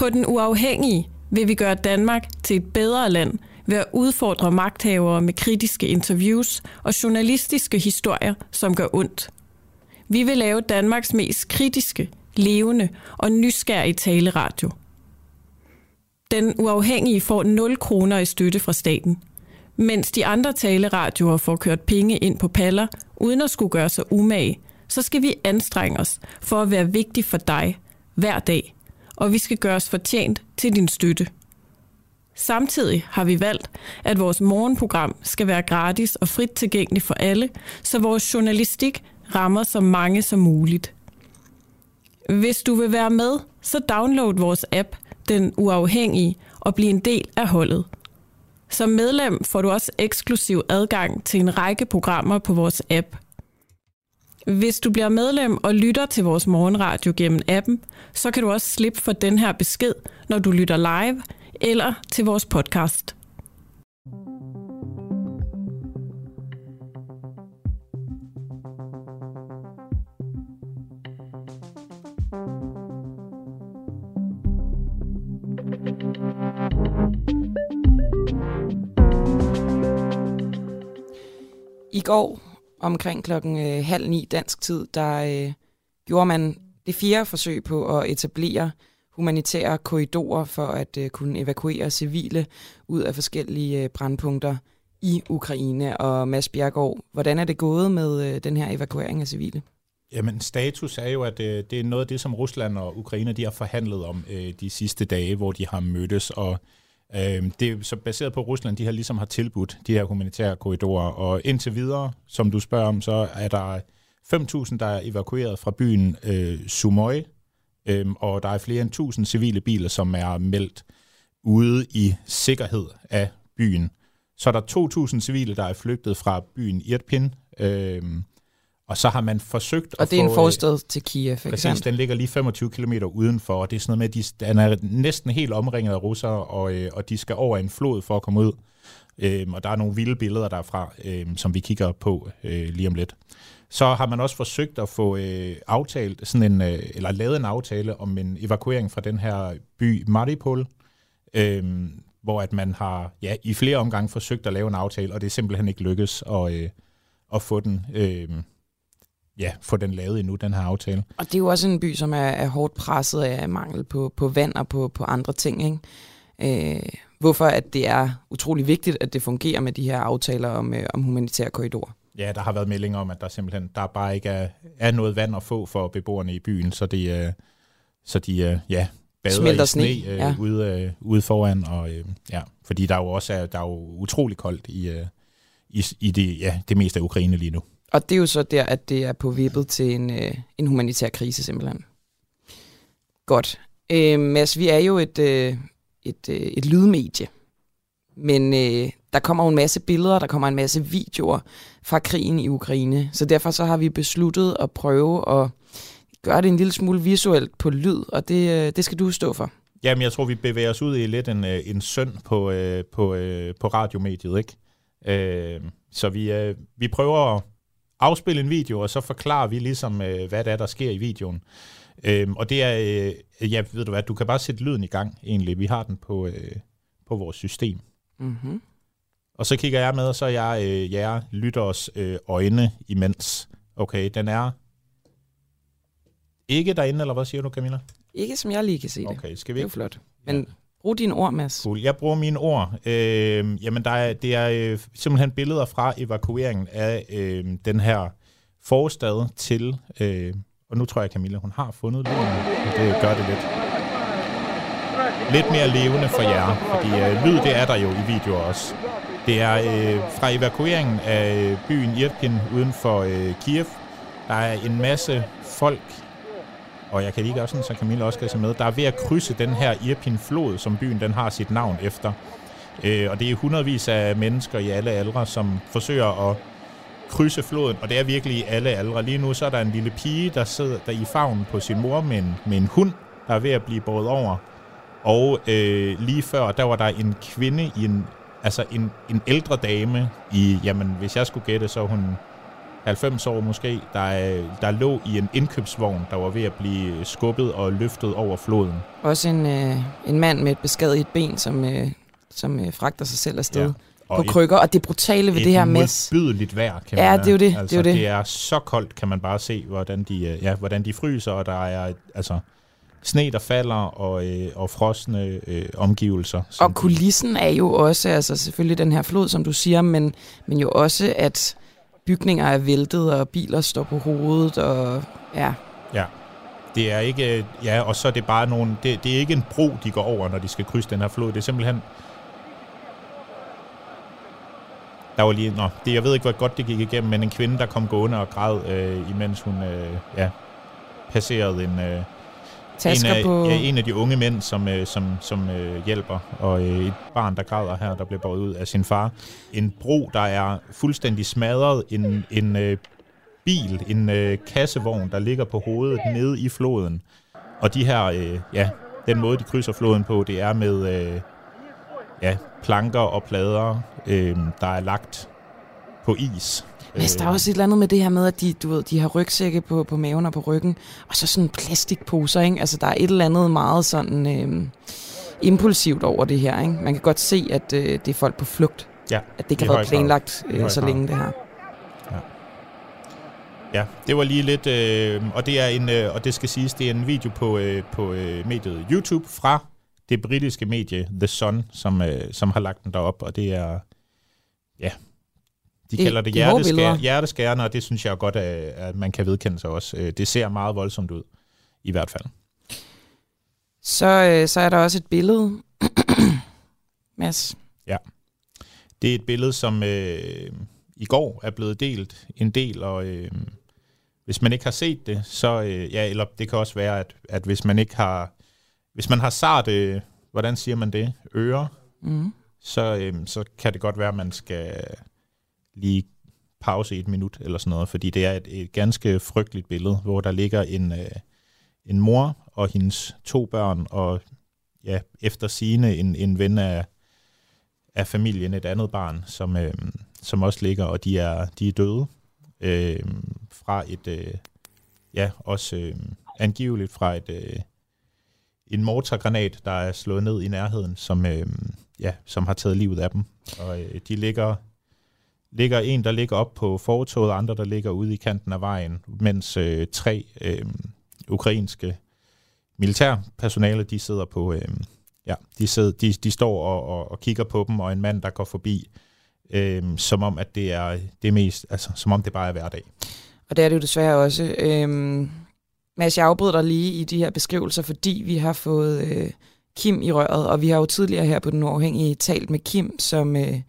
På den uafhængige vil vi gøre Danmark til et bedre land ved at udfordre magthavere med kritiske interviews og journalistiske historier, som gør ondt. Vi vil lave Danmarks mest kritiske, levende og nysgerrige taleradio. Den uafhængige får 0 kroner i støtte fra staten, mens de andre taleradioer får kørt penge ind på paller, uden at skulle gøre sig umage, så skal vi anstrenge os for at være vigtig for dig hver dag, og vi skal gøre os fortjent til din støtte. Samtidig har vi valgt, at vores morgenprogram skal være gratis og frit tilgængeligt for alle, så vores journalistik rammer så mange som muligt. Hvis du vil være med, så download vores app, Den Uafhængige, og bliv en del af holdet. Som medlem får du også eksklusiv adgang til en række programmer på vores app. Hvis du bliver medlem og lytter til vores morgenradio gennem appen, så kan du også slippe for den her besked, når du lytter live eller til vores podcast. I går omkring klokken øh, halv ni dansk tid, der øh, gjorde man det fjerde forsøg på at etablere humanitære korridorer for at øh, kunne evakuere civile ud af forskellige øh, brandpunkter i Ukraine. Og Mads Bjergård, hvordan er det gået med øh, den her evakuering af civile? Jamen, status er jo, at øh, det er noget af det, som Rusland og Ukraine de har forhandlet om øh, de sidste dage, hvor de har mødtes, og øh, det er så baseret på, at Rusland de har ligesom har tilbudt de her humanitære korridorer, og indtil videre, som du spørger om, så er der 5.000, der er evakueret fra byen øh, Sumoy, øh, og der er flere end 1000 civile biler, som er meldt ude i sikkerhed af byen. Så er der 2.000 civile, der er flygtet fra byen Irpin, øh, og så har man forsøgt og at det er få, en forstad til Kiev, ikke Præcis, sandt? den ligger lige 25 km udenfor, og det er sådan noget med, at de, den er næsten helt omringet af russere, og, øh, og de skal over en flod for at komme ud. Øhm, og der er nogle vilde billeder derfra, øhm, som vi kigger på øh, lige om lidt. Så har man også forsøgt at få øh, aftalt sådan en, øh, eller lavet en aftale om en evakuering fra den her by Mariupol, øh, hvor at man har ja, i flere omgange forsøgt at lave en aftale, og det er simpelthen ikke lykkes at, øh, at få den, øh, ja, få den lavet endnu, den her aftale. Og det er jo også en by, som er, er hårdt presset af mangel på, på vand og på, på andre ting. Ikke? Øh, hvorfor at det er utrolig vigtigt, at det fungerer med de her aftaler om, øh, om humanitære korridorer. Ja, der har været meldinger om, at der simpelthen der bare ikke er, er noget vand at få for beboerne i byen, så de, øh, så de øh, ja, bader Smelter i sne, sne, øh, ja. ude, øh, ude foran. Og, øh, ja, fordi der jo også er, der er jo utrolig koldt i, øh, i, i det, ja, det meste af Ukraine lige nu. Og det er jo så der, at det er på vippet til en, øh, en humanitær krise simpelthen. Godt. Øh, Mads, vi er jo et, øh, et, øh, et lydmedie. Men øh, der kommer jo en masse billeder, der kommer en masse videoer fra krigen i Ukraine. Så derfor så har vi besluttet at prøve at gøre det en lille smule visuelt på lyd, og det, øh, det skal du stå for. Jamen, jeg tror, vi bevæger os ud i lidt en, øh, en sønd på, øh, på, øh, på radiomediet, ikke? Øh, så vi, øh, vi prøver at afspille en video, og så forklarer vi ligesom, øh, hvad det er, der sker i videoen. Øh, og det er, øh, ja, ved du hvad, du kan bare sætte lyden i gang, egentlig. Vi har den på, øh, på vores system. Mm-hmm. Og så kigger jeg med, og så er jeg øh, jer lytteres øh, øjne imens. Okay, den er ikke derinde, eller hvad siger du, Camilla? Ikke som jeg lige kan se det. Okay, skal Det vi er jo ikke? flot. Men brug dine ord, Mads. Cool. Jeg bruger mine ord. Øh, jamen, der er, det er øh, simpelthen billeder fra evakueringen af øh, den her forstad til... Øh, og nu tror jeg, Camilla, hun har fundet lyden. Det gør det lidt, lidt mere levende for jer. Fordi øh, lyd, det er der jo i videoer også. Det er øh, fra evakueringen af øh, byen Irpin uden for øh, Kiev. Der er en masse folk og jeg kan lige gøre sådan, så Camilla også kan se med, der er ved at krydse den her Irpin-flod, som byen den har sit navn efter. Øh, og det er hundredvis af mennesker i alle aldre, som forsøger at krydse floden, og det er virkelig i alle aldre. Lige nu så er der en lille pige, der sidder der i favnen på sin mor med en, med en hund, der er ved at blive båret over. Og øh, lige før, der var der en kvinde i en, altså en, en ældre dame i, jamen hvis jeg skulle gætte, så hun 90 år måske, der, der lå i en indkøbsvogn, der var ved at blive skubbet og løftet over floden. Også en, øh, en mand med et beskadiget ben, som, øh, som øh, fragter sig selv afsted. Ja og på et, krykker, og det brutale ved det her med... Et modbydeligt vejr, kan ja, man det er jo det. Altså, det, er jo det. det er så koldt, kan man bare se, hvordan de, øh, ja, hvordan de fryser, og der er altså sne, der falder, og, øh, og frosne øh, omgivelser. Og kulissen er jo også, altså selvfølgelig den her flod, som du siger, men, men jo også, at bygninger er væltet, og biler står på hovedet, og ja. Ja, det er ikke, øh, ja, og så er det bare nogle, det, det er ikke en bro, de går over, når de skal krydse den her flod. Det er simpelthen der var lige, nå, det, jeg ved ikke, hvor godt det gik igennem, men en kvinde, der kom gående og græd, øh, imens hun øh, ja, passerede en, øh, en, af, på... ja, en af de unge mænd, som, øh, som, som øh, hjælper, og øh, et barn, der græder her, der bliver båret ud af sin far. En bro, der er fuldstændig smadret, en, en øh, bil, en øh, kassevogn, der ligger på hovedet nede i floden. Og de her, øh, ja, den måde, de krydser floden på, det er med... Øh, ja, planker og plader, øh, der er lagt på is. Men der er også et eller andet med det her med, at de, du ved, de har rygsække på, på maven og på ryggen, og så sådan plastikposer, ikke? Altså, der er et eller andet meget sådan øh, impulsivt over det her, ikke? Man kan godt se, at øh, det er folk på flugt. Ja, At det kan være planlagt øh, så længe det her. Ja. Ja, det var lige lidt, øh, og det er en, øh, og det skal siges, det er en video på, øh, på øh, mediet YouTube fra det britiske medie The Sun, som, øh, som har lagt den derop, og det er, ja, de det, kalder det hjerteskær, hjerteskærende, og det synes jeg godt, at, man kan vedkende sig også. Øh, det ser meget voldsomt ud, i hvert fald. Så, øh, så er der også et billede, Mads. Ja, det er et billede, som øh, i går er blevet delt en del, og øh, hvis man ikke har set det, så, øh, ja, eller det kan også være, at, at hvis man ikke har hvis man har sarte, hvordan siger man det, ører, mm. så, øhm, så kan det godt være, at man skal lige pause et minut eller sådan noget, fordi det er et, et ganske frygteligt billede, hvor der ligger en, øh, en mor og hendes to børn, og ja, efter sine en, en ven af, af familien, et andet barn, som, øh, som også ligger, og de er, de er døde øh, fra et, øh, ja, også øh, angiveligt fra et, øh, en mortargranat, der er slået ned i nærheden, som, øh, ja, som har taget livet af dem. Og øh, de ligger, ligger en, der ligger op på fortoget, andre, der ligger ude i kanten af vejen, mens øh, tre øh, ukrainske militærpersonale, de sidder på, øh, ja, de, sidder, de, de står og, og, og kigger på dem, og en mand, der går forbi, øh, som om, at det er det mest, altså, som om det bare er hverdag. Og det er det jo desværre også. Øh, Mads, jeg afbryder dig lige i de her beskrivelser, fordi vi har fået øh, Kim i røret, og vi har jo tidligere her på Den Uafhængige talt med Kim, som øh,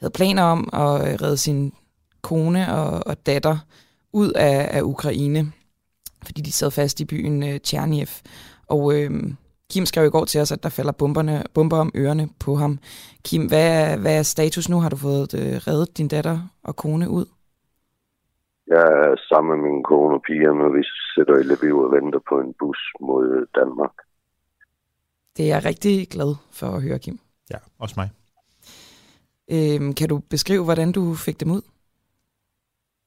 havde planer om at øh, redde sin kone og, og datter ud af, af Ukraine, fordi de sad fast i byen øh, Tjerniev. Og øh, Kim skrev i går til os, at der falder bomberne, bomber om ørerne på ham. Kim, hvad, hvad er status nu? Har du fået øh, reddet din datter og kone ud? Jeg er sammen med min kone og piger, når vi sætter i Lviv og venter på en bus mod Danmark. Det er jeg rigtig glad for at høre, Kim. Ja, også mig. Øhm, kan du beskrive, hvordan du fik dem ud?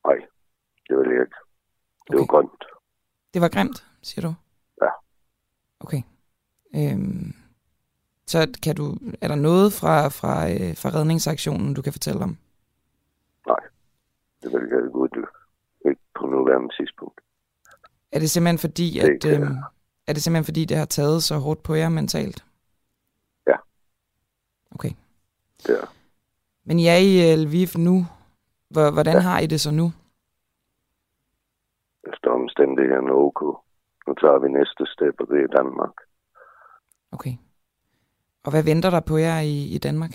Nej, det vil jeg ikke. Det okay. var grimt. Det var grimt, siger du? Ja. Okay. Øhm, så kan du, er der noget fra, fra, øh, fra redningsaktionen, du kan fortælle om? Nej, det vil jeg ikke ikke på nuværende tidspunkt. Er det simpelthen fordi, at, det, øh, er det simpelthen fordi, det har taget så hårdt på jer mentalt? Ja. Okay. Det er. Men I er i Lviv nu. Hvordan ja. har I det så nu? Efter omstændighederne ok. Nu tager vi næste step, og det er Danmark. Okay. Og hvad venter der på jer i, i Danmark?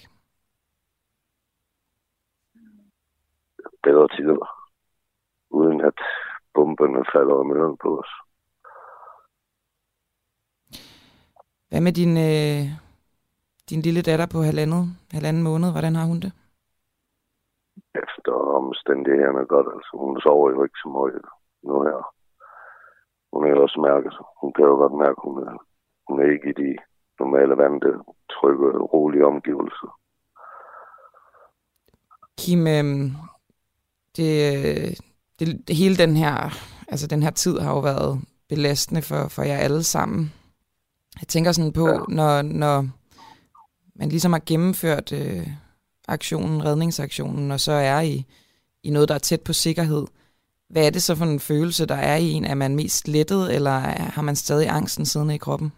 Bedre tider uden at bomberne falder om ørerne på os. Hvad med din, øh, din lille datter på halvandet, halvanden måned? Hvordan har hun det? Efter omstændighederne godt. Altså, hun sover jo ikke så meget nu her. Hun er også mærket, hun kan jo godt mærke, hun er, hun er ikke i de normale vante, trygge, rolige omgivelser. Kim, øh, det, det, hele den her, altså den her tid har jo været belastende for, for jer alle sammen. Jeg tænker sådan på, ja. når, når man ligesom har gennemført øh, aktionen, redningsaktionen, og så er i, i noget, der er tæt på sikkerhed. Hvad er det så for en følelse, der er i en? Er man mest lettet, eller har man stadig angsten siddende i kroppen?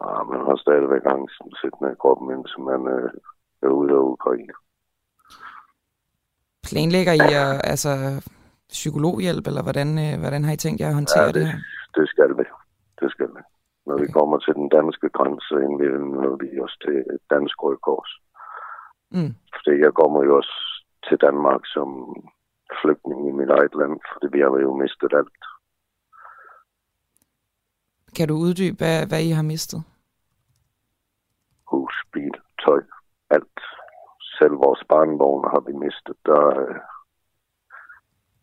Ja, man har stadigvæk angsten siddende i kroppen, indtil man øh, er ude af Ukraine. Planlægger I at, altså, psykologhjælp, eller hvordan, øh, hvordan har I tænkt jer at håndtere ja, det, det her? det skal vi. Det skal vi. Når okay. vi kommer til den danske grænse, indvilder vi os til Dansk Røde Kors. Mm. Fordi jeg kommer jo også til Danmark som flygtning i mit eget land, fordi vi har jo mistet alt. Kan du uddybe, hvad, hvad I har mistet? Hus, bil, tøj, alt. Selv vores barnvogn har vi mistet. Der øh,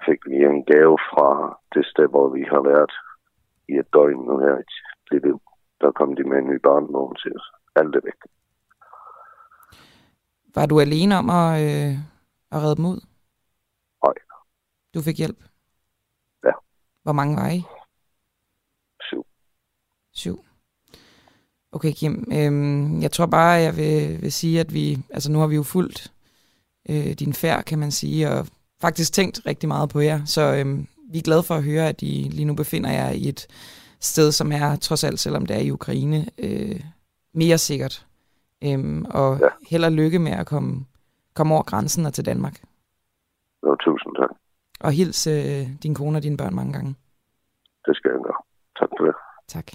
fik vi en gave fra det sted, hvor vi har været i et døgn nu her i Lviv. Der kom de med en ny barnvogn til os. Alt er væk. Var du alene om at, øh, at redde dem ud? Nej. Du fik hjælp? Ja. Hvor mange var I? Syv. Syv. Okay, Kim. Øhm, jeg tror bare, jeg vil, vil sige, at vi, altså nu har vi jo fulgt øh, din færd, kan man sige, og faktisk tænkt rigtig meget på jer. Så øhm, vi er glade for at høre, at I lige nu befinder jer i et sted, som er, trods alt, selvom det er i Ukraine, øh, mere sikkert. Øhm, og ja. held og lykke med at komme, komme over grænsen og til Danmark. Jo, tusind tak. Og hils øh, din kone og dine børn mange gange. Det skal jeg gøre. Tak for det. Tak.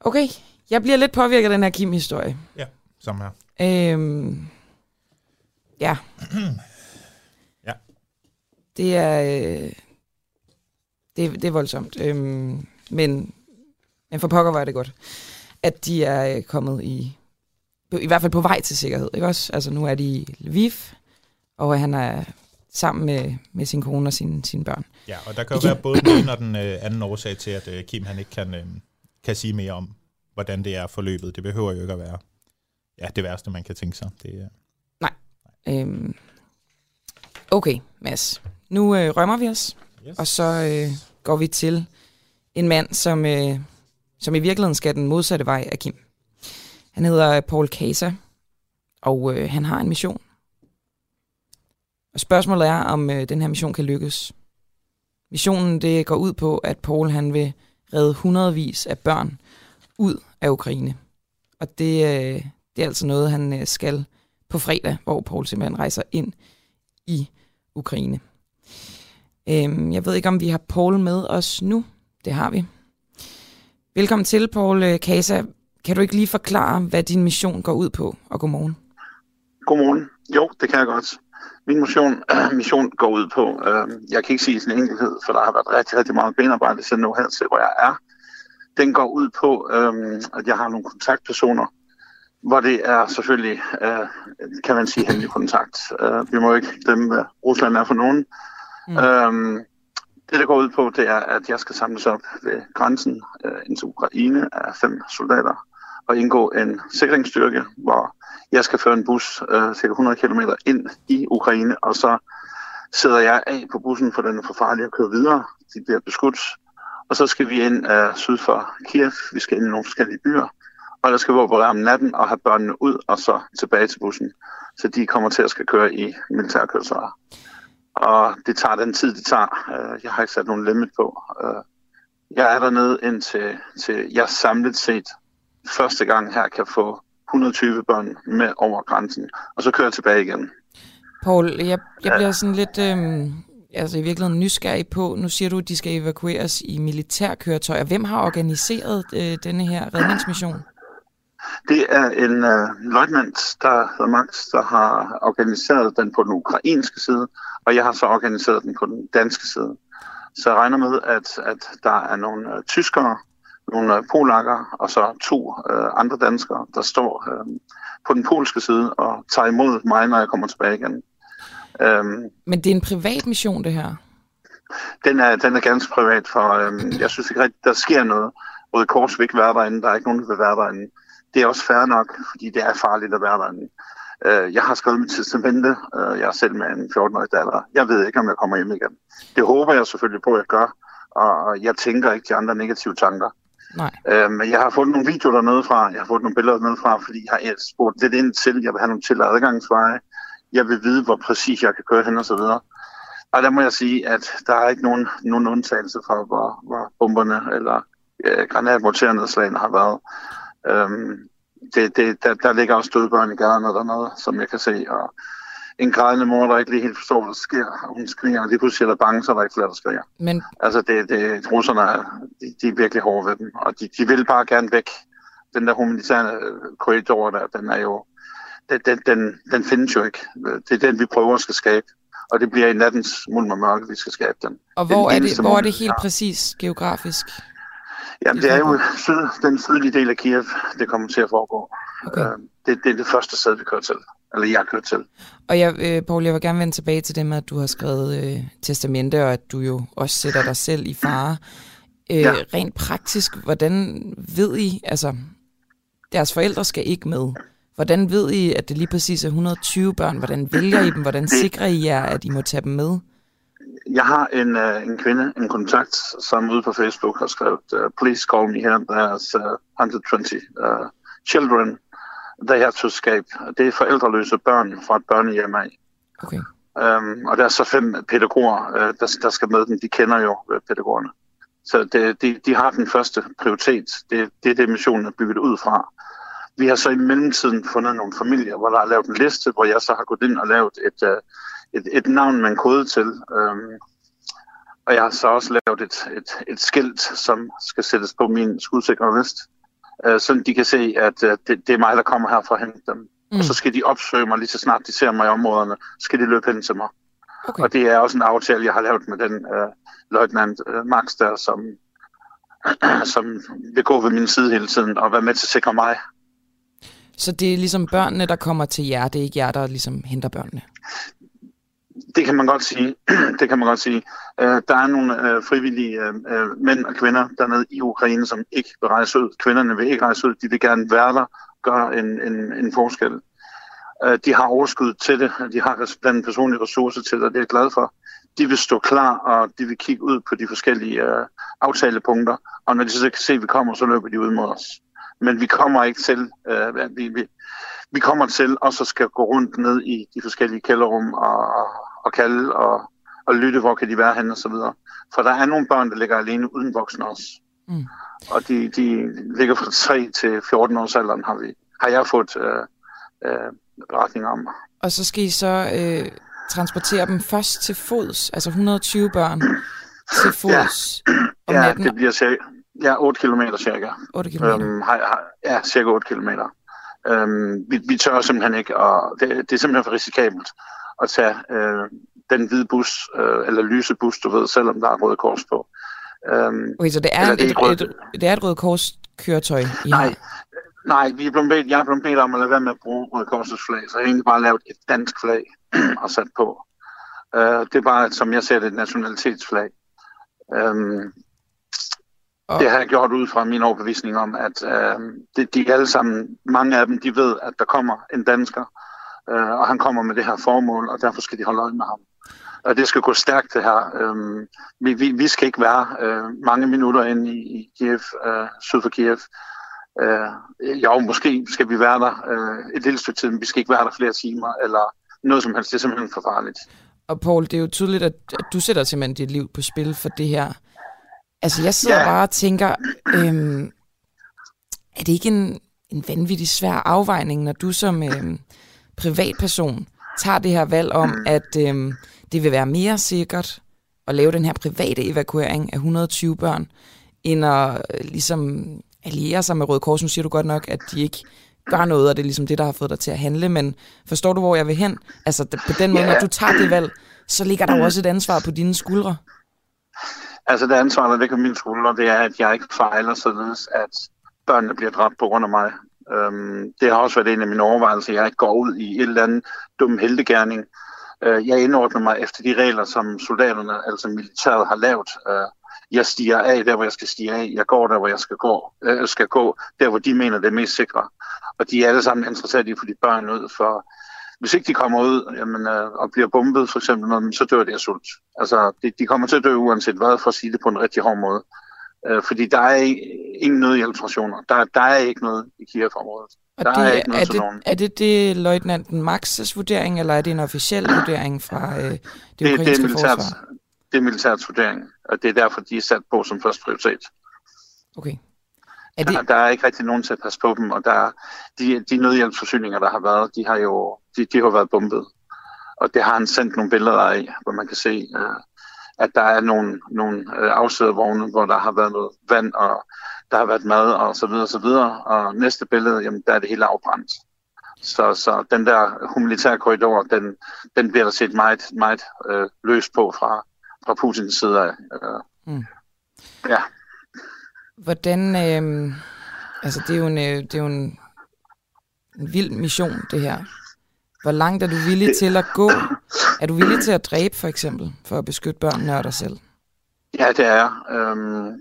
Okay, jeg bliver lidt påvirket af den her Kim-historie. Ja, som her. Øhm, ja. ja. Det er, øh, det, det er voldsomt. Øhm, men, men for pokker var det godt, at de er øh, kommet i, i hvert fald på vej til sikkerhed. Ikke også? Altså nu er de i Lviv, og han er sammen med, med sin kone og sine, sine børn. Ja, og der kan jo være både den og den øh, anden årsag til, at øh, Kim han ikke kan, øh, kan sige mere om, hvordan det er forløbet. Det behøver jo ikke at være ja, det værste, man kan tænke sig. Det, øh... Nej. Øhm. Okay, Mads. Nu øh, rømmer vi os, yes. og så øh, går vi til en mand, som, øh, som i virkeligheden skal den modsatte vej af Kim. Han hedder Paul Kasa, og øh, han har en mission. Og spørgsmålet er, om øh, den her mission kan lykkes. Missionen det går ud på, at Paul han vil redde hundredvis af børn ud af Ukraine. Og det, øh, det er altså noget, han øh, skal på fredag, hvor Paul simpelthen rejser ind i Ukraine. Øhm, jeg ved ikke, om vi har Paul med os nu. Det har vi. Velkommen til, Paul Kasa. Kan du ikke lige forklare, hvad din mission går ud på? Og godmorgen. Godmorgen. Jo, det kan jeg godt. Min mission, øh, mission går ud på, øh, jeg kan ikke sige sin enkelhed, for der har været rigtig, rigtig meget benarbejde til nu her til, hvor jeg er. Den går ud på, øh, at jeg har nogle kontaktpersoner, hvor det er selvfølgelig, øh, kan man sige, hemmelig kontakt. Øh, vi må ikke glemme, hvad Rusland er for nogen. Mm. Øh, det, der går ud på, det er, at jeg skal samles op ved grænsen øh, ind til Ukraine af fem soldater og indgå en sikringsstyrke, hvor jeg skal føre en bus øh, cirka 100 km ind i Ukraine, og så sidder jeg af på bussen, for den er for farlig at køre videre. De bliver beskudt. Og så skal vi ind øh, syd for Kiev. Vi skal ind i nogle forskellige byer. Og der skal vi operere om natten og have børnene ud, og så tilbage til bussen. Så de kommer til at skal køre i militærkøretøjer. Og det tager den tid, det tager. Øh, jeg har ikke sat nogen limit på. Øh, jeg er dernede indtil til jeg samlet set første gang her kan få 120 børn med over grænsen, og så kører jeg tilbage igen. Paul, jeg, jeg bliver sådan lidt, øh, altså i virkeligheden nysgerrig på, nu siger du, at de skal evakueres i militærkøretøjer. Hvem har organiseret øh, denne her redningsmission? Det er en øh, løjtnant, der hedder Max, der har organiseret den på den ukrainske side, og jeg har så organiseret den på den danske side. Så jeg regner med, at, at der er nogle øh, tyskere, nogle øh, polakker og så to øh, andre danskere, der står øh, på den polske side og tager imod mig, når jeg kommer tilbage igen. Øhm, Men det er en privat mission, det her? Den er, den er ganske privat, for øh, jeg synes ikke rigtigt, der sker noget. Røde Kors vil ikke være derinde, der er ikke nogen, der vil være derinde. Det er også fair nok, fordi det er farligt at være derinde. Øh, jeg har skrevet mit testamente. Øh, jeg er selv med en 14-årig datter. Jeg ved ikke, om jeg kommer hjem igen. Det håber jeg selvfølgelig på, at jeg gør. Og jeg tænker ikke de andre negative tanker. Nej. Øh, men jeg har fået nogle videoer dernede fra. Jeg har fået nogle billeder dernede fra, fordi jeg har spurgt lidt ind til. Jeg vil have nogle til adgangsveje. Jeg vil vide, hvor præcis jeg kan køre hen og så videre. Og der må jeg sige, at der er ikke nogen, nogen undtagelse fra, hvor, hvor bomberne eller øh, granatmorternedslagene har været. Øhm, det, det, der, der ligger også døde børn i gaderne dernede, som jeg kan se, og en grædende mor, der ikke lige helt forstår, hvad der sker, og hun skriger, og lige pludselig er der bange, så er der ikke flere, der skriger. Men Altså, det, det, russerne er, de, de er virkelig hårde ved dem, og de, de vil bare gerne væk. Den der humanitære øh, korridor der, den er jo, den, den, den, den findes jo ikke. Det er den, vi prøver at skal skabe. Og det bliver i nattens mulm og mørke, vi skal skabe den. og hvor er, det, hvor er det helt ja. præcis geografisk? Jamen, det er jo syd, den sydlige del af Kiev, det kommer til at foregå. Okay. Øh, det, det er det første sted, vi kører til. Eller jeg kører til. Og jeg, øh, Paul, jeg vil gerne vende tilbage til det med, at du har skrevet øh, testamente, og at du jo også sætter dig selv i fare. Øh, Ja. Rent praktisk, hvordan ved I, altså deres forældre skal ikke med. Hvordan ved I, at det lige præcis er 120 børn? Hvordan vælger I dem? Hvordan sikrer I jer, at I må tage dem med? Jeg har en, uh, en kvinde, en kontakt, som ude på Facebook har skrevet, uh, please call me here, there's uh, 120 uh, children, they have to escape. Det er forældreløse børn fra et børnehjem af. Okay. Um, og der er så fem pædagoger, uh, der, der skal med dem. De kender jo uh, pædagogerne. Så det, de, de har den første prioritet. Det, det er det, missionen er bygget ud fra. Vi har så i mellemtiden fundet nogle familier, hvor der er lavet en liste, hvor jeg så har gået ind og lavet et, uh, et, et navn med en kode til. Um, og jeg har så også lavet et, et, et skilt, som skal sættes på min skudsikre vest, uh, så de kan se, at uh, det, det er mig, der kommer her for at hente dem. Mm. Og så skal de opsøge mig lige så snart de ser mig i områderne, skal de løbe hen til mig. okay. Og det er også en aftale, jeg har lavet med den uh, løjtnant uh, Max der, som, som vil gå ved min side hele tiden og være med til at sikre mig. Så det er ligesom børnene, der kommer til jer, det er ikke jer, der ligesom henter børnene? Det kan man godt sige. det kan man godt sige. Uh, der er nogle øh, frivillige øh, mænd og kvinder dernede i Ukraine, som ikke vil rejse ud. Kvinderne vil ikke rejse ud. De vil gerne være der, gøre en, en, en forskel. Uh, de har overskud til det. De har blandt personlige ressourcer til det, og det er jeg glad for. De vil stå klar, og de vil kigge ud på de forskellige uh, aftalepunkter. Og når de så kan se, at vi kommer, så løber de ud mod os. Men vi kommer ikke til, vi, vi, vi kommer til også at skal gå rundt ned i de forskellige kælderrum og, og, og kalde og, og lytte, hvor kan de være henne og så videre. For der er nogle børn, der ligger alene uden voksne også. Mm. Og de, de ligger fra 3 til 14 års alderen, har, vi, har jeg fået øh, øh, beretninger om. Og så skal I så øh, transportere dem først til fods, altså 120 børn til fods om ja, natten, det bliver cirka, ja, 8 km cirka. 8 km. Øhm, har, har, ja, cirka 8 km. Øhm, vi, vi tør simpelthen ikke, og det, det er simpelthen for risikabelt at tage øh, den hvide bus, øh, eller lyse bus, du ved, selvom der er røde kors på. Øhm, Okay, så det er, det er et, rødt. et, det er et Røde Kors køretøj, I nej, har? nej vi er blevet bedt, jeg er blevet bedt om at lade være med at bruge Røde Korsets flag, så jeg har egentlig bare lavet et dansk flag og sat på. Uh, det er bare, som jeg ser det, et nationalitetsflag. Um, Og- det har jeg gjort ud fra min overbevisning om, at uh, det, de alle sammen, mange af dem, de ved, at der kommer en dansker, uh, og han kommer med det her formål, og derfor skal de holde øje med ham. Og det skal gå stærkt det her. Um, vi, vi, vi skal ikke være uh, mange minutter inde i, i Kiev, uh, syd for Kiev. Uh, jo, måske skal vi være der uh, et lille stykke tid, men vi skal ikke være der flere timer, eller noget som helst. Det er simpelthen for farligt. Og Paul, det er jo tydeligt, at, at du sætter simpelthen dit liv på spil for det her. Altså, jeg sidder Ja. bare og tænker, øhm, er det ikke en, en vanvittig svær afvejning, når du som øhm, privatperson tager det her valg om, at øhm, det vil være mere sikkert at lave den her private evakuering af 120 børn, end at øh, ligesom alliere sig med Røde Kors. Nu siger du godt nok, at de ikke gør noget, og det er ligesom det, der har fået dig til at handle, men forstår du, hvor jeg vil hen? Altså, på den måde, når du tager det valg, så ligger der jo også et ansvar på dine skuldre. Altså det ansvar, der ligger på mine skuldre, det er, at jeg ikke fejler således, at børnene bliver dræbt på grund af mig. Øhm, det har også været en af mine overvejelser. Jeg ikke går ud i et eller andet dum heldegærning. Øh, jeg indordner mig efter de regler, som soldaterne, altså militæret, har lavet. Øh, jeg stiger af der, hvor jeg skal stige af. Jeg går der, hvor jeg skal gå. Øh, skal gå der, hvor de mener, det er mest sikre. Og de er alle sammen interesseret i at få de børn ud, for hvis ikke de kommer ud jamen, øh, og bliver bombet, for eksempel, så dør de af sult. Altså, de, de kommer til at dø uanset hvad, for at sige det på en rigtig hård måde. Øh, fordi der er ingen nødhjælpsrationer. Der, der er ikke noget i Kiev-området. Og der det, er ikke noget er, det, nogen. er det det løjtnanten Max's vurdering, eller er det en officiel vurdering fra øh, det, Det, det, ukrainske er militært, forsvar? det er militærets vurdering, og det er derfor, de er sat på som første prioritet. Okay. Er Der, det, der er ikke rigtig nogen til at passe på dem, og der, de, de nødhjælpsforsyninger, der har været, de har jo de, de har været bombet. Og det har han sendt nogle billeder af, hvor man kan se, uh, at der er nogle, nogle uh, afsædervogne, hvor der har været noget vand, og der har været mad, og så videre, og så videre. Og næste billede, jamen, der er det hele afbrændt. Så, så den der humanitære korridor, den, den bliver der set meget, meget uh, løs på fra, fra Putins side af. Uh, Mm. Ja. hvordan... Øh, altså, det er jo en, øh, det er jo en, en vild mission, det her. Hvor langt er du villig Det- til at gå? Er du villig til at dræbe, for eksempel, for at beskytte børnene og dig selv? Ja, det er jeg. Øhm,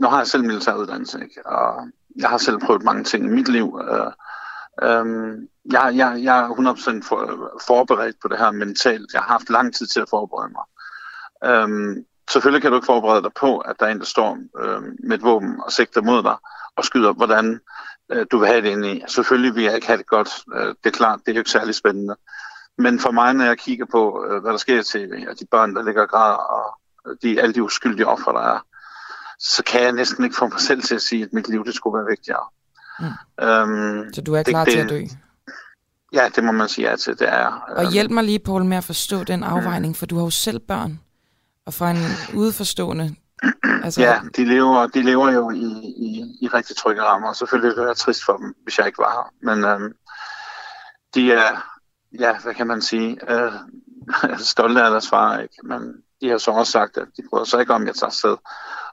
nu har jeg selv militæruddannelse, ikke? og jeg har selv prøvet mange ting i mit liv. Øh, øhm, jeg, jeg, jeg er 100% for, forberedt på det her mentalt. Jeg har haft lang tid til at forberede mig. Øhm, selvfølgelig kan du ikke forberede dig på, at der er en, der står øhm, med et våben og sigter mod dig og skyder, hvordan øh, du vil have det inde i. Selvfølgelig vil jeg ikke have det godt. Øh, det er klart, det er jo ikke særlig spændende. Men for mig, når jeg kigger på, øh, hvad der sker i tv, og de børn, der ligger og græder, og de, alle de uskyldige ofre, der er, så kan jeg næsten ikke få mig selv til at sige, at mit liv det skulle være vigtigere. Mm. Øhm, Så du er klar det- til at dø? ja, det må man sige ja til, det er. Og Øhm, hjælp mig lige, Paul, med at forstå den afvejning, for du har jo selv børn. Og fra en udeforstående... Altså, Ja, de lever, de lever jo i, i, i rigtig trygge rammer, og selvfølgelig ville det være trist for dem, hvis jeg ikke var her. Men øhm, de er, ja, hvad kan man sige, øh, stolte af deres far, ikke? Men de har så også sagt, at de bryder sig ikke om, at jeg tager afsted.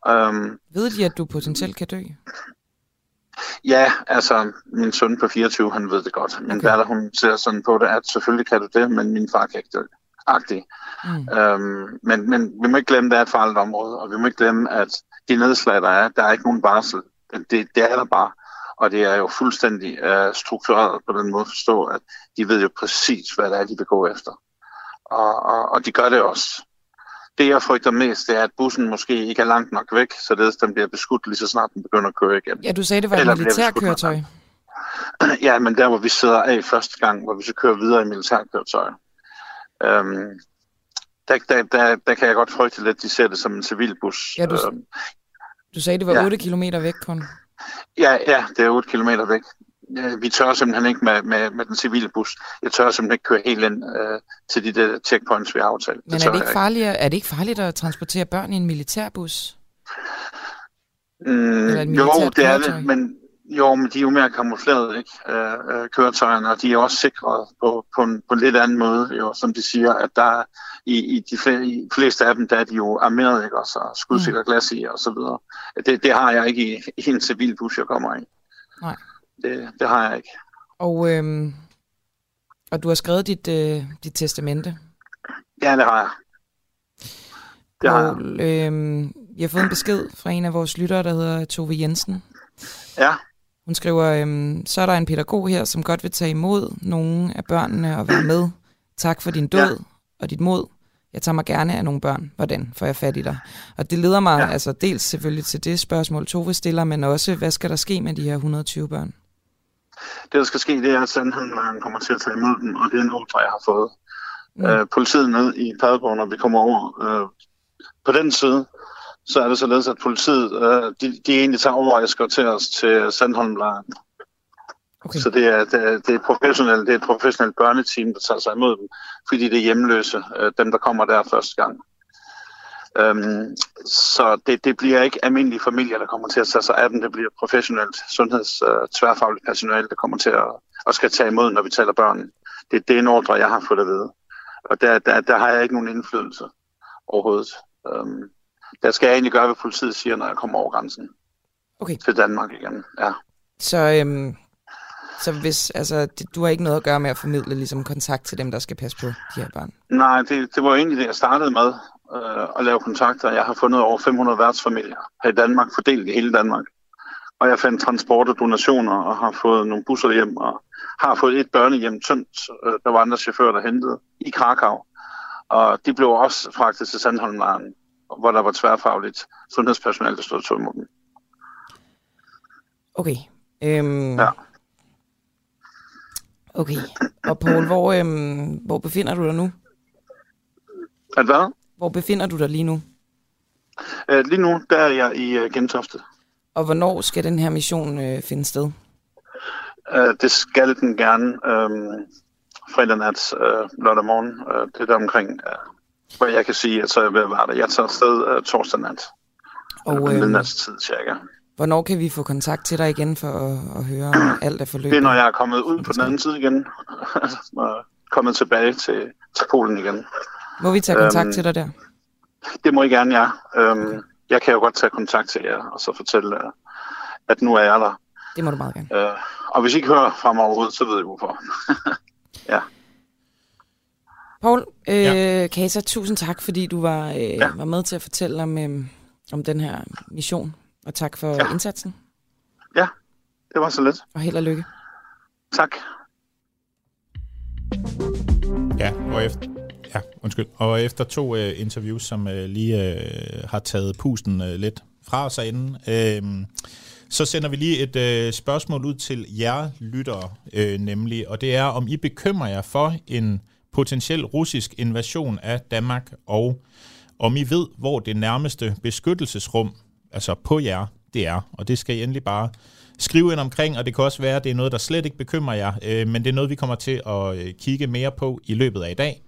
Øhm, ved de, at du potentielt kan dø? Ja, altså min søn på 24, han ved det godt. Min okay. datter, hun ser sådan på det, at selvfølgelig kan du det, men min far kan ikke dø. Agtig. Mm. Øhm, men, men vi må ikke glemme, at det er et farligt område, og vi må ikke glemme, at de nedslag, der er, der er ikke nogen barsel. Det, det er der bare. Og det er jo fuldstændig uh, struktureret på den måde at forstå, at de ved jo præcis, hvad det er, de vil gå efter. Og, og, og de gør det også. Det, jeg frygter mest, det er, at bussen måske ikke er langt nok væk, således den bliver beskudt lige så snart den begynder at køre igen. Ja, du sagde, det var et Eller med militærkøretøj. Ja, men der, hvor vi sidder af første gang, hvor vi så kører videre i militærkøretøj, øhm, der, der, der, der kan jeg godt frygte lidt, at de ser det som en civilbus. Ja, du- øhm, Du sagde, det var Ja. 8 kilometer væk kun. ja, ja, det er 8 km væk. Vi tør simpelthen ikke med, med, med den civile bus. Jeg tør simpelthen ikke køre helt ind øh, til de der checkpoints, vi har aftalt. Men er det, ikke farligt, er det ikke farligt at transportere børn i en militærbus? Mm, jo, det er det, men jo, men de er jo mere kamufleret, ikke? Øh, øh, køretøjerne, og de er også sikret på, på, en, på en lidt anden måde, jo, som de siger, at der er- i, i de fl- i fleste af dem, der er de jo armeret, ikke? Og så skudsikker glas i, og så videre. Det, det har jeg ikke i, i en civil bus, jeg kommer i. Nej. Det, det har jeg ikke. Og, øhm, og du har skrevet dit, øh, dit testamente. Ja, det har jeg. Det har jeg. Og, øhm, jeg har fået en besked fra en af vores lyttere, der hedder Tove Jensen. Ja, Hun skriver, øhm, så er der en pædagog her, som godt vil tage imod nogle af børnene og være med. Tak for din død ja. og dit mod. Jeg tager mig gerne af nogle børn. Hvordan får jeg fat i dig? Og det leder mig ja. Altså dels selvfølgelig til det spørgsmål, Tove stiller, men også, hvad skal der ske med de her 120 børn? det der skal ske, det er, at sandheden kommer til at tage imod dem, og det er en ordre, jeg har fået. Mm. Øh, politiet ned i Padborg, når vi kommer over øh, på den side, så er det således, at politiet, øh, de, de egentlig tager overrejsker til os til Sandholmlejren. Okay. Så det er, det, er, det, er professionelt, det er et professionelt børneteam, der tager sig imod dem, fordi det er hjemløse, øh, dem der kommer der første gang. Øhm, så det, det bliver ikke almindelige familier, der kommer til at tage sig af dem. Det bliver professionelt sundheds øh, tværfagligt personale, der kommer til at og skal tage imod, når vi taler børn. Det, det er en ordre, jeg har fået at vide. Og der, der, der har jeg ikke nogen indflydelse overhovedet. Øhm, der skal jeg egentlig gøre, hvad politiet siger, når jeg kommer over grænsen Okay. til Danmark igen. Ja. Så, øhm, så hvis, altså, det, du har ikke noget at gøre med at formidle ligesom, kontakt til dem, der skal passe på de her børn? Nej, det, det var egentlig det, jeg startede med øh, at lave kontakter. Jeg har fundet over 500 værtsfamilier her i Danmark, fordelt i hele Danmark. Og jeg fandt transport og donationer og har fået nogle busser hjem og har fået et børnehjem tømt. Øh, der var andre chauffører, der hentede i Krakow. Og de blev også fragtet til Sandholmlejren, hvor der var tværfagligt sundhedspersonale, der stod imod dem. Okay. Øhm, Ja. Okay. Og Paul, hvor, øhm, hvor befinder du dig nu? At hvad? Hvor befinder du dig lige nu? Øh, lige nu, der er jeg i uh, Gentofte. Og hvornår skal den her mission øh, finde sted? Uh, det skal den gerne um, fredag nat, uh, lørdag morgen. Uh, det er der omkring, uh, hvor jeg kan sige, at så at være der. Jeg tager afsted uh, torsdag nat. Og Og, øhm, tid cirka. hvornår kan vi få kontakt til dig igen for at, at høre om alt er forløbet? Det er, når jeg er kommet ud på den anden side igen. og kommet tilbage til, til Polen igen. Må vi tage kontakt Øhm, til dig der? Det må I gerne, ja. Um, jeg kan jo godt tage kontakt til jer, og så fortælle, uh, at nu er jeg der. Det må du meget gerne. Uh, og hvis I ikke hører fra mig overhovedet, så ved jeg hvorfor. Paul, øh, Ja. ja. Kata, tusind tak, fordi du var, øh, Ja. ja. var med til at fortælle om, øh, om den her mission. Og tak for Ja. ja. indsatsen, Det var så lidt. og held og lykke. Tak. Ja, og efter, ja, undskyld. Og efter to øh, interviews, som øh, lige øh, har taget pusten øh, lidt fra sig inden, øh, så sender vi lige et øh, spørgsmål ud til jer lyttere, øh, nemlig, og det er, om I bekymrer jer for en potentiel russisk invasion af Danmark, og om I ved, hvor det nærmeste beskyttelsesrum, altså på jer, det er. Og det skal I endelig bare skrive ind omkring, og det kan også være, at det er noget, der slet ikke bekymrer jer, øh, men det er noget, vi kommer til at øh, kigge mere på i løbet af i dag.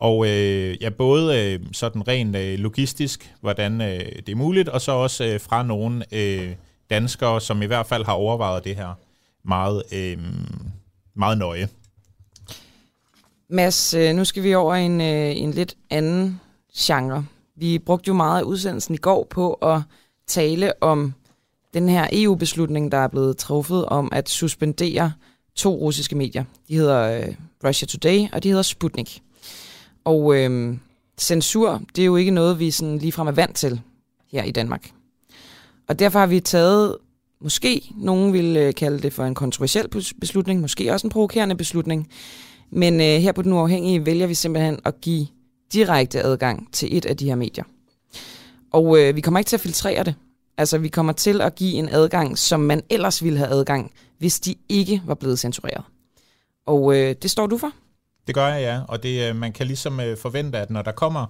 Og øh, ja, både øh, sådan rent øh, logistisk, hvordan øh, det er muligt, og så også øh, fra nogle øh, danskere, som i hvert fald har overvejet det her meget, øh, meget nøje. Mads, øh, nu skal vi over i en, øh, en lidt anden genre. Vi brugte jo meget af udsendelsen i går på at tale om den her EU-beslutning, der er blevet truffet om at suspendere to russiske medier. De hedder øh, Russia Today, og de hedder Sputnik. Og øh, censur, det er jo ikke noget, vi sådan ligefrem er vant til her i Danmark. Og derfor har vi taget, måske nogen vil øh, kalde det for en kontroversiel beslutning, måske også en provokerende beslutning, men øh, her på Den Uafhængige vælger vi simpelthen at give direkte adgang til et af de her medier. Og øh, vi kommer ikke til at filtrere det. Altså, vi kommer til at give en adgang, som man ellers ville have adgang, hvis de ikke var blevet censureret. Og øh, det står du for? Det gør jeg, ja. Og det, øh, man kan ligesom øh, forvente, at når der kommer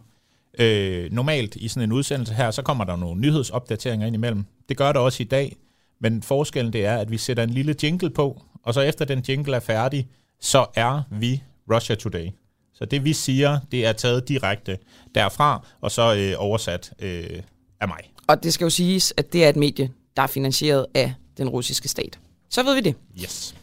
øh, normalt i sådan en udsendelse her, så kommer der nogle nyhedsopdateringer ind imellem. Det gør der også i dag, men forskellen det er, at vi sætter en lille jingle på, og så efter den jingle er færdig, så er vi Russia Today. Så det vi siger, det er taget direkte derfra, og så øh, oversat øh, af mig. Og det skal jo siges, at det er et medie, der er finansieret af den russiske stat. Så ved vi det. Yes.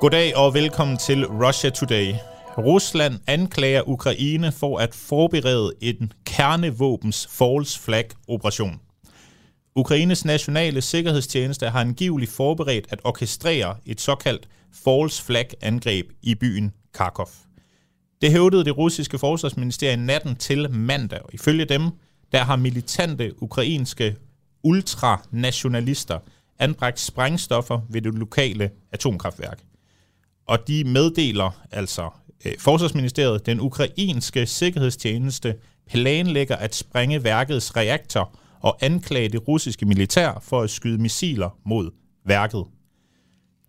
Goddag og velkommen til Russia Today. Rusland anklager Ukraine for at forberede en kernevåbens false flag operation. Ukraines nationale sikkerhedstjeneste har angiveligt forberedt at orkestrere et såkaldt false flag angreb i byen Kharkov. Det hævdede det russiske forsvarsministerium natten til mandag, og ifølge dem, der har militante ukrainske ultranationalister anbragt sprængstoffer ved det lokale atomkraftværk. Og de meddeler altså øh, Forsvarsministeriet, den ukrainske sikkerhedstjeneste planlægger at sprænge værkets reaktor og anklage det russiske militær for at skyde missiler mod værket.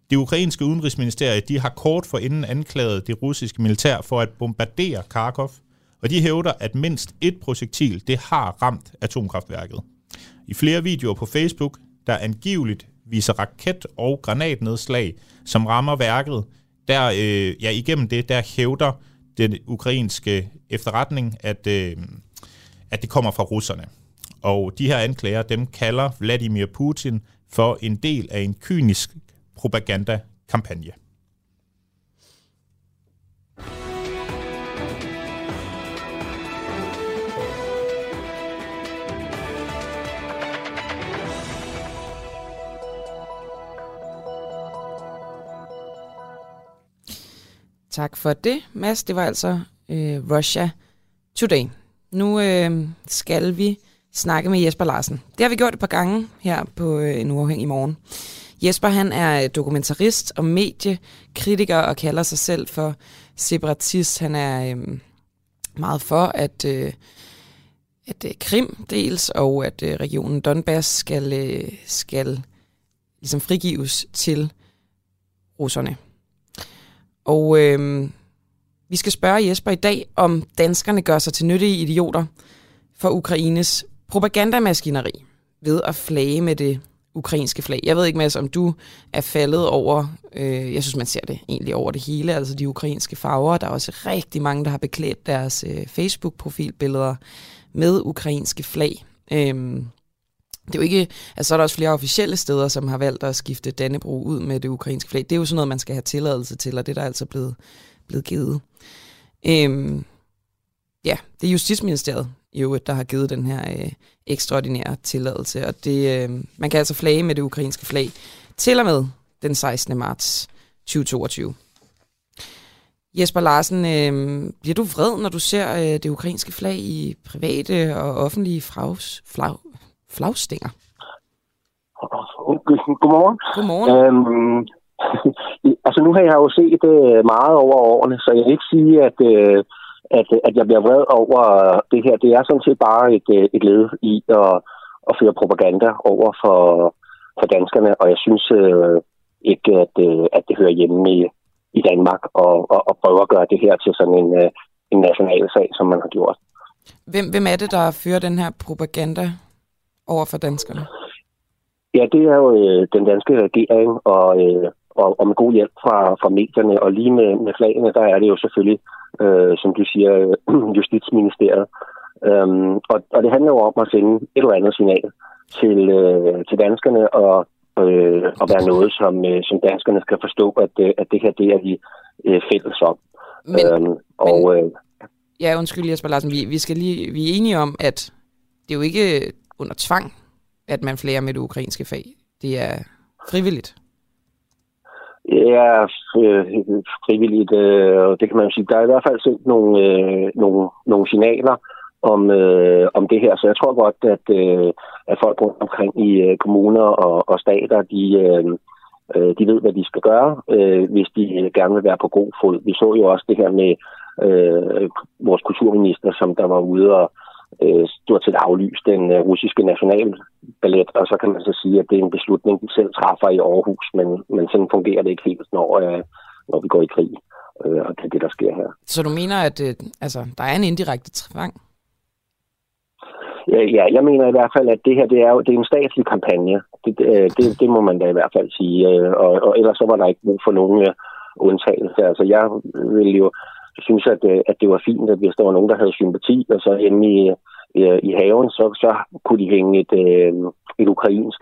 Det ukrainske udenrigsministerie de har kort for inden anklaget det russiske militær for at bombardere Kharkov, og de hævder, at mindst et projektil det har ramt atomkraftværket. I flere videoer på Facebook, der angiveligt viser raket- og granatnedslag, som rammer værket, der øh, ja, igennem det, der hævder den ukrainske efterretning, at, øh, at det kommer fra russerne. Og de her anklager, dem kalder Vladimir Putin for en del af en kynisk propagandakampagne. Tak for det, Mads. Det var altså øh, Russia Today. Nu øh, skal vi snakke med Jesper Larsen. Det har vi gjort et par gange her på øh, En Uafhængig Morgen. Jesper han er dokumentarist og mediekritiker og kalder sig selv for separatist. Han er øh, meget for, at, øh, at øh, Krim dels og at øh, regionen Donbass skal, øh, skal ligesom frigives til russerne. Og øh, vi skal spørge Jesper i dag, om danskerne gør sig til nyttige idioter for Ukraines propagandamaskineri ved at flage med det ukrainske flag. Jeg ved ikke, Mads, om du er faldet over, øh, jeg synes, man ser det egentlig over det hele, altså de ukrainske farver. Der er også rigtig mange, der har beklædt deres øh, Facebook-profilbilleder med ukrainske flag. Øhm, det er jo ikke, altså så er der også flere officielle steder, som har valgt at skifte Dannebro ud med det ukrainske flag. Det er jo sådan noget, man skal have tilladelse til, og det er der altså blevet, blevet givet. Øhm, ja, det er Justitsministeriet, i øvrigt, der har givet den her øh, ekstraordinære tilladelse. Og det, øh, man kan altså flage med det ukrainske flag til og med den 16. marts 2022. Jesper Larsen, øh, bliver du vred, når du ser øh, det ukrainske flag i private og offentlige flags, flag, flagstænger? Godmorgen. Godmorgen. Øhm, altså nu har jeg jo set det meget over årene, så jeg vil ikke sige, at, øh, at, at jeg bliver vred over det her. Det er sådan set bare et, øh, et led i at, at føre propaganda over for, for danskerne, og jeg synes øh, ikke, at, øh, at det hører hjemme i, i Danmark og, og, og prøve at gøre det her til sådan en, øh, en national sag, som man har gjort. Hvem, hvem er det, der fører den her propaganda over for danskerne? Ja, det er jo øh, den danske regering, og, øh, og, og med god hjælp fra, fra medierne. Og lige med, med flagene, der er det jo selvfølgelig, øh, som du siger, Justitsministeriet. Øhm, og, og det handler jo om at sende et eller andet signal til, øh, til danskerne, og, øh, og være noget, som, øh, som danskerne skal forstå, at, øh, at det her, det er vi øh, fælles om. Men, øhm, og, men, øh, ja, undskyld Jesper Larsen, vi, vi, skal lige, vi er enige om, at det er jo ikke under tvang, at man flere med det ukrainske fag. Det er frivilligt. Ja, øh, frivilligt, øh, det kan man sige. Der er i hvert fald sendt nogle, øh, nogle, nogle signaler om, øh, om det her, så jeg tror godt, at, øh, at folk rundt omkring i øh, kommuner og, og stater, de, øh, øh de ved, hvad de skal gøre, øh, hvis de gerne vil være på god fod. Vi så jo også det her med øh, vores kulturminister, som der var ude og øh, stort set aflyst den øh, russiske nationalballet, og så kan man så sige, at det er en beslutning, de selv træffer i Aarhus, men, men sådan fungerer det ikke helt, når, øh, når vi går i krig, øh, og det er det, der sker her. Så du mener, at øh, altså, der er en indirekte tvang? Ja, ja, jeg mener i hvert fald, at det her det er, jo, det er en statslig kampagne. Det, det, det må man da i hvert fald sige. Og, og ellers så var der ikke brug for nogen undtagelse. Altså jeg vil jo synes, at, øh, at det var fint, at hvis der var nogen, der havde sympati, og så hjemme i, i, i haven, så, så kunne de hænge et, øh, et ukrainsk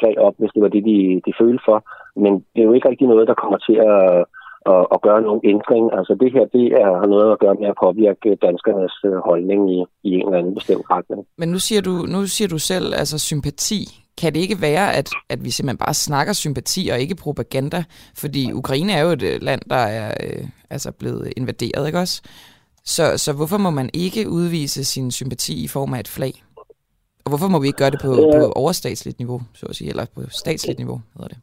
flag op, hvis det var det, de, de følte for. Men det er jo ikke rigtig noget, der kommer til at at, at gøre nogen ændring. Altså det her, det er, har noget at gøre med at påvirke danskernes holdning i, i en eller anden bestemt retning. Men nu siger du, nu siger du selv, altså sympati. Kan det ikke være, at, at vi simpelthen bare snakker sympati og ikke propaganda? Fordi Ukraine er jo et land, der er øh, altså blevet invaderet, ikke også? Så, så hvorfor må man ikke udvise sin sympati i form af et flag? Og hvorfor må vi ikke gøre det på, øh, på overstatsligt niveau, så at sige, eller på statsligt niveau, hedder det?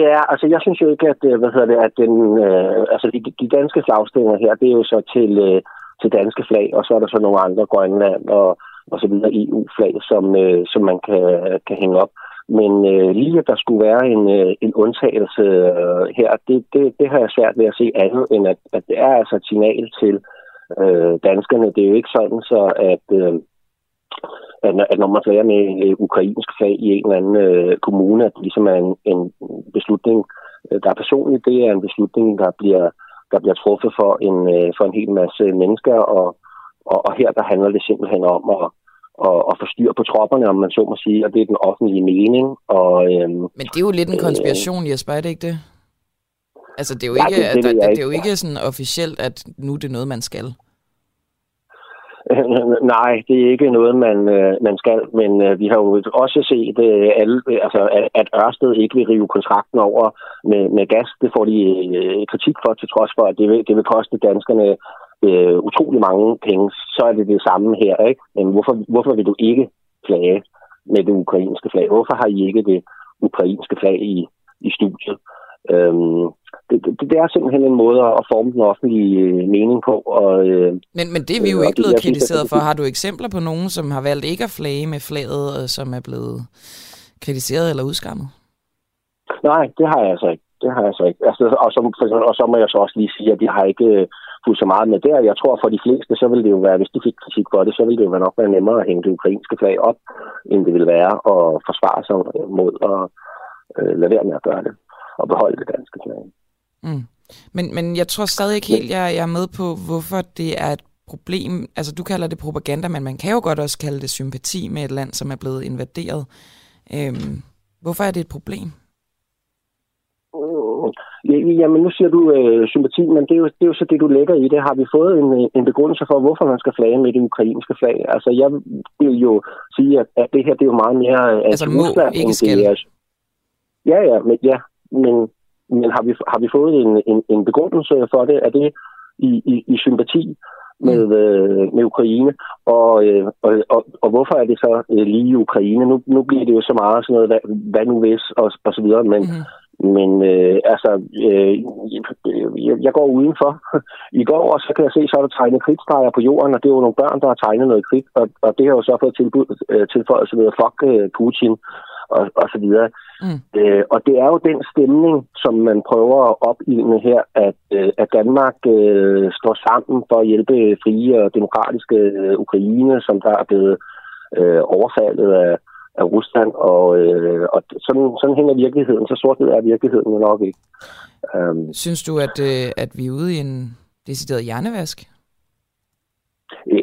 Ja, altså jeg synes jo ikke, at, hvad hedder det, at den, øh, altså de, de danske flagstænger her, det er jo så til, øh, til danske flag, og så er der så nogle andre Grønland og, og så videre EU-flag, som, øh, som man kan, kan hænge op. Men øh, lige at der skulle være en, øh, en undtagelse øh, her, det, det, det har jeg svært ved at se andet, end at, at det er altså et signal til øh, danskerne. Det er jo ikke sådan, så at... Øh, at, at når man flager med øh, ukrainsk flag i en eller anden øh, kommune, at det ligesom er en, en beslutning, øh, der er personligt. Det er en beslutning, der bliver, der bliver truffet for en, øh, for en hel masse mennesker, og, og, og her der handler det simpelthen om at, at, at få styr på tropperne, om man så må sige, og det er den offentlige mening. Og, øhm, Men det er jo lidt en konspiration, øh, Jesper, er det ikke det? Altså, det er jo ikke, ja, det, det, det, det er jo ikke sådan officielt, at nu er det noget, man skal. Nej, det er ikke noget, man, øh, man skal, men øh, vi har jo også set, øh, alle, altså, at Ørsted ikke vil rive kontrakten over med, med gas. Det får de kritik for, til trods for, at det vil, det vil koste danskerne øh, utrolig mange penge, så er det det samme her. Ikke? Men hvorfor, hvorfor vil du ikke flage med det ukrainske flag? Hvorfor har I ikke det ukrainske flag i, i studiet? Øhm, det, det, det er simpelthen en måde at forme den offentlige øh, mening på. Og, øh, men, men det er vi jo ikke blevet kritiseret for. Har du eksempler på nogen, som har valgt ikke at flage med flaget, og som er blevet kritiseret eller udskammet? Nej, det har jeg altså ikke. Det har jeg altså ikke. Altså, og, så, og så må jeg så også lige sige, at de har ikke øh, fulgt så meget med der. Jeg tror, for de fleste, så vil det jo være, hvis de fik kritik for det, så vil det jo nok være nemmere at hænge det ukrainske flag op, end det vil være at forsvare sig mod at øh, lade være med at gøre det og beholde det danske flag. Mm. Men, men jeg tror stadig ikke helt, jeg, jeg er med på, hvorfor det er et problem. Altså, du kalder det propaganda, men man kan jo godt også kalde det sympati med et land, som er blevet invaderet. Øhm, hvorfor er det et problem? Jamen, nu siger du øh, sympati, men det er, jo, det er jo så det, du lægger i det. Har vi fået en, en begrundelse for, hvorfor man skal flage med det ukrainske flag? Altså, jeg vil jo sige, at, at det her det er jo meget mere... Øh, altså, må Rusland, ikke skal. Det er, ja, ja, men, ja, men, men har, vi, har vi fået en, en, en begrundelse for det? Er det i, i, i sympati med, mm. øh, med Ukraine? Og, øh, og, og, og hvorfor er det så øh, lige Ukraine? Nu, nu bliver det jo så meget sådan noget, hvad, hvad nu hvis, og, og så videre, men... Mm men øh, altså, øh, jeg, jeg går udenfor. I går, og så kan jeg se, så er der tegnet kridtstreger på jorden, og det er jo nogle børn, der har tegnet noget kridt, og, og det har jo så fået tilbud, øh, tilføjet sig ved at fuck øh, Putin og, og så videre. Mm. Øh, og det er jo den stemning, som man prøver at opildne her, at, øh, at Danmark øh, står sammen for at hjælpe frie og demokratiske øh, Ukraine, som der er blevet øh, overfaldet af af Rusland, og, øh, og sådan, sådan hænger virkeligheden. Så sort er virkeligheden nok ikke. Um, Synes du, at, øh, at vi er ude i en decideret hjernevask?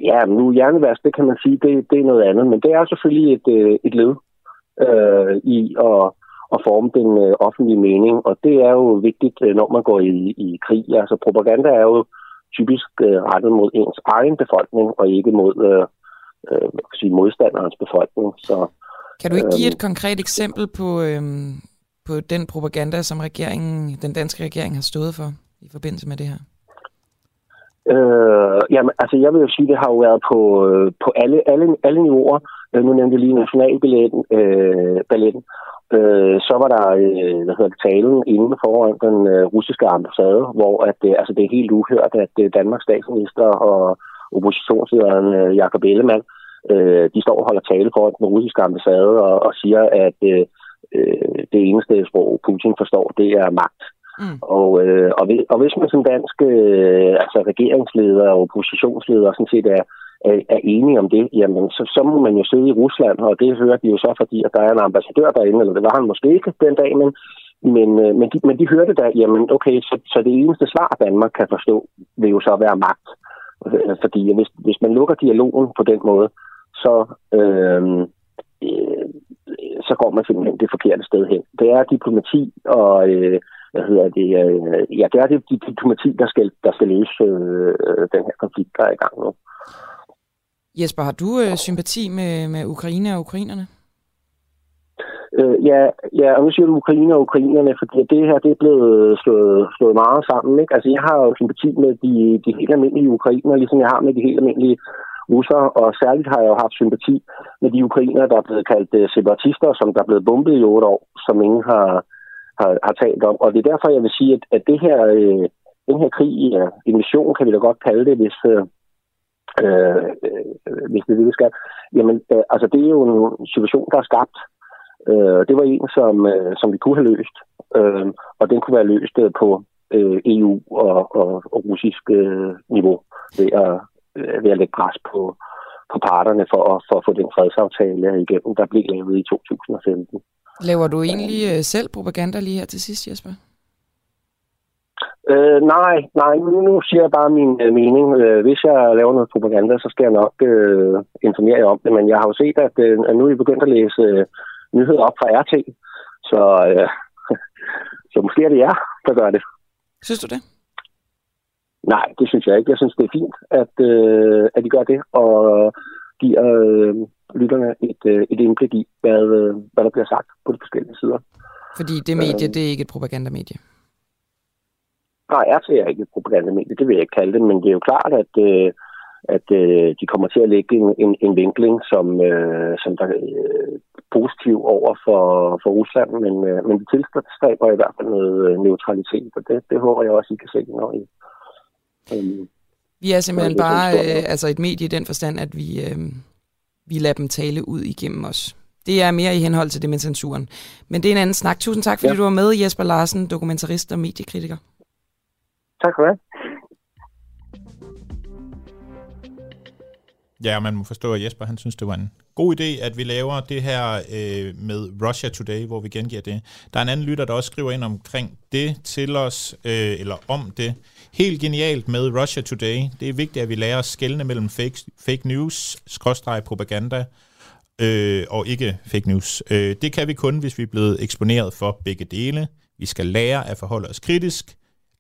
Ja, nu hjernevask, det kan man sige, det, det er noget andet, men det er selvfølgelig et, øh, et led øh, i at, at forme den øh, offentlige mening, og det er jo vigtigt, øh, når man går i, i krig. Altså propaganda er jo typisk øh, rettet mod ens egen befolkning, og ikke mod øh, øh, sige, modstanderens befolkning. Så kan du ikke give et øhm. konkret eksempel på, øhm, på den propaganda, som regeringen, den danske regering har stået for i forbindelse med det her? Øh, jamen, altså jeg vil jo sige, det har jo været på, øh, på alle, alle, alle niveauer. Øh, nu nævnte jeg lige nationalballetten. Øh, balletten. Øh, så var der øh, hvad hedder det, talen inden foran den øh, russiske ambassade, hvor at, øh, altså, det er helt uhørt, at øh, Danmarks statsminister og oppositionslederen øh, Jakob Ellemann øh, de står og holder tale for den russiske ambassade og, og siger, at øh, øh, det eneste sprog, Putin forstår, det er magt. Mm. Og, øh, og, hvis, og hvis man som dansk øh, altså regeringsleder og oppositionsleder sådan set er, er, er enige om det, jamen så, så må man jo sidde i Rusland, og det hører de jo så, fordi at der er en ambassadør derinde, eller det var han måske ikke den dag, men, men, øh, men, de, men de hørte da, jamen okay, så, så det eneste svar, Danmark kan forstå, vil jo så være magt. Øh, fordi hvis, hvis man lukker dialogen på den måde, så, øh, øh, så går man simpelthen det forkerte sted hen. Det er diplomati, og øh, hvad hedder det, øh, ja, det er det, det diplomati, der skal, der skal løse øh, den her konflikt, der er i gang nu. Jesper, har du øh, sympati med, med Ukraine og ukrainerne? Øh, ja, ja, og nu siger du Ukraine og ukrainerne, fordi det her det er blevet slået, slået meget sammen. Ikke? Altså, jeg har jo sympati med de, de helt almindelige ukrainer, ligesom jeg har med de helt almindelige russer, og særligt har jeg jo haft sympati med de ukrainer, der er blevet kaldt øh, separatister, som der er blevet bombet i otte år, som ingen har, har, har talt om. Og det er derfor, jeg vil sige, at, at det her, øh, den her krig, ja, invasion kan vi da godt kalde det, hvis, øh, øh, øh, hvis det er det, vi skal. Jamen, øh, altså det er jo en situation, der er skabt. Øh, det var en, som, øh, som vi kunne have løst, øh, og den kunne være løst øh, på øh, EU og, og, og russisk øh, niveau ved at ved at lægge pres på, på parterne for, for at få den fredsaftale igennem, der blev lavet i 2015. Laver du egentlig øh, selv propaganda lige her til sidst, Jesper? Øh, nej, nej, nu, nu siger jeg bare min øh, mening. Øh, hvis jeg laver noget propaganda, så skal jeg nok øh, informere jer om det, men jeg har jo set, at, øh, at nu er I begyndt at læse øh, nyheder op fra RT, så, øh, så måske er det jer, der gør det. Synes du det? Nej, det synes jeg ikke. Jeg synes, det er fint, at, øh, at de gør det, og giver øh, lytterne et, øh, et indblik i, hvad, øh, hvad der bliver sagt på de forskellige sider. Fordi det medie, øh, det er ikke et propagandamedie? Nej, RT er ikke et propagandamedie, det vil jeg ikke kalde det, men det er jo klart, at, øh, at øh, de kommer til at lægge en, en, en vinkling, som, øh, som der er øh, positiv over for, for Rusland, men, øh, men det tilstræber i hvert fald noget øh, neutralitet, og det, det håber jeg også, I kan se, når I... Vi er simpelthen bare øh, altså et medie i den forstand, at vi, øh, vi lader dem tale ud igennem os. Det er mere i henhold til det med censuren. Men det er en anden snak. Tusind tak, fordi ja. du var med, Jesper Larsen, dokumentarist og mediekritiker. Tak for det. Ja, man må forstå, at Jesper han synes, det var en god idé, at vi laver det her øh, med Russia Today, hvor vi gengiver det. Der er en anden lytter, der også skriver ind omkring det til os, øh, eller om det. Helt genialt med Russia Today. Det er vigtigt, at vi lærer at skelne mellem fake, fake news, skråstreg propaganda, øh, og ikke fake news. Øh, det kan vi kun, hvis vi er blevet eksponeret for begge dele. Vi skal lære at forholde os kritisk,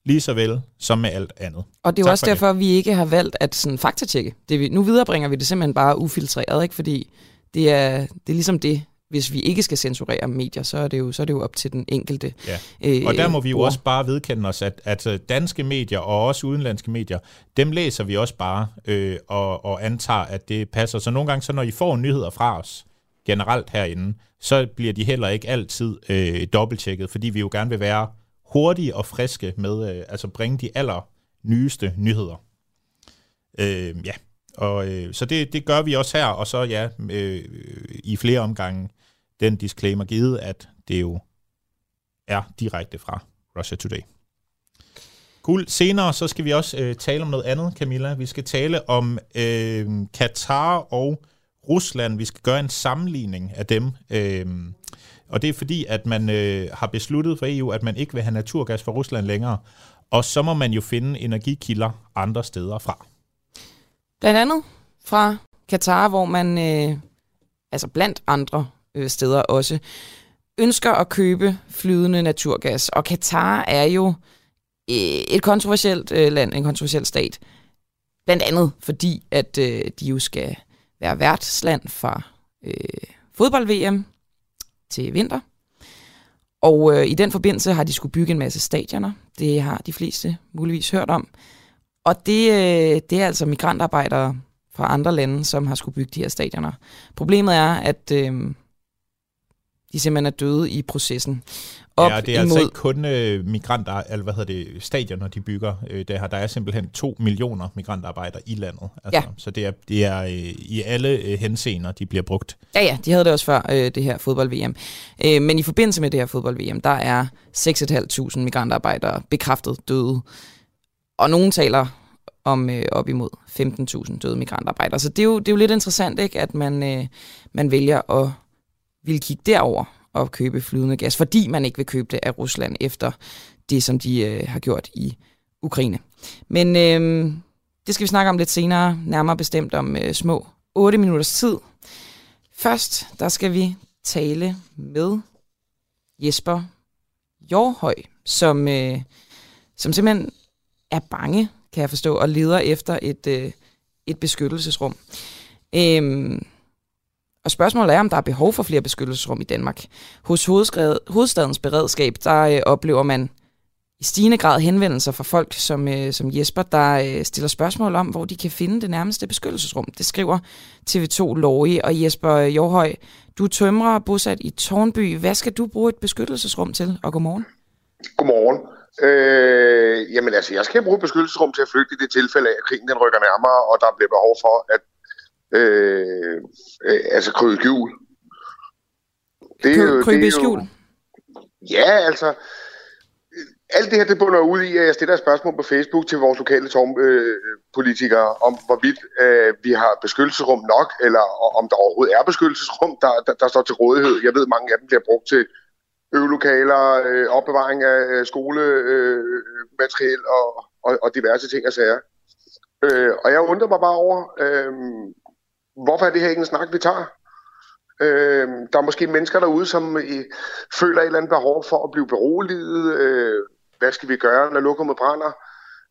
lige så vel som med alt andet. Og det er jo også derfor, det. vi ikke har valgt at sådan faktatjekke. Det, vi, nu viderebringer vi det simpelthen bare ufiltreret, ikke? fordi det er, det er ligesom det, hvis vi ikke skal censurere medier, så er det jo, så er det jo op til den enkelte. Ja. Øh, og der må vi jo også bare vedkende os, at, at øh, danske medier og også udenlandske medier, dem læser vi også bare øh, og, og antager, at det passer. Så nogle gange, så når I får nyheder fra os, generelt herinde, så bliver de heller ikke altid øh, dobbelttjekket, fordi vi jo gerne vil være hurtige og friske med, øh, altså bringe de aller nyeste nyheder. Øh, ja, og øh, så det, det gør vi også her, og så ja, øh, i flere omgange den disclaimer givet, at det jo er direkte fra Russia Today. Cool. Senere så skal vi også øh, tale om noget andet, Camilla. Vi skal tale om øh, Katar og Rusland. Vi skal gøre en sammenligning af dem. Øh, og det er fordi, at man øh, har besluttet for EU, at man ikke vil have naturgas fra Rusland længere. Og så må man jo finde energikilder andre steder fra. Blandt andet fra Katar, hvor man, øh, altså blandt andre øh, steder også, ønsker at købe flydende naturgas. Og Katar er jo øh, et kontroversielt øh, land, en kontroversiel stat. Blandt andet fordi, at øh, de jo skal være værtsland for øh, fodbold-VM til vinter. Og øh, i den forbindelse har de skulle bygge en masse stadioner. Det har de fleste muligvis hørt om. Og det, øh, det er altså migrantarbejdere fra andre lande, som har skulle bygge de her stadioner. Problemet er, at øh, de simpelthen er døde i processen. Op ja, det er altså imod... altså ikke kun øh, migranter, eller hvad hedder det, stadioner, de bygger. Øh, der, der er simpelthen to millioner migrantarbejdere i landet. Altså, ja. Så det er, det er øh, i alle øh, henseender, de bliver brugt. Ja, ja, de havde det også før, øh, det her fodbold-VM. Øh, men i forbindelse med det her fodbold-VM, der er 6.500 migrantarbejdere bekræftet døde. Og nogen taler om øh, op imod 15.000 døde migrantarbejdere. Så det er, jo, det er jo lidt interessant, ikke, at man, øh, man vælger at ville kigge derover og købe flydende gas, fordi man ikke vil købe det af Rusland efter det, som de øh, har gjort i Ukraine. Men øh, det skal vi snakke om lidt senere, nærmere bestemt om øh, små 8 minutters tid. Først, der skal vi tale med Jesper Jorhøj, som, øh, som simpelthen er bange, kan jeg forstå, og leder efter et, øh, et beskyttelsesrum. Øh, og spørgsmålet er, om der er behov for flere beskyttelsesrum i Danmark. Hos hovedstadens beredskab, der øh, oplever man i stigende grad henvendelser fra folk som, øh, som Jesper, der øh, stiller spørgsmål om, hvor de kan finde det nærmeste beskyttelsesrum. Det skriver TV2 Lorge og Jesper øh, Jorhøj. Du er tømrer bosat i Tornby. Hvad skal du bruge et beskyttelsesrum til? Og godmorgen. Godmorgen. Øh, jamen altså, jeg skal bruge et beskyttelsesrum til at flygte i det tilfælde af, at krigen den rykker nærmere, og der bliver behov for, at øh, øh, altså krybe skjul. Det er jo, krybe det er skjul? Ja, altså, alt det her, det bunder ud i, at jeg stiller et spørgsmål på Facebook til vores lokale tårnpolitikere øh, om, hvorvidt øh, vi har beskyttelsesrum nok, eller om der overhovedet er beskyttelsesrum, der, der, der står til rådighed. Jeg ved, mange af dem bliver brugt til øvelokaler, øh, opbevaring af øh, skolemateriel øh, og, og, og diverse ting og sager. Øh, og jeg undrer mig bare over, øh, hvorfor er det her ikke en snak, vi tager? Øh, der er måske mennesker derude, som øh, føler et eller andet behov for at blive beroliget. Øh, hvad skal vi gøre, når lokummet brænder?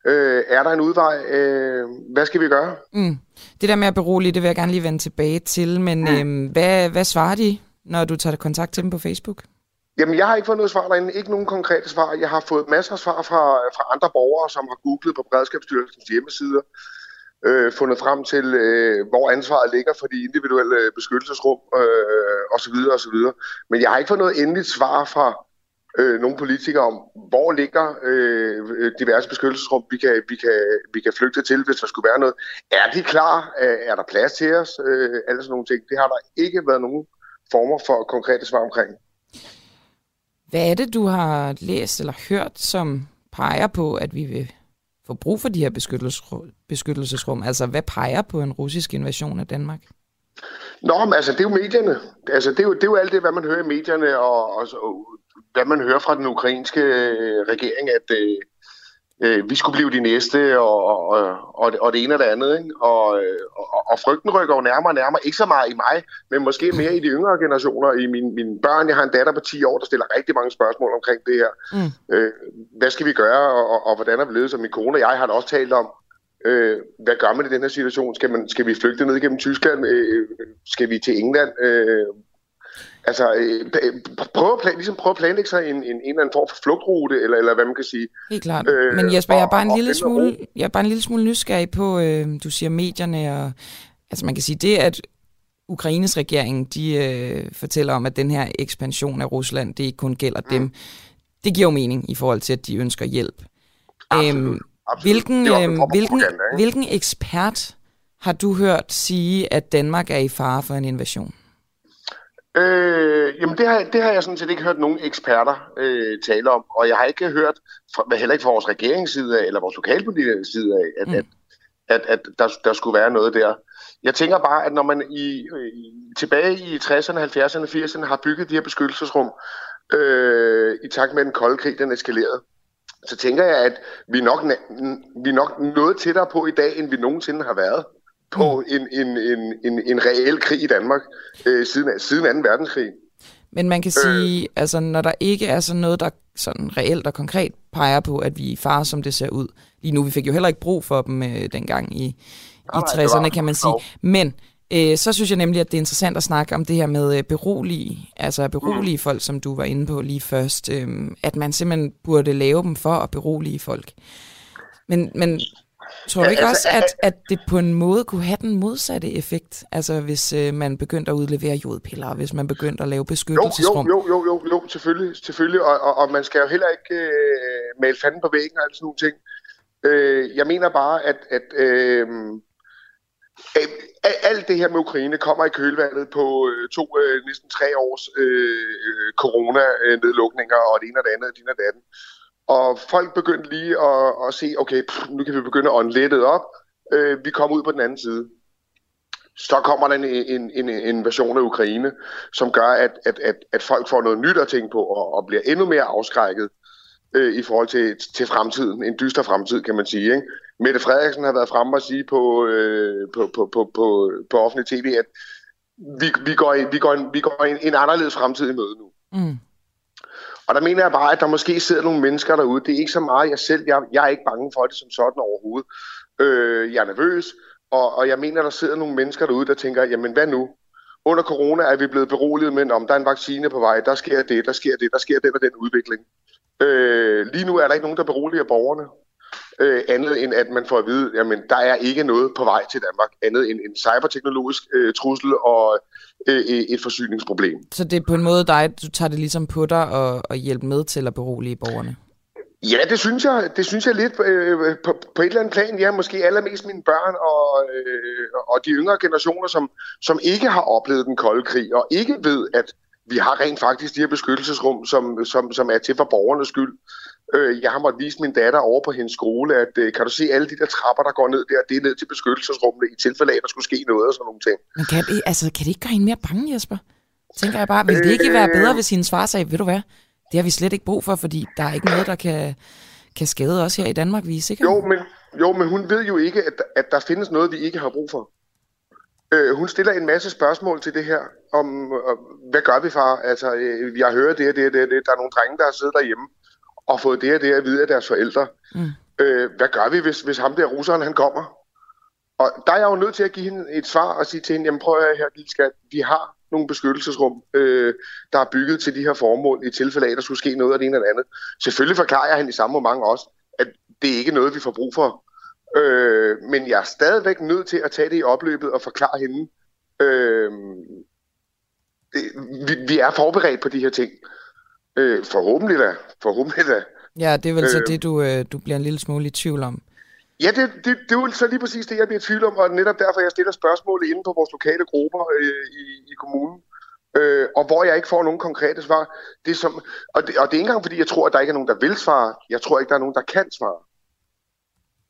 Øh, er der en udvej? Øh, hvad skal vi gøre? Mm. Det der med at berolige, det vil jeg gerne lige vende tilbage til, men mm. øh, hvad, hvad svarer de, når du tager kontakt til dem på Facebook? Jamen, jeg har ikke fået noget svar derinde. Ikke nogen konkrete svar. Jeg har fået masser af svar fra, fra andre borgere, som har googlet på Beredskabsstyrelsens hjemmesider, øh, fundet frem til, øh, hvor ansvaret ligger for de individuelle øh, beskyttelsesrum, øh, osv. osv. Men jeg har ikke fået noget endeligt svar fra øh, nogle politikere om, hvor ligger øh, diverse beskyttelsesrum, vi kan, vi, kan, vi kan flygte til, hvis der skulle være noget. Er de klar? Øh, er der plads til os? Øh, alle sådan nogle ting. Det har der ikke været nogen former for konkrete svar omkring. Hvad er det, du har læst eller hørt, som peger på, at vi vil få brug for de her beskyttelsesrum? beskyttelsesrum? Altså, hvad peger på en russisk invasion af Danmark? Nå, men altså, det er jo medierne. Altså, det er jo, det er jo alt det, hvad man hører i medierne, og, og, og hvad man hører fra den ukrainske øh, regering, at øh, øh, vi skulle blive de næste, og, og, og, og det ene og det andet. Ikke? Og, og, og frygten rykker jo nærmere og nærmere. Ikke så meget i mig, men måske mere i de yngre generationer. I mine, mine børn, jeg har en datter på 10 år, der stiller rigtig mange spørgsmål omkring det her. Mm. Øh, hvad skal vi gøre, og, og, og hvordan er vi ledet som min kone og jeg har da også talt om, Øh, hvad gør man i den her situation? Skal, man, skal vi flygte ned gennem Tyskland? Øh, skal vi til England? Øh, Altså, øh, prøv at, plan, ligesom prøve at planlægge sig en, en, en eller anden form for flugtrute, eller, eller hvad man kan sige. Helt klart. Øh, Men Jesper, jeg er bare en, lille smule, jeg er bare en lille smule nysgerrig på, øh, du siger medierne, og altså man kan sige, det at Ukraines regering, de øh, fortæller om, at den her ekspansion af Rusland, det ikke kun gælder mm. dem, det giver jo mening i forhold til, at de ønsker hjælp. Absolut. Øhm, Absolut. Hvilken, øh, hvilken, hvilken ekspert har du hørt sige, at Danmark er i fare for en invasion? Øh, jamen det har, det har jeg sådan set ikke hørt nogen eksperter øh, tale om, og jeg har ikke hørt, fra, heller ikke fra vores regeringsside af, eller vores lokalpolitikere side af, at, mm. at, at, at der, der skulle være noget der. Jeg tænker bare, at når man i, i tilbage i 60'erne, 70'erne, 80'erne har bygget de her beskyttelsesrum, øh, i takt med den kolde krig, den eskalerede, så tænker jeg, at vi nok, vi nok noget tættere på i dag, end vi nogensinde har været på en, en, en, en, en reel krig i Danmark øh, siden, siden 2. verdenskrig. Men man kan øh. sige, altså når der ikke er sådan noget, der sådan reelt og konkret peger på, at vi er far, som det ser ud lige nu. Vi fik jo heller ikke brug for dem øh, dengang i, i 60'erne, kan man sige. Men øh, så synes jeg nemlig, at det er interessant at snakke om det her med øh, berolige, altså berolige mm. folk, som du var inde på lige først. Øh, at man simpelthen burde lave dem for at berolige folk. Men, men Tror du ikke altså, også, at, at det på en måde kunne have den modsatte effekt? Altså hvis øh, man begyndte at udlevere jodpiller, hvis man begyndte at lave beskyttelsesrum? Jo, jo, jo, jo, jo selvfølgelig, selvfølgelig. Og, og, og man skal jo heller ikke øh, male fanden på væggen og alle sådan nogle ting. Øh, jeg mener bare, at, at øh, alt det her med Ukraine kommer i kølvandet på øh, to, øh, næsten tre års øh, corona-nedlukninger og det ene og det andet og det ene og det andet. Og folk begyndte lige at, at se, okay, pff, nu kan vi begynde at ånde op. Øh, vi kommer ud på den anden side. Så kommer der en, en, en, en version af Ukraine, som gør, at, at, at, at folk får noget nyt at tænke på, og, og bliver endnu mere afskrækket øh, i forhold til, til fremtiden. En dyster fremtid, kan man sige. Ikke? Mette Frederiksen har været fremme og sige på, øh, på, på, på, på, på offentlig tv, at vi, vi går, vi går, en, vi går en, en anderledes fremtid i møde nu. Mm. Og der mener jeg bare, at der måske sidder nogle mennesker derude. Det er ikke så meget jeg selv. Jeg, jeg er ikke bange for det som sådan overhovedet. Øh, jeg er nervøs, og, og jeg mener, der sidder nogle mennesker derude, der tænker, jamen hvad nu? Under corona er vi blevet beroliget med, om der er en vaccine på vej, der sker det, der sker det, der sker den og den udvikling. Øh, lige nu er der ikke nogen, der beroliger borgerne øh, andet end at man får at vide, jamen der er ikke noget på vej til Danmark, andet end en cyberteknologisk øh, trussel og øh, et forsyningsproblem. Så det er på en måde dig, du tager det ligesom på dig og, og hjælper med til at berolige borgerne? Ja, det synes jeg, det synes jeg lidt øh, på, på et eller andet plan. Ja, måske allermest mine børn og, øh, og de yngre generationer, som, som ikke har oplevet den kolde krig, og ikke ved, at vi har rent faktisk de her beskyttelsesrum, som, som, som er til for borgernes skyld. Øh, jeg har måttet vise min datter over på hendes skole, at øh, kan du se alle de der trapper, der går ned der, det er ned til beskyttelsesrummene i tilfælde af, at der skulle ske noget og sådan nogle ting. Men kan det, altså, kan det ikke gøre hende mere bange, Jesper? Tænker jeg bare, vil det ikke være bedre, hvis hendes far sagde, ved du hvad, det har vi slet ikke brug for, fordi der er ikke noget, der kan, kan skade os her i Danmark, vi er sikre? Jo, men, jo, men hun ved jo ikke, at, at der findes noget, vi ikke har brug for. Øh, hun stiller en masse spørgsmål til det her, om øh, hvad gør vi far? Altså, øh, jeg hører det og det og det, det. Der er nogle drenge, der har siddet derhjemme og fået det og det at vide af deres forældre. Mm. Øh, hvad gør vi, hvis, hvis ham der russeren, han kommer? Og der er jeg jo nødt til at give hende et svar og sige til hende, jamen prøv at her, lille skat, vi har nogle beskyttelsesrum, øh, der er bygget til de her formål, i tilfælde af, at der skulle ske noget af det ene eller andet. Selvfølgelig forklarer han i samme moment også, at det er ikke noget, vi får brug for. Øh, men jeg er stadigvæk nødt til at tage det i opløbet og forklare hende. Øh, det, vi, vi er forberedt på de her ting. Øh, forhåbentlig da. Forhåbentlig da. Ja, det er vel øh, så det, du, øh, du bliver en lille smule i tvivl om. Ja, det, det, det er jo så lige præcis det, jeg bliver i tvivl om, og netop derfor, jeg stiller spørgsmål inde på vores lokale grupper øh, i, i kommunen, øh, og hvor jeg ikke får nogen konkrete svar. Det er som, og, det, og det er ikke engang, fordi jeg tror, at der ikke er nogen, der vil svare. Jeg tror ikke, der er nogen, der kan svare.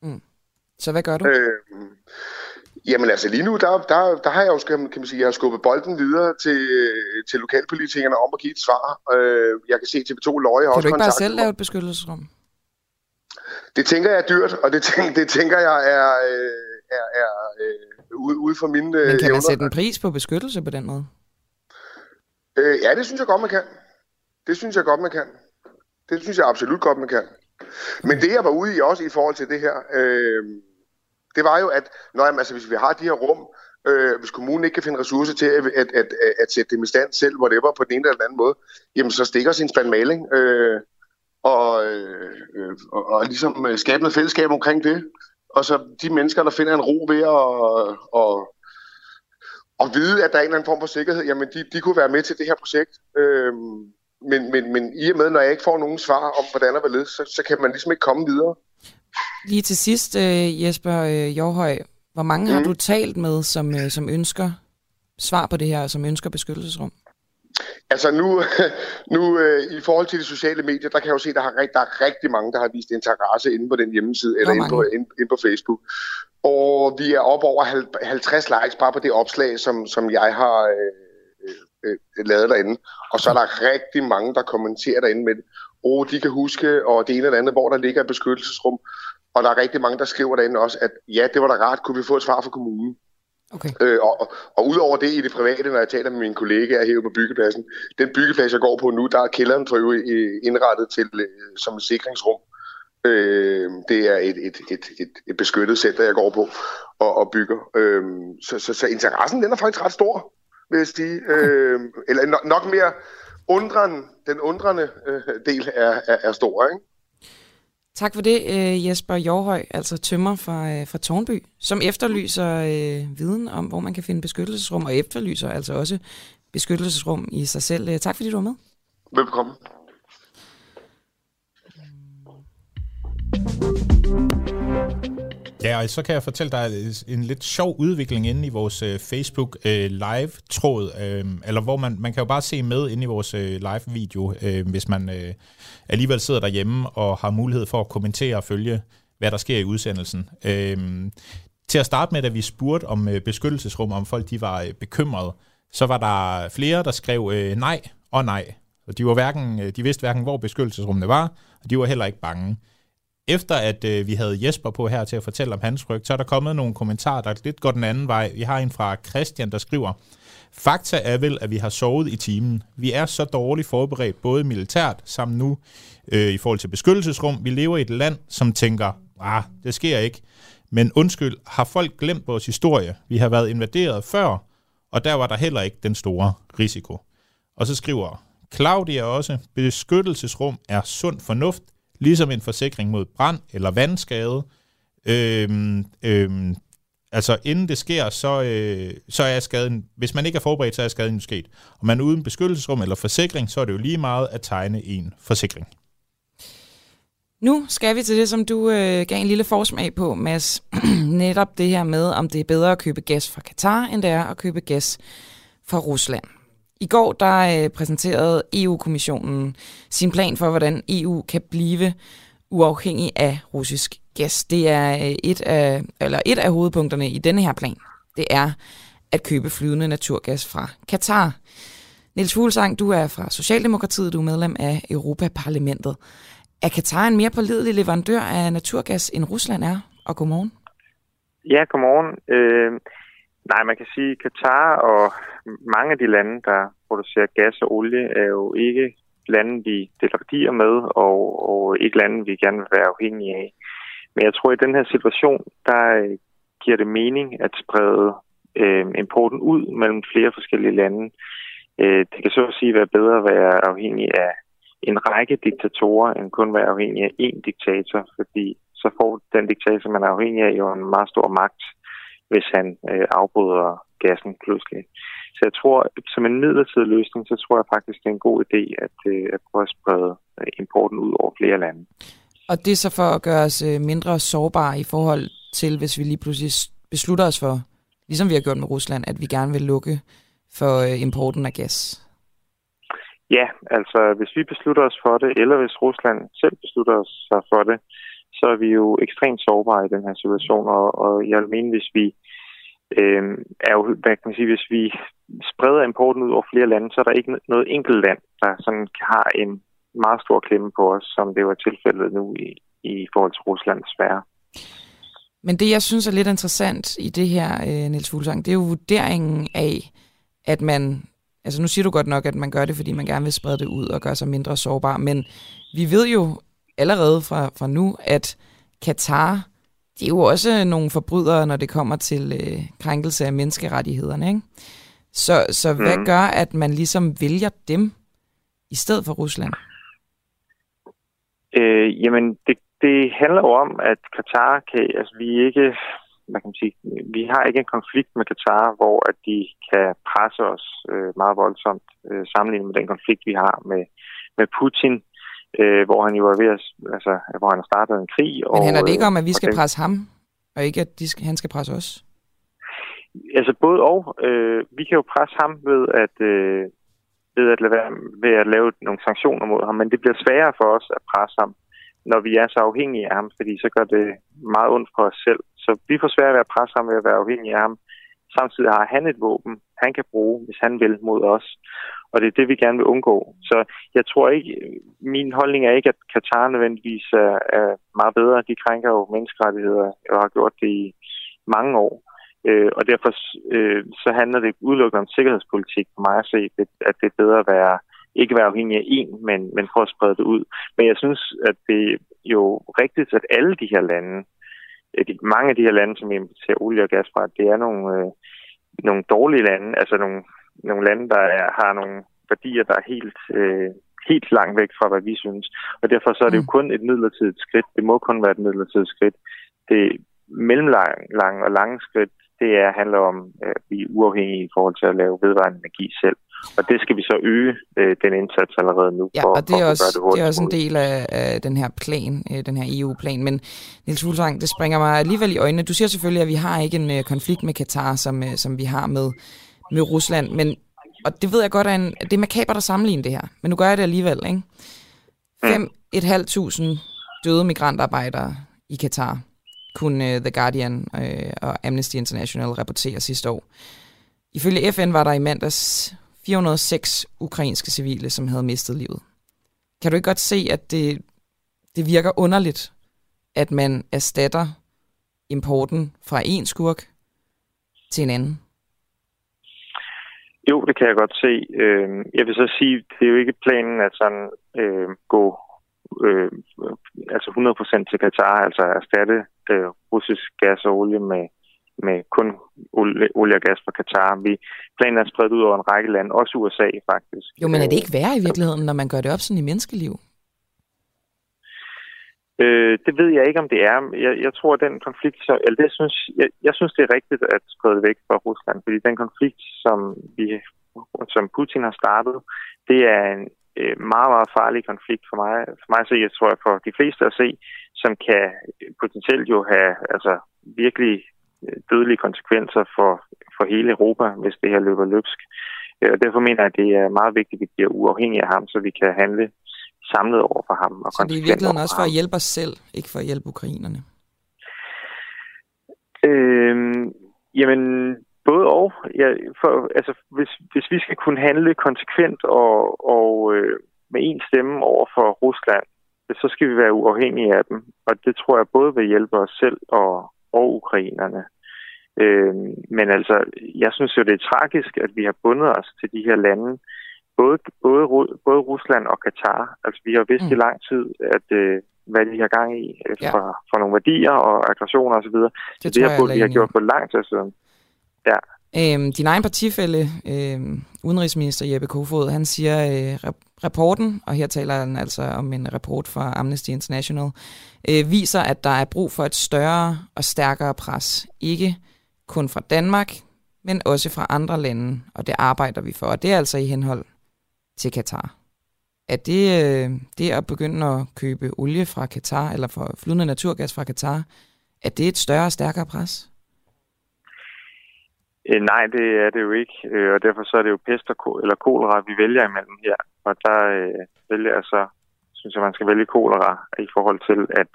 Mm. Så hvad gør du? Øh, jamen altså lige nu, der, der, der har jeg jo, kan man sige, jeg har skubbet bolden videre til, til lokalpolitikerne om at give et svar. Øh, jeg kan se TV2 Løje har Kan du ikke bare selv lave et beskyttelsesrum? Det tænker jeg er dyrt, og det, tænker, det tænker jeg er, øh, er, er øh, ude, ude for mine Men kan evner. man sætte en pris på beskyttelse på den måde? Øh, ja, det synes jeg godt, man kan. Det synes jeg godt, man kan. Det synes jeg absolut godt, man kan. Men det, jeg var ude i også i forhold til det her, øh, det var jo, at når, altså, hvis vi har de her rum, øh, hvis kommunen ikke kan finde ressourcer til at, at, at, at sætte dem i stand selv, whatever, på den ene eller den anden måde, jamen så stikker sin spand maling. Øh, og, øh, øh og, og ligesom øh, skabe noget fællesskab omkring det. Og så de mennesker, der finder en ro ved at, og, og vide, at der er en eller anden form for sikkerhed, jamen de, de kunne være med til det her projekt. Øh, men, men, men i og med, når jeg ikke får nogen svar om, hvordan og hvorledes, så, så kan man ligesom ikke komme videre. Lige til sidst, øh, Jesper øh, Jorhøj, hvor mange mm. har du talt med, som, øh, som ønsker svar på det her, som ønsker beskyttelsesrum? Altså nu, nu øh, i forhold til de sociale medier, der kan jeg jo se, der, har, der er rigtig mange, der har vist interesse inde på den hjemmeside, eller inde på, inde, inde på Facebook. Og vi er op over 50 likes bare på det opslag, som, som jeg har øh, øh, lavet derinde. Og så er der rigtig mange, der kommenterer derinde med, åh, oh, de kan huske, og det ene eller andet, hvor der ligger et beskyttelsesrum. Og der er rigtig mange, der skriver derinde også, at ja, det var da rart, kunne vi få et svar fra kommunen. Okay. Øh, og, og, udover det i det private, når jeg taler med mine kollegaer her på byggepladsen, den byggeplads, jeg går på nu, der er kælderen for øvrigt indrettet til, øh, som et sikringsrum. Øh, det er et, et, et, et, et beskyttet center, jeg går på og, og bygger. Øh, så, så, så interessen den er faktisk ret stor, vil jeg sige. Øh, eller nok mere undrende, den undrende øh, del er, er, er stor, ikke? Tak for det, øh, Jesper Jorhøj, altså tømmer fra, øh, fra Tornby, som efterlyser øh, viden om, hvor man kan finde beskyttelsesrum, og efterlyser altså også beskyttelsesrum i sig selv. Øh, tak fordi du var med. Velkommen. Ja, og så kan jeg fortælle dig en lidt sjov udvikling inde i vores øh, Facebook øh, live-tråd, øh, eller hvor man, man kan jo bare se med inde i vores øh, live-video, øh, hvis man øh, alligevel sidder derhjemme og har mulighed for at kommentere og følge, hvad der sker i udsendelsen. Øh, til at starte med, da vi spurgte om øh, beskyttelsesrum, om folk de var øh, bekymrede, så var der flere, der skrev øh, nej og nej. Og de, var hverken, øh, de vidste hverken, hvor beskyttelsesrummene var, og de var heller ikke bange efter at øh, vi havde Jesper på her til at fortælle om hans ryg, så er der kommet nogle kommentarer, der lidt går den anden vej. Vi har en fra Christian, der skriver, Fakta er vel, at vi har sovet i timen. Vi er så dårligt forberedt, både militært samt nu øh, i forhold til beskyttelsesrum. Vi lever i et land, som tænker, ah, det sker ikke. Men undskyld, har folk glemt vores historie? Vi har været invaderet før, og der var der heller ikke den store risiko. Og så skriver Claudia også, beskyttelsesrum er sund fornuft, ligesom en forsikring mod brand eller vandskade. Øhm, øhm, altså inden det sker, så, øh, så er skaden, hvis man ikke er forberedt, så er skaden jo sket. Og man er uden beskyttelsesrum eller forsikring, så er det jo lige meget at tegne en forsikring. Nu skal vi til det, som du øh, gav en lille forsmag på, Mads. Netop det her med, om det er bedre at købe gas fra Katar, end det er at købe gas fra Rusland. I går der øh, præsenterede EU-kommissionen sin plan for, hvordan EU kan blive uafhængig af russisk gas. Det er øh, et af, eller et af hovedpunkterne i denne her plan. Det er at købe flydende naturgas fra Katar. Niels Fuglsang, du er fra Socialdemokratiet, du er medlem af Europaparlamentet. Er Katar en mere pålidelig leverandør af naturgas, end Rusland er? Og godmorgen. Ja, godmorgen. Øh, nej, man kan sige, at Katar og mange af de lande, der producerer gas og olie, er jo ikke lande, vi deler værdier med, og, og ikke lande, vi gerne vil være afhængige af. Men jeg tror, at i den her situation, der øh, giver det mening at sprede øh, importen ud mellem flere forskellige lande. Øh, det kan så at sige være bedre at være afhængig af en række diktatorer, end kun være afhængig af én diktator, fordi så får den diktator, man er afhængig af, jo en meget stor magt, hvis han øh, afbryder gassen pludselig. Så jeg tror, som en midlertidig løsning, så tror jeg faktisk, det er en god idé at, øh, at prøve at sprede øh, importen ud over flere lande. Og det er så for at gøre os øh, mindre sårbare i forhold til, hvis vi lige pludselig beslutter os for, ligesom vi har gjort med Rusland, at vi gerne vil lukke for øh, importen af gas? Ja, altså hvis vi beslutter os for det, eller hvis Rusland selv beslutter sig for det, så er vi jo ekstremt sårbare i den her situation, og, og jeg mener, hvis vi øh, er jo, hvad kan man sige, hvis vi spreder importen ud over flere lande, så er der ikke noget enkelt land, der sådan har en meget stor klemme på os, som det var tilfældet nu i, i forhold til Rusland desværre. Men det, jeg synes er lidt interessant i det her, øh, Niels Fuglsang, det er jo vurderingen af, at man... Altså nu siger du godt nok, at man gør det, fordi man gerne vil sprede det ud og gøre sig mindre sårbar, men vi ved jo allerede fra, fra nu, at Katar, det er jo også nogle forbrydere, når det kommer til øh, krænkelse af menneskerettighederne. Ikke? Så, så mm. hvad gør, at man ligesom vælger dem i stedet for Rusland? Øh, jamen, det, det handler jo om, at Katar kan, altså vi ikke, hvad kan man sige, vi har ikke en konflikt med Katar, hvor at de kan presse os øh, meget voldsomt øh, sammenlignet med den konflikt, vi har med, med Putin, øh, hvor han jo er ved at, altså, hvor han har startet en krig. Men handler det ikke om, at vi skal den, presse ham, og ikke at de skal, han skal presse os? Altså både og. Øh, vi kan jo presse ham ved at, øh, ved at, lade være, ved at lave nogle sanktioner mod ham, men det bliver sværere for os at presse ham, når vi er så afhængige af ham, fordi så gør det meget ondt for os selv. Så vi får svært ved at presse ham ved at være afhængige af ham. Samtidig har han et våben, han kan bruge, hvis han vil, mod os. Og det er det, vi gerne vil undgå. Så jeg tror ikke, min holdning er ikke, at Katar nødvendigvis er, er meget bedre. De krænker jo menneskerettigheder og har gjort det i mange år. Øh, og derfor øh, så handler det udelukkende om sikkerhedspolitik for mig at se, at det er bedre at være ikke være afhængig af en, men, men prøve at sprede det ud. Men jeg synes, at det er jo rigtigt, at alle de her lande, øh, de, mange af de her lande, som importerer olie og gas fra, det er nogle, øh, nogle dårlige lande, altså nogle, nogle lande, der er, har nogle værdier, der er helt, øh, helt langt væk fra, hvad vi synes. Og derfor så er det jo mm. kun et midlertidigt skridt. Det må kun være et midlertidigt skridt. Det mellemlange og lange skridt, det er, handler om at blive uafhængige i forhold til at lave vedvarende energi selv. Og det skal vi så øge øh, den indsats allerede nu. Ja, for, og det er, for også, det, det er også en del af, af den her plan, øh, den her EU-plan. Men Niels Fuglsang, det springer mig alligevel i øjnene. Du siger selvfølgelig, at vi har ikke en øh, konflikt med Katar, som, øh, som vi har med, med Rusland. Men, og det ved jeg godt, at, en, det er makabert at sammenligne det her. Men nu gør jeg det alligevel. Ikke? 5.500 mm. døde migrantarbejdere i Katar kunne uh, The Guardian uh, og Amnesty International rapportere sidste år. Ifølge FN var der i mandags 406 ukrainske civile, som havde mistet livet. Kan du ikke godt se, at det, det virker underligt, at man erstatter importen fra en skurk til en anden? Jo, det kan jeg godt se. Øhm, jeg vil så sige, det er jo ikke planen at sådan øh, gå øh, altså 100% til Katar, altså erstatte øh, russisk gas og olie med med kun olie, og gas fra Katar. Vi planen er spredt ud over en række lande, også USA faktisk. Jo, men er det ikke værre i virkeligheden, når man gør det op sådan i menneskeliv? Øh, det ved jeg ikke, om det er. Jeg, jeg tror, at den konflikt, så, eller det synes, jeg, jeg synes, det er rigtigt at sprede væk fra Rusland, fordi den konflikt, som, vi, som Putin har startet, det er en øh, meget, meget farlig konflikt for mig. For mig at se, jeg tror jeg for de fleste at se, som kan potentielt jo have altså, virkelig dødelige konsekvenser for, for hele Europa, hvis det her løber løbsk. Øh, og derfor mener jeg, at det er meget vigtigt, at vi bliver uafhængige af ham, så vi kan handle samlet over for ham. Og så det er i virkeligheden også for at hjælpe os selv, ikke for at hjælpe ukrainerne? Øhm, jamen, både og. Ja, for, altså, hvis, hvis vi skal kunne handle konsekvent og, og øh, med en stemme over for Rusland, så skal vi være uafhængige af dem. Og det tror jeg både vil hjælpe os selv og, og ukrainerne. Øh, men altså, jeg synes jo, det er tragisk, at vi har bundet os til de her lande, både, både, både Rusland og Katar. Altså, vi har vidst mm. i lang tid, at øh, hvad de har gang i øh, ja. for, for nogle værdier og aggressioner osv. Så, så det har vi har gjort for lang tid siden. Ja, Øhm, din egen partifælde, øhm, udenrigsminister Jeppe Kofod, han siger, øh, rapporten, og her taler han altså om en rapport fra Amnesty International, øh, viser, at der er brug for et større og stærkere pres. Ikke kun fra Danmark, men også fra andre lande, og det arbejder vi for. Og det er altså i henhold til Katar. Er det, øh, det at begynde at købe olie fra Katar, eller for flydende naturgas fra Katar, er det et større og stærkere pres? Øh, nej, det er det jo ikke, øh, og derfor så er det jo pest og eller kolera, vi vælger imellem her. Og der øh, vælger jeg så, synes jeg, man skal vælge kolera i forhold til, at,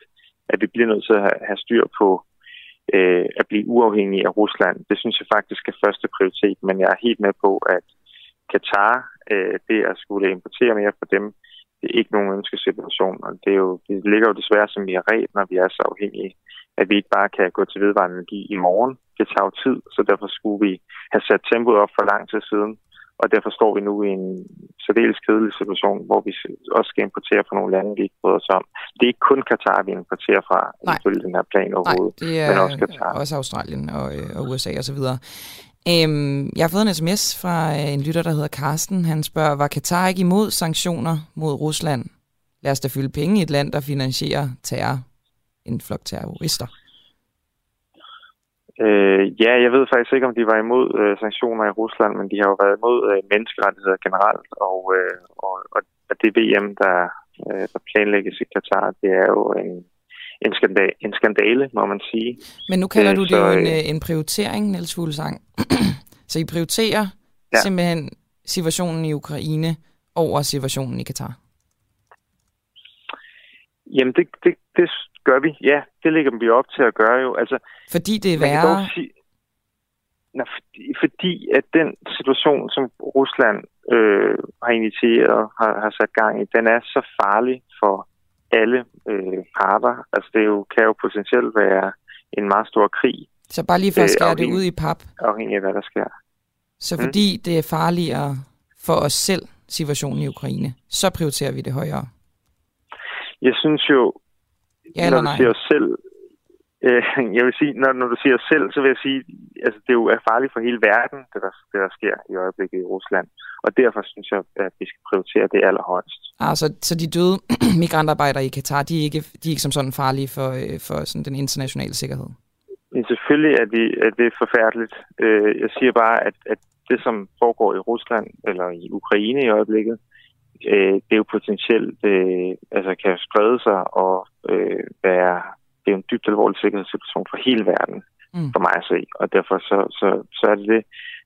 at vi bliver nødt til at have, styr på øh, at blive uafhængig af Rusland. Det synes jeg faktisk er første prioritet, men jeg er helt med på, at Katar, øh, det at skulle importere mere fra dem, det er ikke nogen ønskesituation, og det, er jo, det ligger jo desværre som vi har ret, når vi er så afhængige, at vi ikke bare kan gå til vedvarende energi i morgen. Det tager jo tid, så derfor skulle vi have sat tempoet op for lang tid siden, og derfor står vi nu i en særdeles kedelig situation, hvor vi også skal importere fra nogle lande, vi ikke bryder os om. Det er ikke kun Katar, vi importerer fra, ifølge den her plan overhovedet, Nej, det er men også Katar. også Australien og, øh, og USA osv. Øhm, jeg har fået en sms fra øh, en lytter, der hedder Karsten. Han spørger, var Katar ikke imod sanktioner mod Rusland? Lad os da fylde penge i et land, der finansierer terror. En flok terrorister. Øh, ja, jeg ved faktisk ikke, om de var imod øh, sanktioner i Rusland, men de har jo været imod øh, menneskerettigheder generelt, og, øh, og, og det VM, der, øh, der planlægges i Katar, det er jo en, en, skandale, en skandale, må man sige. Men nu kalder øh, du det så, jo en, øh, en prioritering, Niels Fuglsang. så I prioriterer ja. simpelthen situationen i Ukraine over situationen i Katar? Jamen, det, det, det gør vi. Ja, det lægger vi op til at gøre jo. Altså, fordi det er værre? Sige, nej, fordi, fordi at den situation, som Rusland øh, har initieret, har, har sat gang i, den er så farlig for alle øh, parter. Altså det jo, kan jo potentielt være en meget stor krig. Så bare lige for at øh, skære det ud i pap? Afhængig af, hvad der sker. Så mm. fordi det er farligere for os selv, situationen i Ukraine, så prioriterer vi det højere? Jeg synes jo, Ja? Når du siger os selv, øh, jeg vil sige, når, når du siger selv, så vil jeg sige, altså det er jo farligt for hele verden, det der, det der sker i øjeblikket i Rusland. Og derfor synes jeg, at vi skal prioritere det allerhøjst. Altså, så de døde migrantarbejdere i Katar, de er ikke, de er ikke som sådan farlige for, øh, for sådan den internationale sikkerhed? Men selvfølgelig er det, er det forfærdeligt. Øh, jeg siger bare, at, at det, som foregår i Rusland eller i Ukraine i øjeblikket, øh, det er jo potentielt altså kan sprede sig og være det er en dybt alvorlig sikkerhedssituation for hele verden, mm. for mig at se. Og derfor så, så, så er det det,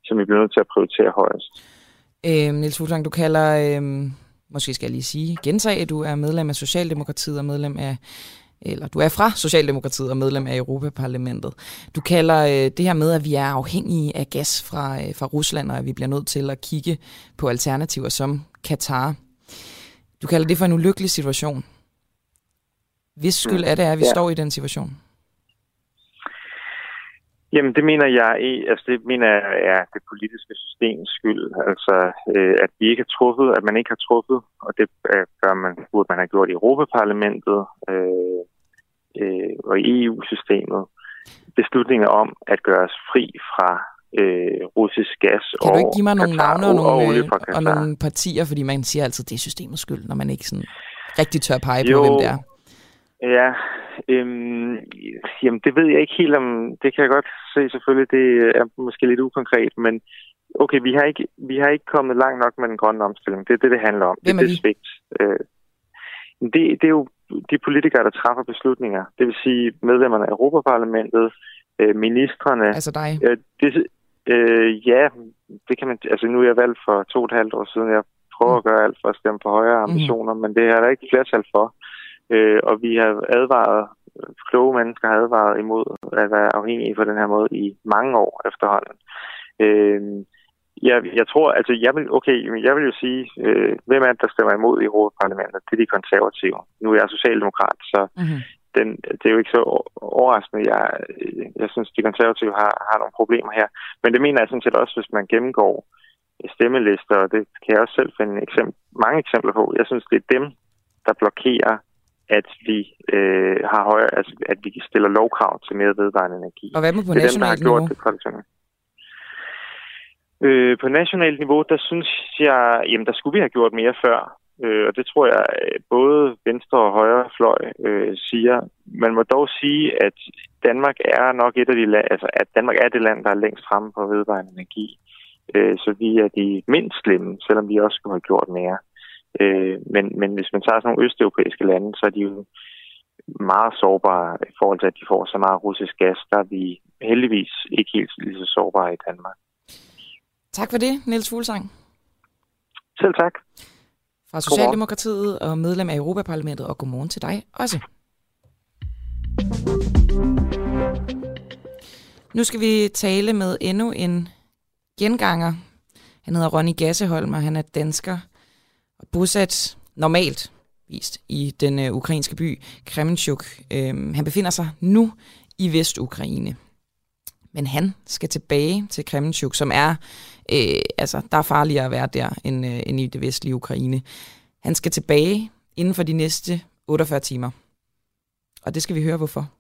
som vi bliver nødt til at prioritere højest. Øh, Niels Fuglsang, du kalder, øh, måske skal jeg lige sige, gentage, at du er medlem af Socialdemokratiet og medlem af eller du er fra Socialdemokratiet og medlem af Europaparlamentet. Du kalder øh, det her med, at vi er afhængige af gas fra, øh, fra Rusland, og at vi bliver nødt til at kigge på alternativer som Katar. Du kalder det for en ulykkelig situation. Hvis skyld er det, at vi ja. står i den situation? Jamen, det mener jeg altså det mener jeg er det politiske systems skyld. Altså, øh, at vi ikke har truffet, at man ikke har truffet, og det øh, gør man, burde man have gjort i Europaparlamentet øh, øh, og i EU-systemet. Beslutninger om at gøre os fri fra øh, russisk gas Kan du ikke give mig nogle navne og, og, nogle, og nogle partier, fordi man siger altid, det er systemets skyld, når man ikke sådan rigtig tør pege jo, på, hvem det er? Ja, øhm, jamen det ved jeg ikke helt om, det kan jeg godt se selvfølgelig, det er måske lidt ukonkret, men okay, vi har ikke, vi har ikke kommet langt nok med den grønne omstilling. Det er det, det handler om. Hvem er det, det svigt. Øh, det, det er jo de politikere, der træffer beslutninger. Det vil sige medlemmerne af Europaparlamentet, øh, ministerne. Altså dig? Øh, det, Øh, ja, det kan man... Altså, nu er jeg valgt for to og et halvt år siden. Jeg prøver mm. at gøre alt for at stemme på højere mhm. ambitioner, mm. men det er der ikke flertal for. Øh, og vi har advaret, kloge mennesker har advaret imod at være afhængige på den her måde i mange år efterhånden. Øh, jeg, jeg tror, altså jeg vil, okay, jeg vil jo sige, øh, hvem er det, der stemmer imod i Europaparlamentet? Det er de konservative. Nu er jeg socialdemokrat, så mm-hmm den, det er jo ikke så overraskende. Jeg, jeg synes, de konservative har, har nogle problemer her. Men det mener jeg sådan set også, hvis man gennemgår stemmelister, og det kan jeg også selv finde eksempel, mange eksempler på. Jeg synes, det er dem, der blokerer, at vi øh, har højere, altså, at vi stiller lovkrav til mere vedvarende energi. Og hvad med på det er dem, der har gjort det Øh, på nationalt niveau, der synes jeg, jamen der skulle vi have gjort mere før. Øh, og det tror jeg, både venstre og højre fløj øh, siger. Man må dog sige, at Danmark er nok et af de lande, altså at Danmark er det land, der er længst fremme på vedvarende energi. Øh, så vi er de mindst slemme, selvom vi også skulle have gjort mere. Øh, men, men hvis man tager sådan nogle østeuropæiske lande, så er de jo meget sårbare i forhold til, at de får så meget russisk gas. Der er vi heldigvis ikke helt lige så sårbare i Danmark. Tak for det, Niels Fuglsang. Selv tak. Fra Socialdemokratiet og medlem af Europaparlamentet, og godmorgen til dig også. Nu skal vi tale med endnu en genganger. Han hedder Ronny Gasseholm, og han er dansker og bosat normalt vist i den øh, ukrainske by Kremenchuk. Øh, han befinder sig nu i Vestukraine. Men han skal tilbage til Kremenchuk, som er, øh, altså, der er farligere at være der end, øh, end i det vestlige Ukraine. Han skal tilbage inden for de næste 48 timer. Og det skal vi høre, hvorfor.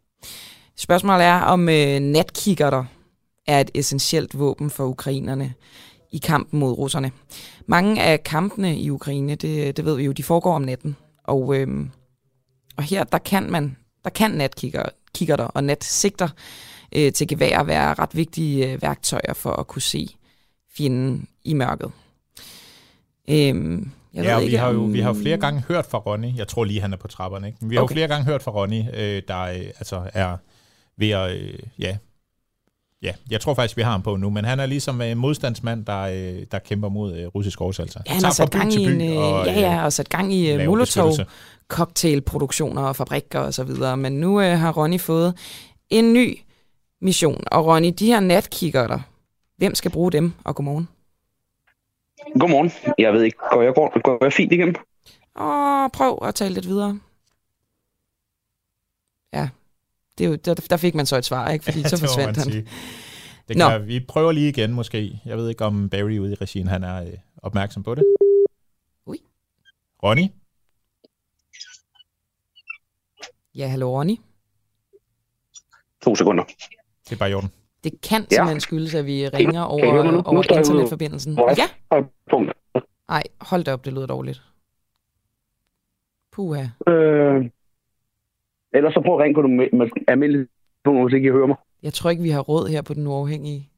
Spørgsmålet er, om øh, natkikkerter er et essentielt våben for ukrainerne i kampen mod russerne. Mange af kampene i Ukraine, det, det ved vi jo, de foregår om natten. Og, øh, og her, der kan man, der kan natkikkerter og natsigter øh, til gevær være ret vigtige øh, værktøjer for at kunne se fjenden i mørket. Øhm, jeg ja, ved ikke, vi har jo vi har jo flere gange hørt fra Ronny, jeg tror lige, han er på trapperne, ikke? Men vi har okay. jo flere gange hørt fra Ronny, øh, der øh, altså er ved at, øh, ja, Ja, jeg tror faktisk, vi har ham på nu, men han er ligesom en modstandsmand, der, øh, der kæmper mod øh, russisk oversalgelse. Ja, han har sat gang i en, og, ja, ja, og sat gang i molotov cocktailproduktioner og fabrikker og så videre. Men nu uh, har Ronny fået en ny mission. Og Ronny, de her natkikkerter, hvem skal bruge dem? Og godmorgen. Godmorgen. Jeg ved ikke, går jeg, går, går jeg fint igennem? Åh, prøv at tale lidt videre. Ja, det er jo, der, der fik man så et svar, ikke? Fordi så forsvandt han. Det kan, vi prøver lige igen måske. Jeg ved ikke, om Barry ude i regien, han er øh, opmærksom på det. Ui. Ronny? Ja, hallo Ronny. To sekunder. Det er bare i orden. Det kan ja. simpelthen skyldes, at vi ringer over, over internetforbindelsen. Ja? Nej, hold da op, det lyder dårligt. Puha. Øh, ellers så prøv at ringe på den almindelige telefon, hvis ikke I hører mig. Jeg tror ikke, vi har råd her på den uafhængige.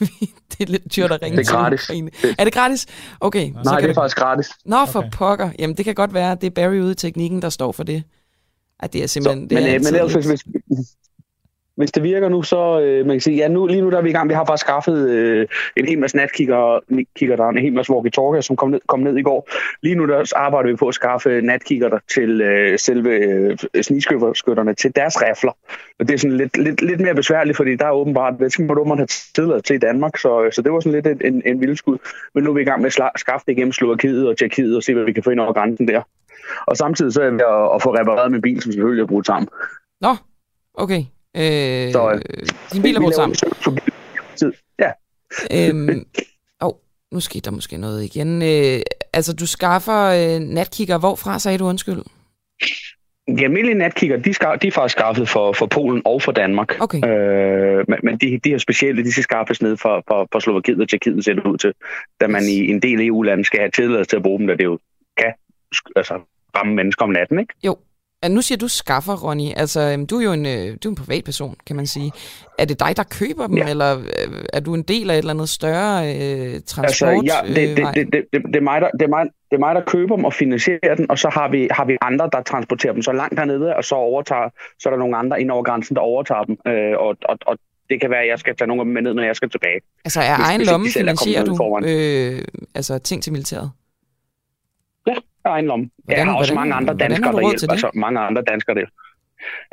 det er lidt dyrt at ringe Det er gratis. Til er det gratis? Okay. Nej, så det er det... faktisk gratis. Nå, for okay. pokker. Jamen, det kan godt være, at det er Barry ude i teknikken, der står for det. At det er simpelthen... Så, det men, er øh, men ellers, hvis, hvis det virker nu, så øh, man kan sige, ja, nu, lige nu der er vi i gang. Vi har bare skaffet øh, en hel masse natkikker, kigger der, en hel masse walkie-talkie, som kom ned, kom ned i går. Lige nu der arbejder vi på at skaffe natkikker til øh, selve øh, snigskytterne, til deres rifler. Og det er sådan lidt, lidt, lidt mere besværligt, fordi der er åbenbart, det skal man have tidligere til i Danmark, så, øh, så det var sådan lidt en, en, en vildskud. Men nu er vi i gang med at skaffe det igennem Slovakiet og Tjekkiet og se, hvad vi kan få ind over grænsen der. Og samtidig så er vi at, at få repareret min bil, som selvfølgelig er brugt sammen. Nå, okay. Øh, så, øh, din bil er brugt sammen. Ja. øhm, oh, nu skete der måske noget igen. Øh, altså, du skaffer øh, natkigger. Hvorfra sagde du undskyld? De almindelige natkigger, de, skal, de er faktisk skaffet for, for Polen og for Danmark. Okay. Øh, men men de, de her specielle, de skal skaffes ned for, for, for Slovakiet og Tjekkiet, ser det ud til. Da man i en del EU-lande skal have tilladelse til at bruge dem, da det jo kan altså, ramme mennesker om natten, ikke? Jo, nu siger du skaffer, Ronny. Altså, øhm, du er jo en, øh, du er en privatperson, kan man sige. Er det dig, der køber dem, ja. eller øh, er du en del af et eller andet større øh, transport? Altså, ja, det, det, det, det, det, det, er mig, der, det, er mig, det er mig, der køber dem og finansierer den, og så har vi, har vi andre, der transporterer dem så langt hernede, og så overtager, så er der nogle andre ind over grænsen, der overtager dem. Øh, og, og, og det kan være, at jeg skal tage nogle af dem med ned, når jeg skal tilbage. Altså, er egen lomme finansierer du øh, altså, ting til militæret? egen lomme. Hvordan, jeg har også hvordan, mange andre danskere, der hjælper. Altså, mange andre danskere, der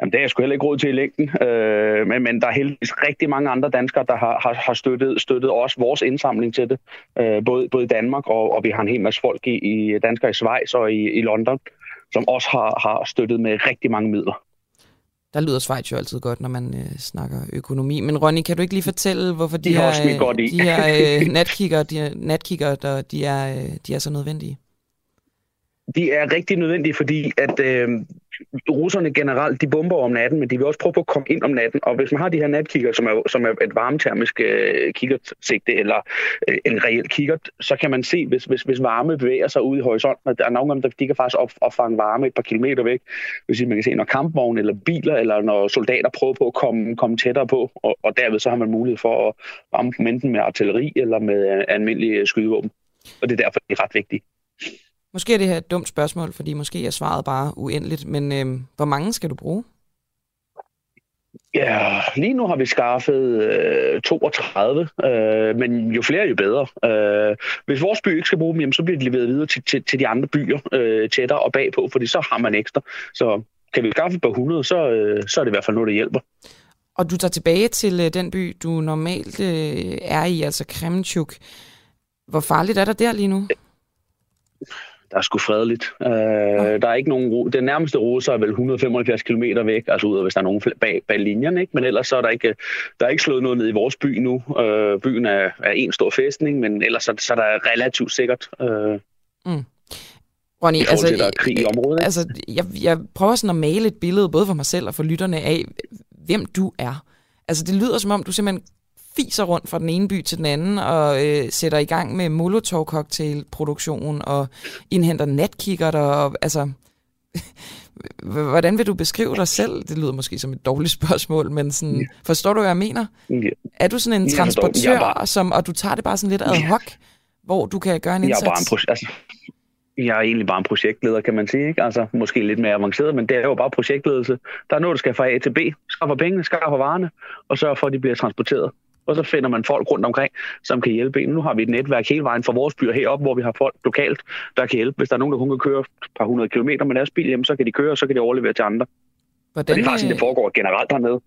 Jamen, det er jeg sgu heller ikke råd til i længden, øh, men, men der er heldigvis rigtig mange andre danskere, der har, har, har støttet, støttet også vores indsamling til det, øh, både, både i Danmark, og, og vi har en hel masse folk i, i danskere i Schweiz og i, i London, som også har, har støttet med rigtig mange midler. Der lyder Schweiz jo altid godt, når man øh, snakker økonomi. Men Ronny, kan du ikke lige fortælle, hvorfor de, de her, godt i. de her øh, natkigger, de, natkigger der, de, er, øh, de er så nødvendige? De er rigtig nødvendige, fordi at øh, russerne generelt, de bomber om natten, men de vil også prøve på at komme ind om natten. Og hvis man har de her natkikker, som er, som er et varmetermisk øh, kikkertsigte, eller øh, en reel kikkert, så kan man se, hvis, hvis, hvis varme bevæger sig ud i horisonten, og der er nogle gange, der de kan faktisk op, opfange varme et par kilometer væk. Hvis man kan se, når kampvogne eller biler, eller når soldater prøver på at komme, komme tættere på, og, og derved så har man mulighed for at varme dem enten med artilleri eller med øh, almindelige skydevåben. Og det er derfor, det er ret vigtigt. Måske er det her et dumt spørgsmål, fordi måske er svaret bare uendeligt, men øh, hvor mange skal du bruge? Ja, lige nu har vi skaffet øh, 32, øh, men jo flere, jo bedre. Øh, hvis vores by ikke skal bruge dem, jamen, så bliver de leveret videre til, til, til de andre byer øh, tættere og bagpå, fordi så har man ekstra. Så kan vi skaffe på 100, så, øh, så er det i hvert fald noget, der hjælper. Og du tager tilbage til øh, den by, du normalt øh, er i, altså Kremenchuk. Hvor farligt er der der lige nu? Der er sgu fredeligt. Øh, okay. Der er ikke nogen Den nærmeste rute er vel 175 km væk, altså ud af, hvis der er nogen bag, bag linjen, ikke? men ellers så er der ikke, der er ikke slået noget ned i vores by nu. Øh, byen er, er en stor fæstning, men ellers så, så er der relativt sikkert. Øh, mm. Ronny, altså, til, der er krig i området. Altså, jeg, jeg prøver sådan at male et billede, både for mig selv og for lytterne af, hvem du er. Altså, det lyder som om, du simpelthen fiser rundt fra den ene by til den anden og øh, sætter i gang med molotov-cocktail-produktion og indhenter natkikker og altså... Hvordan vil du beskrive dig selv? Det lyder måske som et dårligt spørgsmål, men sådan, ja. forstår du, hvad jeg mener? Ja. Er du sådan en transportør, bare... som, og du tager det bare sådan lidt ad hoc, ja. hvor du kan gøre en indsats? Jeg er, bare en altså, jeg er egentlig bare en projektleder, kan man sige. Ikke? Altså, måske lidt mere avanceret, men det er jo bare projektledelse. Der er noget, der skal fra A til B. Skaffer pengene, skaffer varerne, og sørger for, at de bliver transporteret og så finder man folk rundt omkring, som kan hjælpe en. Nu har vi et netværk hele vejen fra vores byer heroppe, hvor vi har folk lokalt, der kan hjælpe. Hvis der er nogen, der kun kan køre et par hundrede kilometer med deres bil, jamen, så kan de køre, og så kan de overlevere til andre. Hvordan, og det er faktisk, det foregår generelt dernede.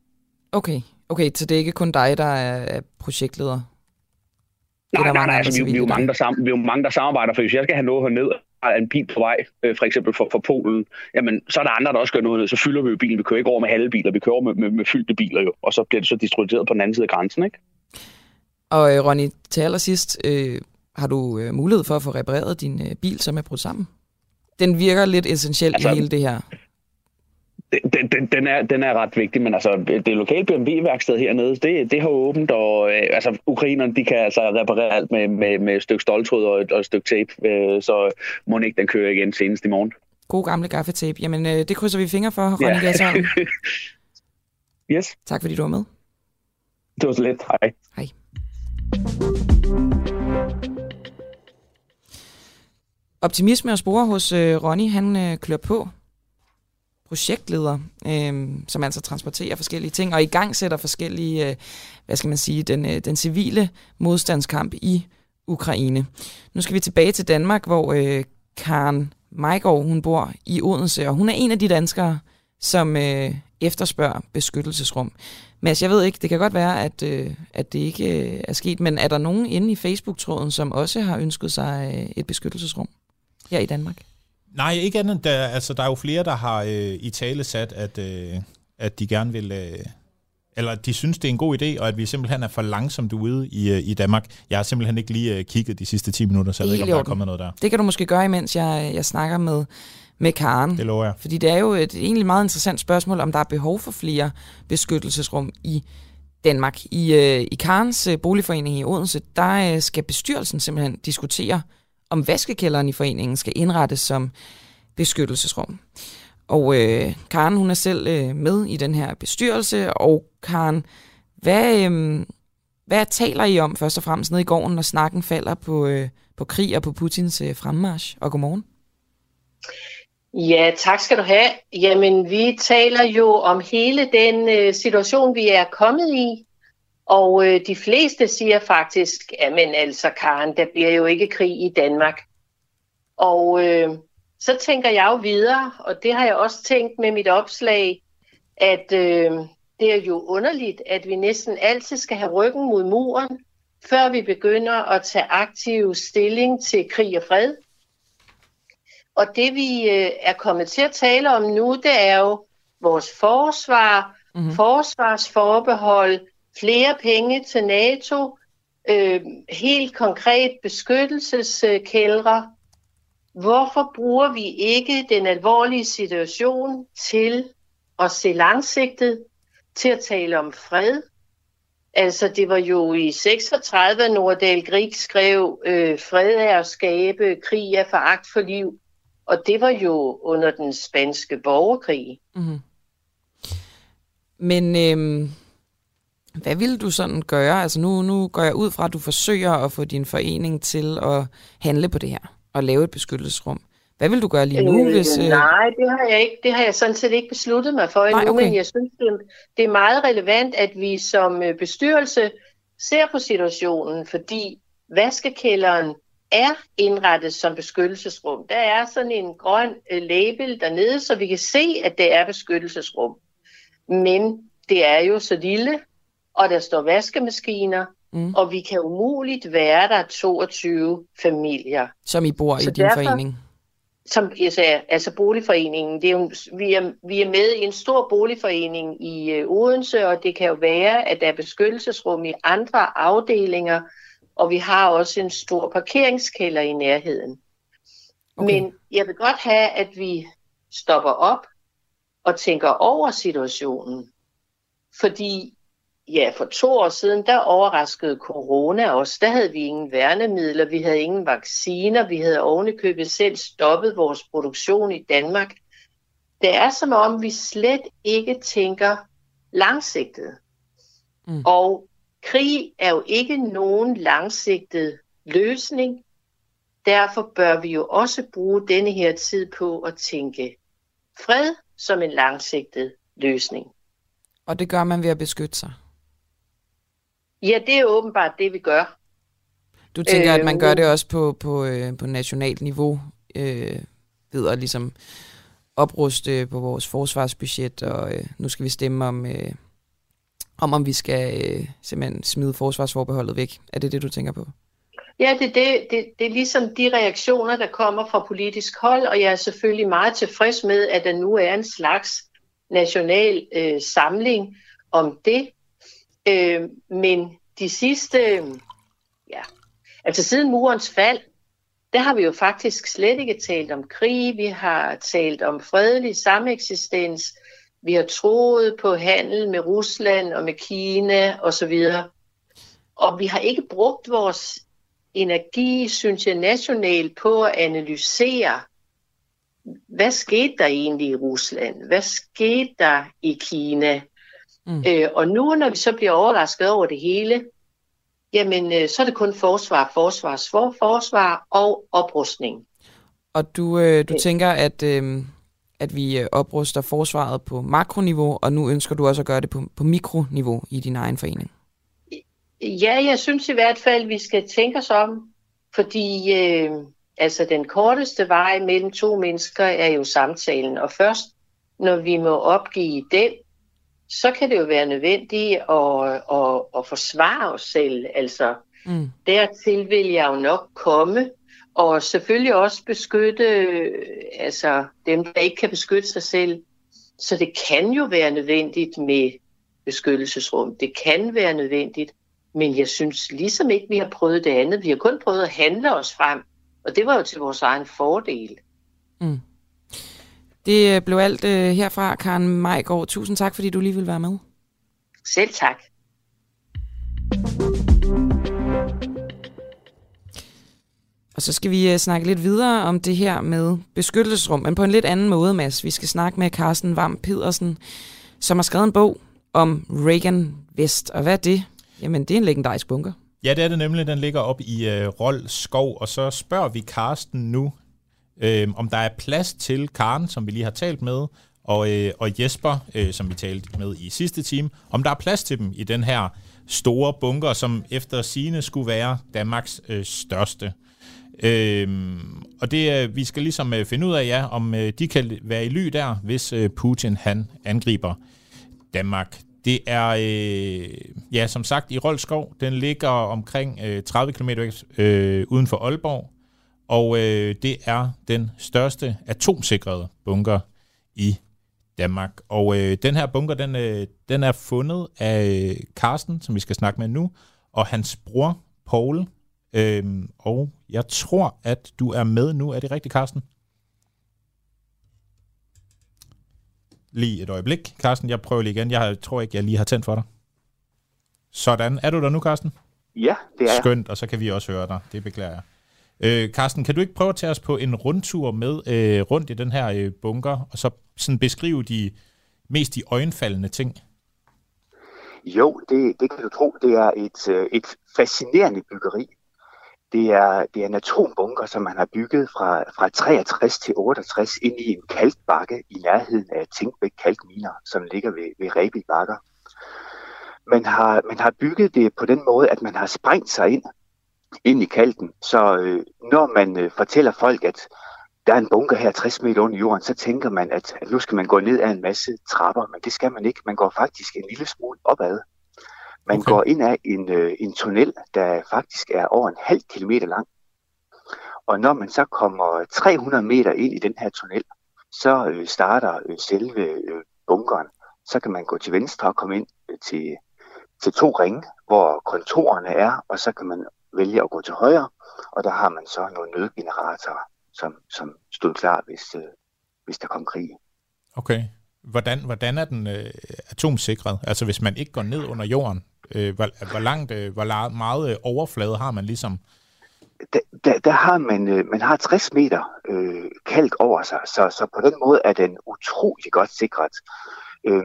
Okay, okay, så det er ikke kun dig, der er projektleder? Nej, nej, nej, altså, vi, vi, er jo mange, der sammen, vi er jo mange, der samarbejder, for hvis jeg skal have noget herned, har en bil på vej, øh, for eksempel for, for Polen, jamen, så er der andre, der også gør noget, så fylder vi jo bilen. Vi kører ikke over med halve biler, vi kører med, med, med fyldte biler jo, og så bliver det så distribueret på den anden side af grænsen, ikke? Og øh, Ronny, til allersidst, øh, har du øh, mulighed for at få repareret din øh, bil, som er brudt sammen? Den virker lidt essentielt altså, i hele det her. Den, den, den, er, den er ret vigtig, men altså det lokale BMW-værksted hernede, det, det har åbent, og øh, altså ukrainerne, de kan altså reparere alt med, med, med et stykke stoltråd og et, og et stykke tape, øh, så må ikke den køre igen senest i morgen. God gamle gaffetape. Jamen, øh, det krydser vi fingre for, Ronny ja. yes. Tak fordi du var med. Det var så let. Hej. Hej. Optimisme og spore hos øh, Ronny, han øh, klør på. Projektleder, øh, som altså transporterer forskellige ting og i gang sætter forskellige, øh, hvad skal man sige, den, øh, den civile modstandskamp i Ukraine. Nu skal vi tilbage til Danmark, hvor øh, Karen Majgaard, hun bor i Odense, og hun er en af de danskere, som øh, efterspørger beskyttelsesrum. Mads, jeg ved ikke, det kan godt være, at, øh, at det ikke øh, er sket, men er der nogen inde i Facebook-tråden, som også har ønsket sig øh, et beskyttelsesrum her i Danmark? Nej, ikke andet. Der, altså, der er jo flere, der har øh, i tale sat, at, øh, at de gerne vil... Øh, eller de synes, det er en god idé, og at vi simpelthen er for langsomt ude i, øh, i Danmark. Jeg har simpelthen ikke lige øh, kigget de sidste 10 minutter, så jeg ved ikke, om der er kommet noget der. Det kan du måske gøre, imens jeg, jeg snakker med med Karen. Det lover jeg. Fordi det er jo et egentlig meget interessant spørgsmål, om der er behov for flere beskyttelsesrum i Danmark. I, øh, i Karens øh, boligforening i Odense, der øh, skal bestyrelsen simpelthen diskutere, om vaskekælderen i foreningen skal indrettes som beskyttelsesrum. Og øh, Karen, hun er selv øh, med i den her bestyrelse, og Karen, hvad, øh, hvad taler I om først og fremmest nede i gården, når snakken falder på, øh, på krig og på Putins øh, fremmarsch? Og godmorgen. Ja, tak skal du have. Jamen, vi taler jo om hele den øh, situation, vi er kommet i. Og øh, de fleste siger faktisk, men altså Karen, der bliver jo ikke krig i Danmark. Og øh, så tænker jeg jo videre, og det har jeg også tænkt med mit opslag, at øh, det er jo underligt, at vi næsten altid skal have ryggen mod muren, før vi begynder at tage aktiv stilling til krig og fred. Og det vi øh, er kommet til at tale om nu, det er jo vores forsvar, mm-hmm. forsvarsforbehold, flere penge til NATO, øh, helt konkret beskyttelseskældre. Hvorfor bruger vi ikke den alvorlige situation til at se langsigtet, til at tale om fred? Altså, det var jo i 36, at Nordahl Grieg skrev, øh, fred er at skabe, krig er foragt for liv. Og det var jo under den spanske borgerkrig. Mm. Men øhm, hvad ville du sådan gøre? Altså nu, nu går jeg ud fra, at du forsøger at få din forening til at handle på det her og lave et beskyttelsesrum. Hvad vil du gøre lige nu? Øh, hvis, øh... Nej, det har jeg ikke. Det har jeg sådan set ikke besluttet mig for endnu, okay. men jeg synes, det, det er meget relevant, at vi som øh, bestyrelse ser på situationen, fordi vaskekælderen er indrettet som beskyttelsesrum. Der er sådan en grøn øh, label dernede, så vi kan se, at det er beskyttelsesrum. Men det er jo så lille, og der står vaskemaskiner, mm. og vi kan umuligt være der 22 familier. Som I bor så i din derfor, forening? Som jeg sagde, altså boligforeningen. Det er jo, vi, er, vi er med i en stor boligforening i øh, Odense, og det kan jo være, at der er beskyttelsesrum i andre afdelinger, og vi har også en stor parkeringskælder i nærheden. Okay. Men jeg vil godt have, at vi stopper op og tænker over situationen. Fordi ja, for to år siden, der overraskede corona os. Der havde vi ingen værnemidler, vi havde ingen vacciner, vi havde ovenikøbet selv stoppet vores produktion i Danmark. Det er som om, vi slet ikke tænker langsigtet. Mm. Og krig er jo ikke nogen langsigtet løsning. Derfor bør vi jo også bruge denne her tid på at tænke fred som en langsigtet løsning. Og det gør man ved at beskytte sig? Ja, det er åbenbart det, vi gør. Du tænker, øh, at man gør det også på, på, øh, på nationalt niveau, øh, ved at ligesom opruste på vores forsvarsbudget, og øh, nu skal vi stemme om, øh, om, om vi skal øh, simpelthen smide forsvarsforbeholdet væk. Er det det, du tænker på? Ja, det, det, det, det er ligesom de reaktioner, der kommer fra politisk hold, og jeg er selvfølgelig meget tilfreds med, at der nu er en slags national øh, samling om det. Øh, men de sidste, ja, altså siden murens fald, der har vi jo faktisk slet ikke talt om krig, vi har talt om fredelig sameksistens, vi har troet på handel med Rusland og med Kina osv. Og vi har ikke brugt vores energi, synes jeg, nationalt på at analysere, hvad skete der egentlig i Rusland? Hvad skete der i Kina? Mm. Øh, og nu, når vi så bliver overrasket over det hele, jamen, øh, så er det kun forsvar, forsvar, for, forsvar og oprustning. Og du, øh, du øh. tænker, at, øh, at vi øh, opruster forsvaret på makroniveau, og nu ønsker du også at gøre det på, på mikroniveau i din egen forening? Ja, jeg synes i hvert fald, vi skal tænke os om, fordi øh, altså den korteste vej mellem to mennesker er jo samtalen, og først når vi må opgive den, så kan det jo være nødvendigt at, at, at forsvare os selv. Altså, mm. dertil vil jeg jo nok komme, og selvfølgelig også beskytte altså, dem, der ikke kan beskytte sig selv. Så det kan jo være nødvendigt med beskyttelsesrum. Det kan være nødvendigt, men jeg synes ligesom ikke, vi har prøvet det andet. Vi har kun prøvet at handle os frem, og det var jo til vores egen fordel. Mm. Det øh, blev alt uh, herfra, Karen Majgaard. Tusind tak, fordi du lige vil være med. Selv tak. Og så skal vi uh, snakke lidt videre om det her med beskyttelsesrum, men på en lidt anden måde, Mads. Vi skal snakke med Carsten Vam Pedersen, som har skrevet en bog om Reagan Vest. Og hvad er det? Jamen, det er en legendarisk bunker. Ja, det er det nemlig. Den ligger op i uh, Rold Skov, og så spørger vi Carsten nu, øh, om der er plads til Karen, som vi lige har talt med, og, øh, og Jesper, øh, som vi talte med i sidste time, om der er plads til dem i den her store bunker, som efter sine skulle være Danmarks øh, største. Øhm, og det øh, vi skal ligesom øh, finde ud af, ja, om øh, de kan være i ly der, hvis øh, Putin han angriber Danmark. Det er, øh, ja, som sagt, i Rolskov. Den ligger omkring øh, 30 km øh, uden for Aalborg og øh, det er den største atomsikrede bunker i Danmark. Og øh, den her bunker, den, øh, den er fundet af Carsten, som vi skal snakke med nu, og hans bror, Paul, Øhm, og jeg tror, at du er med nu. Er det rigtigt, Carsten? Lige et øjeblik, Carsten. Jeg prøver lige igen. Jeg tror ikke, jeg lige har tændt for dig. Sådan. Er du der nu, Carsten? Ja, det er jeg. Skønt, og så kan vi også høre dig. Det beklager jeg. Øh, Carsten, kan du ikke prøve at tage os på en rundtur med øh, rundt i den her øh, bunker, og så sådan beskrive de mest de øjenfaldende ting? Jo, det, det kan du tro. Det er et, øh, et fascinerende byggeri. Det er, det er en atombunker, som man har bygget fra, fra 63 til 68 ind i en kalkbakke i nærheden af Tinkbæk Kalkminer, som ligger ved, ved Rebi Bakker. Man har, man har bygget det på den måde, at man har sprængt sig ind, ind i kalken. Så øh, når man øh, fortæller folk, at der er en bunker her 60 meter under jorden, så tænker man, at, at nu skal man gå ned ad en masse trapper, men det skal man ikke. Man går faktisk en lille smule opad. Man okay. går ind af en, øh, en tunnel, der faktisk er over en halv kilometer lang. Og når man så kommer 300 meter ind i den her tunnel, så øh, starter øh, selve øh, bunkeren. Så kan man gå til venstre og komme ind øh, til, til to ringe, hvor kontorerne er, og så kan man vælge at gå til højre, og der har man så nogle nødgeneratorer, som, som stod klar, hvis, øh, hvis der kom krig. Okay. Hvordan, hvordan er den øh, atomsikret? Altså hvis man ikke går ned under jorden, øh, hvor, hvor, langt, øh, hvor meget øh, overflade har man ligesom? Der, der, der har man, øh, man har 60 meter øh, kalk over sig, så, så på den måde er den utrolig godt sikret. Øh,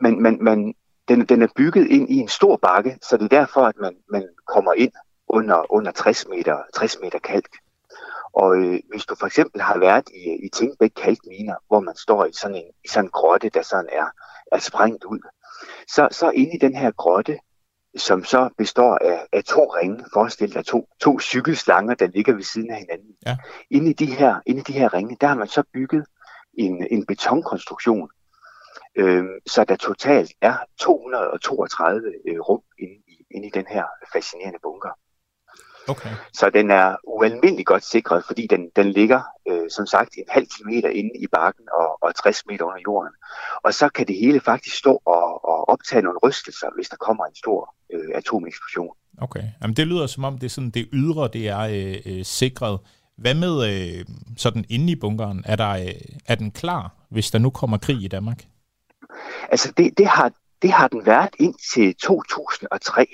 men man, man, den, den er bygget ind i en stor bakke, så det er derfor, at man, man kommer ind under, under 60 meter, 60 meter kalk. Og øh, hvis du for eksempel har været i, i Tingbæk kalkminer, hvor man står i sådan en, i sådan en grotte, der sådan er, er sprængt ud, så, så inde i den her grotte, som så består af, af to ringe, forestil dig to, to cykelslanger, der ligger ved siden af hinanden. Ja. Inde, i de her, inde i de her ringe, der har man så bygget en, en betonkonstruktion, øh, så der totalt er 232 øh, rum inde i, inde i den her fascinerende bunker. Okay. Så den er ualmindeligt godt sikret, fordi den, den ligger, øh, som sagt, en halv kilometer inde i bakken og, og 60 meter under jorden. Og så kan det hele faktisk stå og, og optage nogle rystelser, hvis der kommer en stor øh, atomeksplosion. Okay, Jamen, det lyder som om det er sådan det ydre, det er øh, øh, sikret. Hvad med øh, sådan inde i bunkeren? Er, der, øh, er den klar, hvis der nu kommer krig i Danmark? Altså det, det, har, det har den været indtil 2003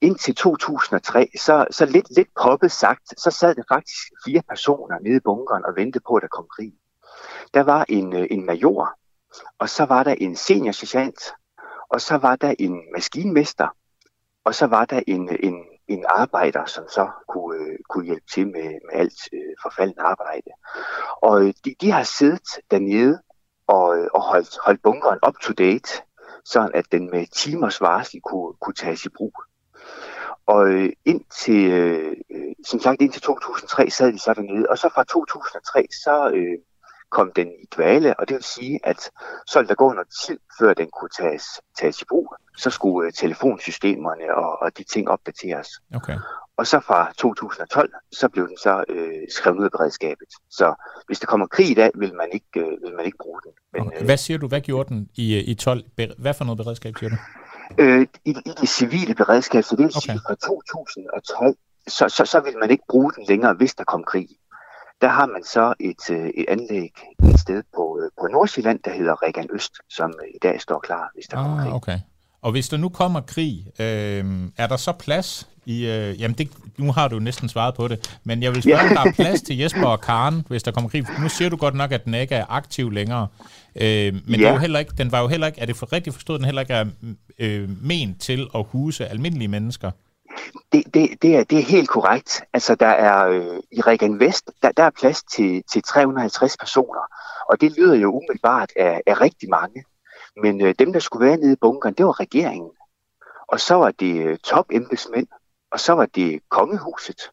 indtil 2003, så, så lidt, lidt poppet sagt, så sad der faktisk fire personer nede i bunkeren og ventede på, at der kom krig. Der var en, øh, en major, og så var der en senior sergeant, og så var der en maskinmester, og så var der en, en, en arbejder, som så kunne, øh, kunne hjælpe til med, med alt øh, forfaldende arbejde. Og øh, de, de har siddet dernede og, øh, og holdt, holdt bunkeren up to date, sådan at den med timers varsel kunne, kunne tages i brug. Og øh, indtil, øh, som sagt, indtil 2003 sad de så dernede, og så fra 2003, så øh, kom den i dvale, og det vil sige, at så ville der gå noget tid, før den kunne tages, tages i brug. Så skulle øh, telefonsystemerne og, og de ting opdateres. Okay. Og så fra 2012, så blev den så øh, skrevet ud af beredskabet. Så hvis der kommer krig i dag, vil man ikke, øh, vil man ikke bruge den. Men, okay. Hvad siger du, hvad gjorde den i, i 12? Hvad for noget beredskab siger du? Øh, i, I det civile beredskab, så det vil okay. sige fra 2012, så, så, så vil man ikke bruge den længere, hvis der kom krig. Der har man så et, øh, et anlæg et sted på, øh, på Nordsjælland, der hedder Regan Øst, som i dag står klar, hvis der ah, kommer krig. Okay. Og hvis der nu kommer krig, øh, er der så plads i... Øh, jamen, det, nu har du næsten svaret på det, men jeg vil spørge, om der er plads til Jesper og Karen, hvis der kommer krig. Nu siger du godt nok, at den ikke er aktiv længere. Øh, men ja. det er jo heller ikke, den var jo heller ikke, er det for rigtigt forstået, den heller ikke er øh, ment til at huse almindelige mennesker? Det, det, det, er, det er helt korrekt. Altså, der er øh, i Regan Vest, der, der er plads til, til 350 personer, og det lyder jo umiddelbart af, af rigtig mange. Men øh, dem, der skulle være nede i bunkeren, det var regeringen. Og så var det øh, topembedsmænd, og så var det kongehuset.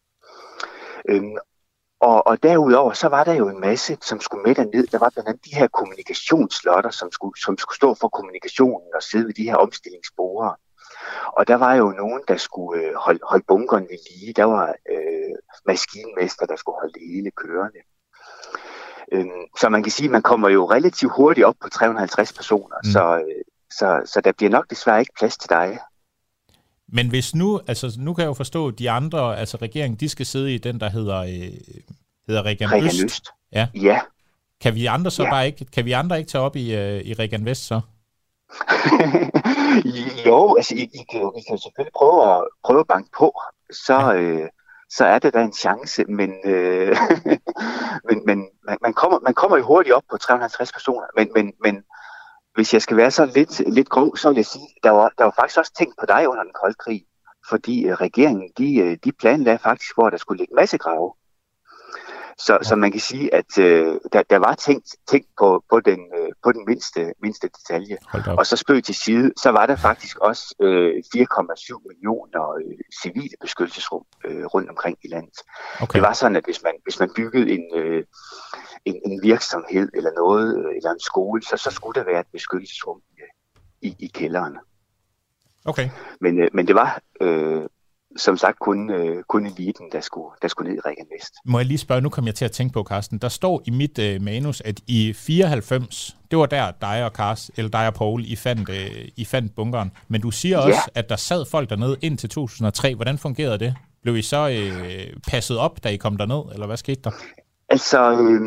Øhm, og, og derudover, så var der jo en masse, som skulle med derned. Der var blandt andet de her kommunikationslotter, som skulle, som skulle stå for kommunikationen og sidde ved de her omstillingsborde. Og der var jo nogen, der skulle øh, holde, holde bunkeren ved lige. Der var øh, maskinmester, der skulle holde det hele kørende. Øhm, så man kan sige, at man kommer jo relativt hurtigt op på 350 personer, mm. så, øh, så, så der bliver nok desværre ikke plads til dig. Men hvis nu, altså nu kan jeg jo forstå, at de andre, altså regeringen, de skal sidde i den, der hedder, øh, hedder Regan, Regan Øst. Øst. Ja. Ja. Kan vi andre så Ja. ja. bare ikke, kan vi andre ikke tage op i, øh, i Regan Vest så? jo, altså I, I, kan jo, I kan jo selvfølgelig prøve at, prøve at banke på, så, øh, så er det da en chance, men, øh, men, men man, man, kommer, man kommer jo hurtigt op på 350 personer, men, men, men hvis jeg skal være så lidt, lidt grov, så vil jeg sige, der var, der var faktisk også tænkt på dig under den kolde krig, fordi øh, regeringen, de, øh, de planlagde faktisk, hvor der skulle ligge massegrave. Så, så man kan sige, at øh, der, der var tænkt, tænkt på, på, den, øh, på den mindste, mindste detalje. Og så spøg til side, så var der faktisk også øh, 4,7 millioner øh, civile beskyttelsesrum øh, rundt omkring i landet. Okay. Det var sådan, at hvis man, hvis man byggede en, øh, en, en virksomhed eller noget, øh, eller en skole, så, så skulle der være et beskyttelsesrum øh, i, i kælderen. Okay. Men, øh, men det var øh, som sagt kun, øh, kun eliten, der skulle, der skulle ned i Regan Vest. Må jeg lige spørge, nu kom jeg til at tænke på, Carsten. Der står i mit øh, manus, at i 94, det var der dig og Carsten, eller dig og Paul, I fandt, øh, I fandt bunkeren. Men du siger Ja. også, at der sad folk dernede indtil 2003. Hvordan fungerede det? Blev I så øh, passet op, da I kom derned, eller hvad skete der? Altså, øh,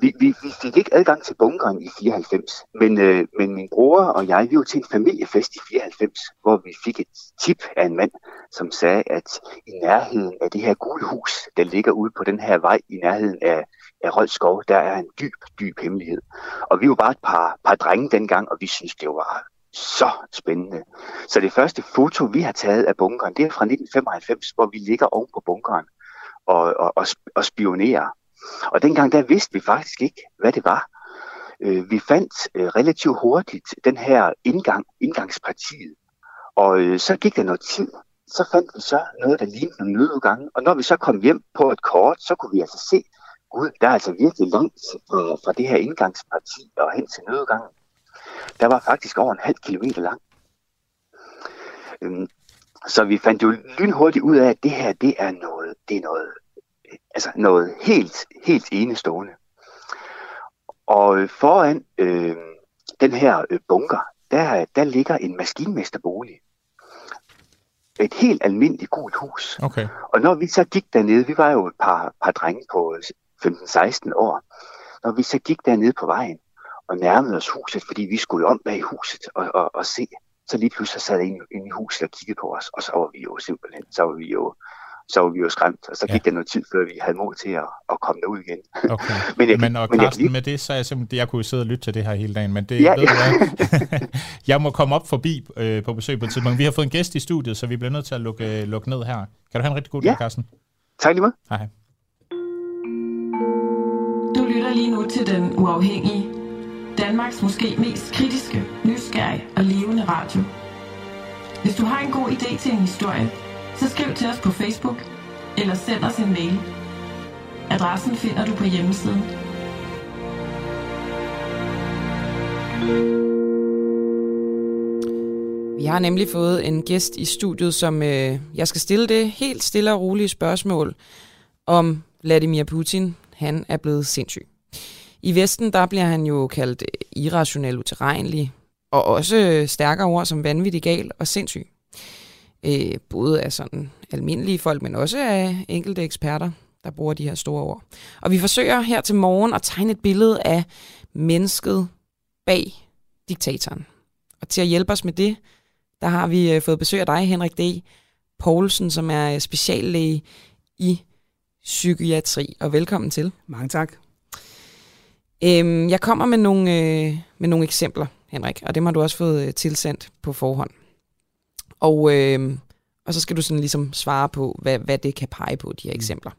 vi, vi, vi fik ikke adgang til bunkeren i 94, men, øh, men min bror og jeg, vi var til en familiefest i 94, hvor vi fik et tip af en mand, som sagde, at i nærheden af det her gule hus, der ligger ude på den her vej, i nærheden af, af Rødskov, der er en dyb, dyb hemmelighed. Og vi var bare et par, par drenge dengang, og vi synes det var så spændende. Så det første foto, vi har taget af bunkeren, det er fra 1995, hvor vi ligger oven på bunkeren og, og, og, og spionerer. Og dengang der vidste vi faktisk ikke, hvad det var. Øh, vi fandt øh, relativt hurtigt den her indgang, indgangspartiet. Og øh, så gik der noget tid. Så fandt vi så noget, der lignede nogle nødudgange. Og når vi så kom hjem på et kort, så kunne vi altså se, gud, der er altså virkelig langt fra, fra det her indgangsparti og hen til nødudgangen. Der var faktisk over en halv kilometer lang. Øhm, så vi fandt jo lynhurtigt ud af, at det her, det er noget, det er noget, altså noget helt, helt enestående. Og øh, foran øh, den her øh, bunker, der, der ligger en maskinmesterbolig. Et helt almindeligt gult hus. Okay. Og når vi så gik dernede, vi var jo et par, par drenge på 15-16 år, når vi så gik dernede på vejen og nærmede os huset, fordi vi skulle om bag huset og, og, og se, så lige pludselig sad en inde i huset og kiggede på os, og så var vi jo simpelthen, så var vi jo, så var vi jo skræmt, og så gik ja. der noget tid, før vi havde mod til at, at komme derud igen. Okay. men, jeg, Men og men jeg, med det, så er jeg simpelthen, jeg kunne jo sidde og lytte til det her hele dagen, men det Ja, ved du hvad? jeg må komme op forbi øh, på besøg på et tidspunkt. Vi har fået en gæst i studiet, så vi bliver nødt til at lukke, øh, lukke ned her. Kan du have en rigtig god Ja. dag, Carsten? tak lige. Hej. hej. Du lytter lige nu til Den Uafhængige. Danmarks måske mest kritiske, nysgerrige og levende radio. Hvis du har en god idé til en historie, så skriv til os på Facebook eller send os en mail. Adressen finder du på hjemmesiden. Vi har nemlig fået en gæst i studiet, som øh, jeg skal stille det helt stille og rolige spørgsmål om Vladimir Putin. Han er blevet sindssyg. I Vesten, der bliver han jo kaldt irrationel, uterrenelig, og også stærkere ord som vanvittig gal og sindssyg. Øh, både af sådan almindelige folk, men også af enkelte eksperter, der bruger de her store ord. Og vi forsøger her til morgen at tegne et billede af mennesket bag diktatoren. Og til at hjælpe os med det, der har vi øh, fået besøg af dig, Henrik D. Poulsen, som er øh, speciallæge i psykiatri. Og velkommen til. Mange tak. Øhm, jeg kommer med nogle, øh, med nogle eksempler, Henrik, og dem har du også fået øh, tilsendt på forhånd. Og, øh, og så skal du sådan ligesom svare på, hvad, hvad det kan pege på, de her eksempler.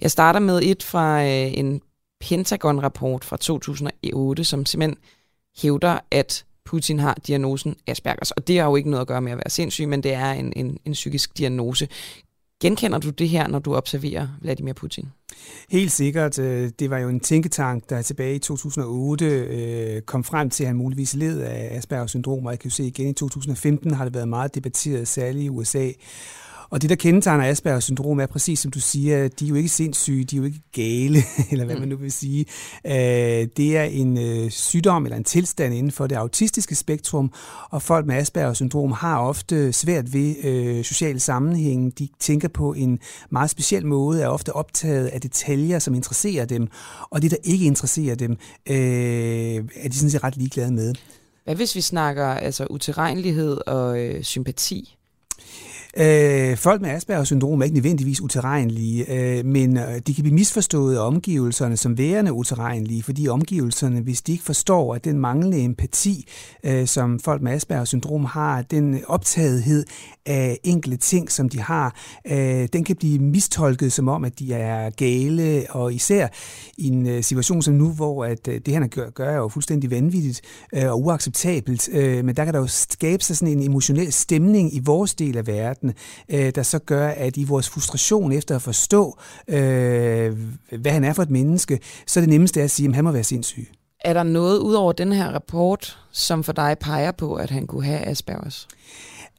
Jeg starter med et fra øh, en Pentagon-rapport fra 2008, som simpelthen hævder, at Putin har diagnosen Aspergers. Og det har jo ikke noget at gøre med at være sindssyg, men det er en, en, en psykisk diagnose. Genkender du det her, når du observerer Vladimir Putin? Helt sikkert. Øh, det var jo en tænketank, der tilbage i 2008 øh, kom frem til, at han muligvis led af Asperger syndrom, og jeg kan jo se igen i 2015 har det været meget debatteret, særligt i USA. Og det, der kendetegner Aspergers syndrom, er præcis som du siger, de er jo ikke sindssyge, de er jo ikke gale, eller hvad mm. man nu vil sige. Øh, det er en øh, sygdom eller en tilstand inden for det autistiske spektrum, og folk med Aspergers syndrom har ofte svært ved øh, sociale sammenhænge. De tænker på en meget speciel måde, er ofte optaget af detaljer, som interesserer dem, og det, der ikke interesserer dem, er de sådan set ret ligeglade med. Hvad hvis vi snakker altså utilregnelighed og øh, sympati? Øh, folk med Aspergers syndrom er ikke nødvendigvis uterrenlige, øh, men øh, de kan blive misforstået af omgivelserne som værende uterrenlige, fordi omgivelserne, hvis de ikke forstår, at den manglende empati, øh, som folk med Aspergers syndrom har, den optagethed af enkelte ting, som de har, øh, den kan blive mistolket som om, at de er gale, og især i en øh, situation som nu, hvor at, øh, det han gør, gør er jo fuldstændig vanvittigt øh, og uacceptabelt, øh, men der kan der jo skabe sig sådan en emotionel stemning i vores del af verden, øh, der så gør, at i vores frustration efter at forstå, øh, hvad han er for et menneske, så er det nemmeste at sige, at han må være sindssyg. Er der noget ud over den her rapport, som for dig peger på, at han kunne have Aspergers?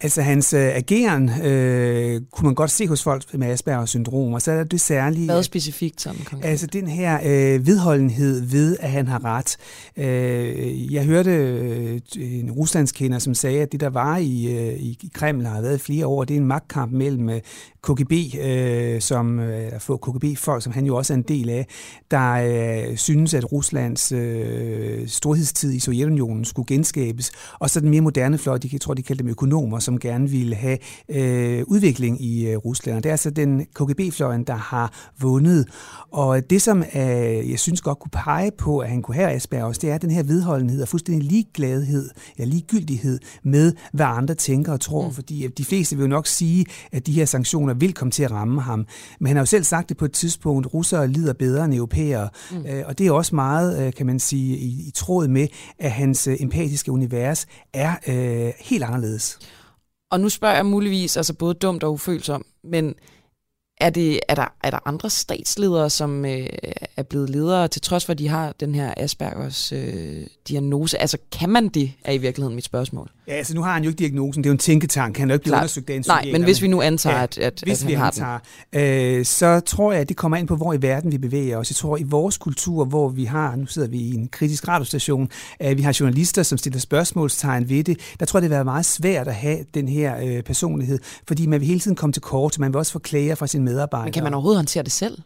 Altså hans øh, ageren øh, kunne man godt se hos folk med Aspergers syndrom, og så er det særligt... Hvad specifikt sådan konkret? Altså den her øh, vedholdenhed ved, at han har ret. Øh, jeg hørte øh, en ruslandskender, som sagde, at det der var i, øh, i Kreml har været flere år, det er en magtkamp mellem øh, KGB, øh, som øh, få KGB-folk, som han jo også er en del af, der øh, synes, at Ruslands øh, storhedstid i Sovjetunionen skulle genskabes, og så den mere moderne fløj, de, jeg tror, de kaldte dem økonomer, som gerne ville have øh, udvikling i øh, Rusland. Og det er altså den KGB-fløjen, der har vundet. Og det, som øh, jeg synes godt kunne pege på, at han kunne have Aspergers, det er den her vedholdenhed og fuldstændig ligegladhed, ja, ligegyldighed med, hvad andre tænker og tror. Mm. Fordi de fleste vil jo nok sige, at de her sanktioner vil komme til at ramme ham. Men han har jo selv sagt det på et tidspunkt, russere lider bedre end europæere. Mm. Øh, og det er også meget, øh, kan man sige, i, i tråd med, at hans øh, empatiske univers er øh, helt anderledes. Og nu spørger jeg muligvis, altså både dumt og ufølsom, men er, det, er, der, er der andre statsledere, som øh, er blevet ledere, til trods for, at de har den her Aspergers øh, diagnose? Altså, kan man det, er i virkeligheden mit spørgsmål. Ja, altså nu har han jo ikke diagnosen, det er jo en tænketank, han er jo ikke blevet Klart. undersøgt af en Nej, men hvis vi nu antager, ja, at, at, hvis at vi han antager, har den. Øh, så tror jeg, at det kommer ind på, hvor i verden vi bevæger os. Jeg tror, i vores kultur, hvor vi har, nu sidder vi i en kritisk radiostation, øh, vi har journalister, som stiller spørgsmålstegn ved det, der tror jeg, det vil være meget svært at have den her øh, personlighed, fordi man vil hele tiden komme til kort, man vil også få klager fra sin medarbejdere. Men kan man overhovedet håndtere det selv?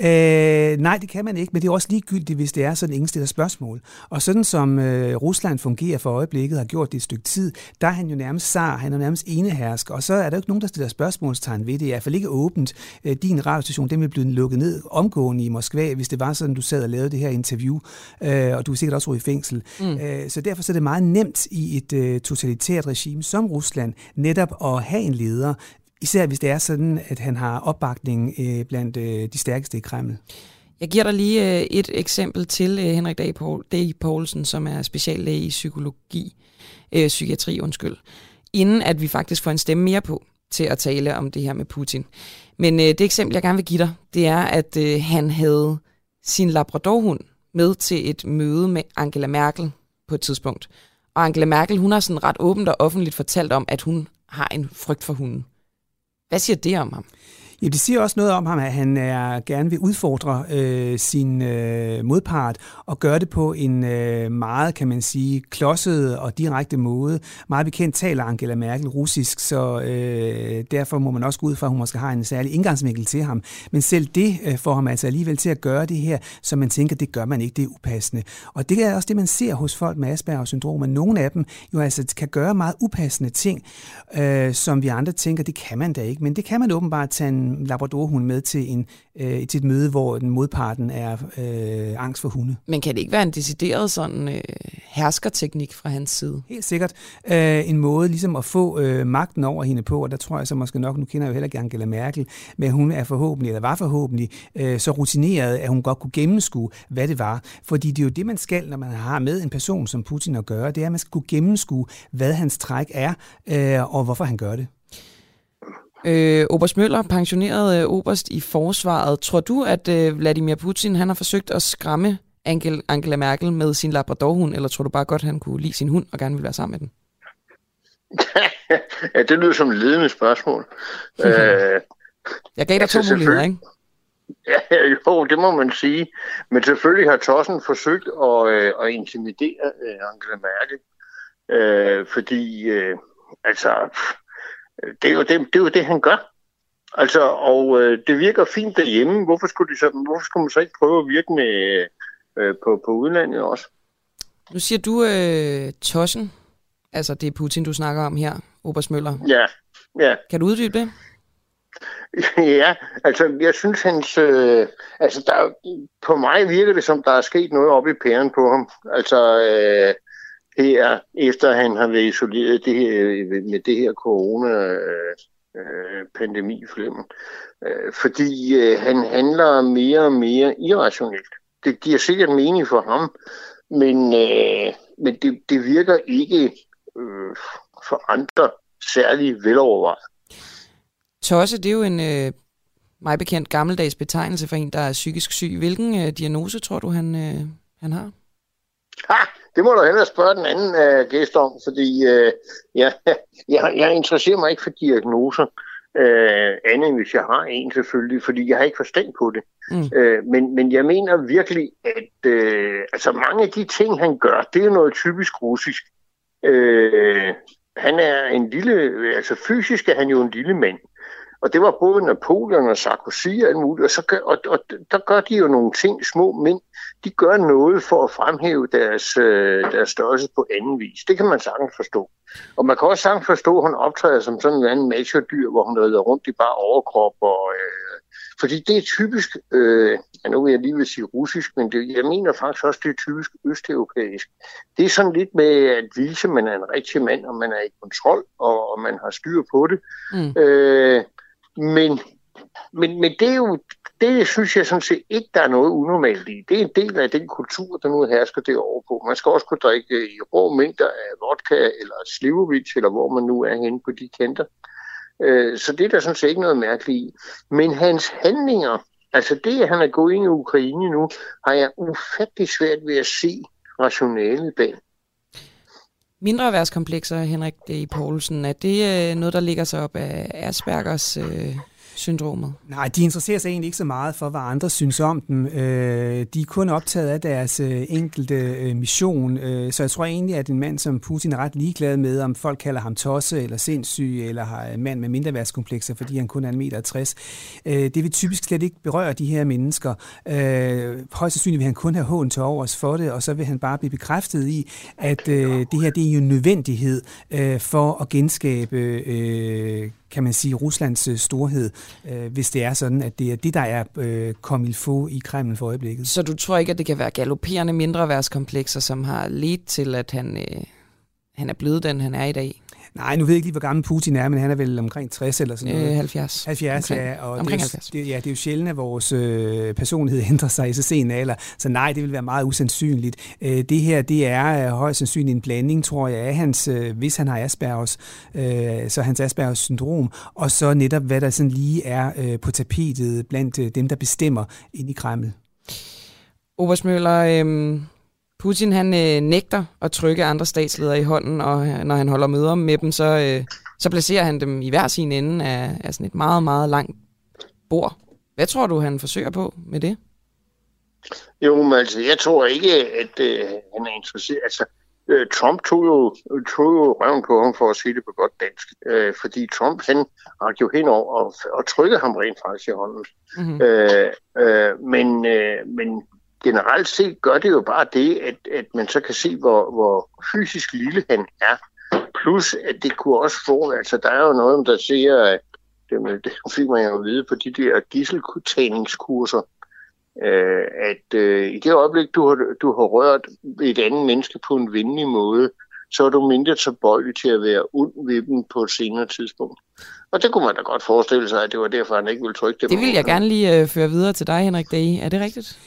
Øh, nej, det kan man ikke, men det er også ligegyldigt, hvis det er sådan, ingen stiller spørgsmål. Og sådan som øh, Rusland fungerer for øjeblikket, har gjort det et stykke tid, der er han jo nærmest sar, han er nærmest enehersker, og så er der jo ikke nogen, der stiller spørgsmålstegn ved det. Det er i hvert fald ikke åbent. Øh, din radiostation, den vil blive lukket ned omgående i Moskva, hvis det var sådan, du sad og lavede det her interview, øh, og du er sikkert også i fængsel. Mm. Øh, så derfor så er det meget nemt i et øh, totalitært regime som Rusland netop at have en leder, Især hvis det er sådan, at han har opbakning øh, blandt øh, de stærkeste i Kreml. Jeg giver dig lige øh, et eksempel til øh, Henrik D. Poulsen, som er speciallæge i psykologi, øh, psykiatri, undskyld, inden at vi faktisk får en stemme mere på til at tale om det her med Putin. Men øh, det eksempel, jeg gerne vil give dig, det er, at øh, han havde sin labradorhund med til et møde med Angela Merkel på et tidspunkt. Og Angela Merkel, hun har sådan ret åbent og offentligt fortalt om, at hun har en frygt for hunden. Hvad siger det om ham? Ja, det siger også noget om ham, at han er, gerne vil udfordre øh, sin øh, modpart og gøre det på en øh, meget, kan man sige, klodset og direkte måde. Meget bekendt taler Angela Merkel russisk, så øh, derfor må man også gå ud fra, at hun måske har en særlig indgangsvinkel til ham. Men selv det øh, får ham altså alligevel til at gøre det her, som man tænker, det gør man ikke, det er upassende. Og det er også det, man ser hos folk med Asperger syndrom, at nogle af dem jo altså kan gøre meget upassende ting, øh, som vi andre tænker, det kan man da ikke. Men det kan man åbenbart tage en labradorhund med til, en, øh, til et møde, hvor den modparten er øh, angst for hunde. Men kan det ikke være en decideret sådan øh, herskerteknik fra hans side? Helt sikkert. Øh, en måde ligesom at få øh, magten over hende på, og der tror jeg så måske nok, nu kender jeg jo heller ikke Angela Merkel, men hun er forhåbentlig, eller var forhåbentlig, øh, så rutineret, at hun godt kunne gennemskue, hvad det var. Fordi det er jo det, man skal, når man har med en person som Putin at gøre, det er, at man skal kunne gennemskue, hvad hans træk er, øh, og hvorfor han gør det. Øh, Oberst Møller, pensioneret øh, oberst i forsvaret. Tror du, at øh, Vladimir Putin han har forsøgt at skræmme Angel, Angela Merkel med sin labradorhund, eller tror du bare godt, at han kunne lide sin hund og gerne ville være sammen med den? ja, det lyder som et ledende spørgsmål. øh, Jeg gav dig to muligheder, ikke? Ja, jo, det må man sige. Men selvfølgelig har Tossen forsøgt at, øh, at intimidere øh, Angela Merkel. Øh, fordi, øh, altså, det er, jo det, det er jo det, han gør. Altså, og øh, det virker fint derhjemme. Hvorfor skulle, de så, hvorfor skulle man så ikke prøve at virke med, øh, på, på udlandet også? Nu siger du øh, Tossen. Altså, det er Putin, du snakker om her, Obersmøller. Ja, ja. Kan du uddybe det? Ja, altså jeg synes hans, øh, altså der, på mig virker det som, der er sket noget op i pæren på ham. Altså øh, her, efter han har været isoleret det her, med det her corona øh, pandemi øh, fordi øh, han handler mere og mere irrationelt. Det giver sikkert mening for ham, men, øh, men det, det virker ikke øh, for andre særlig velovervejet. Tosse, det er jo en øh, mig bekendt gammeldags betegnelse for en, der er psykisk syg. Hvilken øh, diagnose tror du, han, øh, han har? Ha! Det må du hellere spørge den anden øh, gæst om, fordi øh, ja, jeg, jeg interesserer mig ikke for diagnoser. Øh, andet end hvis jeg har en selvfølgelig, fordi jeg har ikke forstand på det. Mm. Øh, men, men jeg mener virkelig, at øh, altså mange af de ting, han gør, det er noget typisk russisk. Øh, han er en lille, altså fysisk er han jo en lille mand. Og det var både Napoleon og Sarkozy og alt muligt. Og, så gør, og, og der gør de jo nogle ting, små mænd. De gør noget for at fremhæve deres, øh, deres størrelse på anden vis. Det kan man sagtens forstå. Og man kan også sagtens forstå, at hun optræder som sådan en anden macho-dyr, hvor hun rider rundt i bare overkrop. Og, øh, fordi det er typisk, øh, ja, nu vil jeg lige vil sige russisk, men det, jeg mener faktisk også, det er typisk østeuropæisk. Det er sådan lidt med at vise, at man er en rigtig mand, og man er i kontrol, og, og man har styr på det. Mm. Øh, men, men, men det er jo, det synes jeg sådan set ikke, der er noget unormalt i. Det er en del af den kultur, der nu hersker derovre på. Man skal også kunne drikke øh, i rå mængder af vodka eller slivovits, eller hvor man nu er henne på de kanter. Øh, så det er der sådan set ikke noget mærkeligt i. Men hans handlinger, altså det, at han er gået ind i Ukraine nu, har jeg ufattelig svært ved at se rationalet bag. Mindre værtskomplekser, Henrik øh, D. Poulsen, er det øh, noget, der ligger sig op af Aspergers øh, syndromet? Nej, de interesserer sig egentlig ikke så meget for, hvad andre synes om dem. Øh, de er kun optaget af deres øh, enkelte øh, mission. Øh, så jeg tror egentlig, at en mand som Putin er ret ligeglad med, om folk kalder ham tosse eller sindssyg, eller har en mand med mindreværdskomplekser, fordi han kun er 1,60 meter. Øh, det vil typisk slet ikke berøre de her mennesker. Øh, højst sandsynligt vil han kun have hån til overs for det, og så vil han bare blive bekræftet i, at det her det er jo en nødvendighed for at genskabe kan man sige, Ruslands øh, storhed, øh, hvis det er sådan, at det er det, der er øh, kommet få i Kreml for øjeblikket. Så du tror ikke, at det kan være galopperende mindreværdskomplekser, som har ledt til, at han, øh, han er blevet den, han er i dag? Nej, nu ved jeg ikke lige, hvor gammel Putin er, men han er vel omkring 60 eller sådan noget. Øh, 70. 70, omkring, ja. Og omkring det, 70. Det, ja, det er jo sjældent, at vores øh, personlighed ændrer sig i så sen alder. Så nej, det vil være meget usandsynligt. Øh, det her, det er øh, højst sandsynligt en blanding, tror jeg, af hans, øh, hvis han har Aspergers, øh, så hans Aspergers syndrom, og så netop, hvad der sådan lige er øh, på tapetet blandt øh, dem, der bestemmer ind i Kreml. Obersmøller, øh Putin han øh, nægter at trykke andre statsledere i hånden, og øh, når han holder møder med dem, så, øh, så placerer han dem i hver sin ende af, af sådan et meget, meget langt bord. Hvad tror du, han forsøger på med det? Jo, men altså, jeg tror ikke, at øh, han er interesseret. Altså, øh, Trump tog jo, tog jo røven på ham for at sige det på godt dansk. Øh, fordi Trump, han rakte jo henover og, og trykkede ham rent faktisk i hånden. Mm-hmm. Øh, øh, men, øh, men generelt set gør det jo bare det, at, at man så kan se, hvor, hvor fysisk lille han er. Plus, at det kunne også få, altså der er jo noget, der siger, at det, det fik man jo at vide på de der gisseltagningskurser, øh, at øh, i det øjeblik, du har, du har rørt et andet menneske på en venlig måde, så er du mindre tilbøjelig til at være ond ved dem på et senere tidspunkt. Og det kunne man da godt forestille sig, at det var derfor, han ikke ville trykke det. Det vil jeg gerne lige øh, føre videre til dig, Henrik Dage. Er det rigtigt?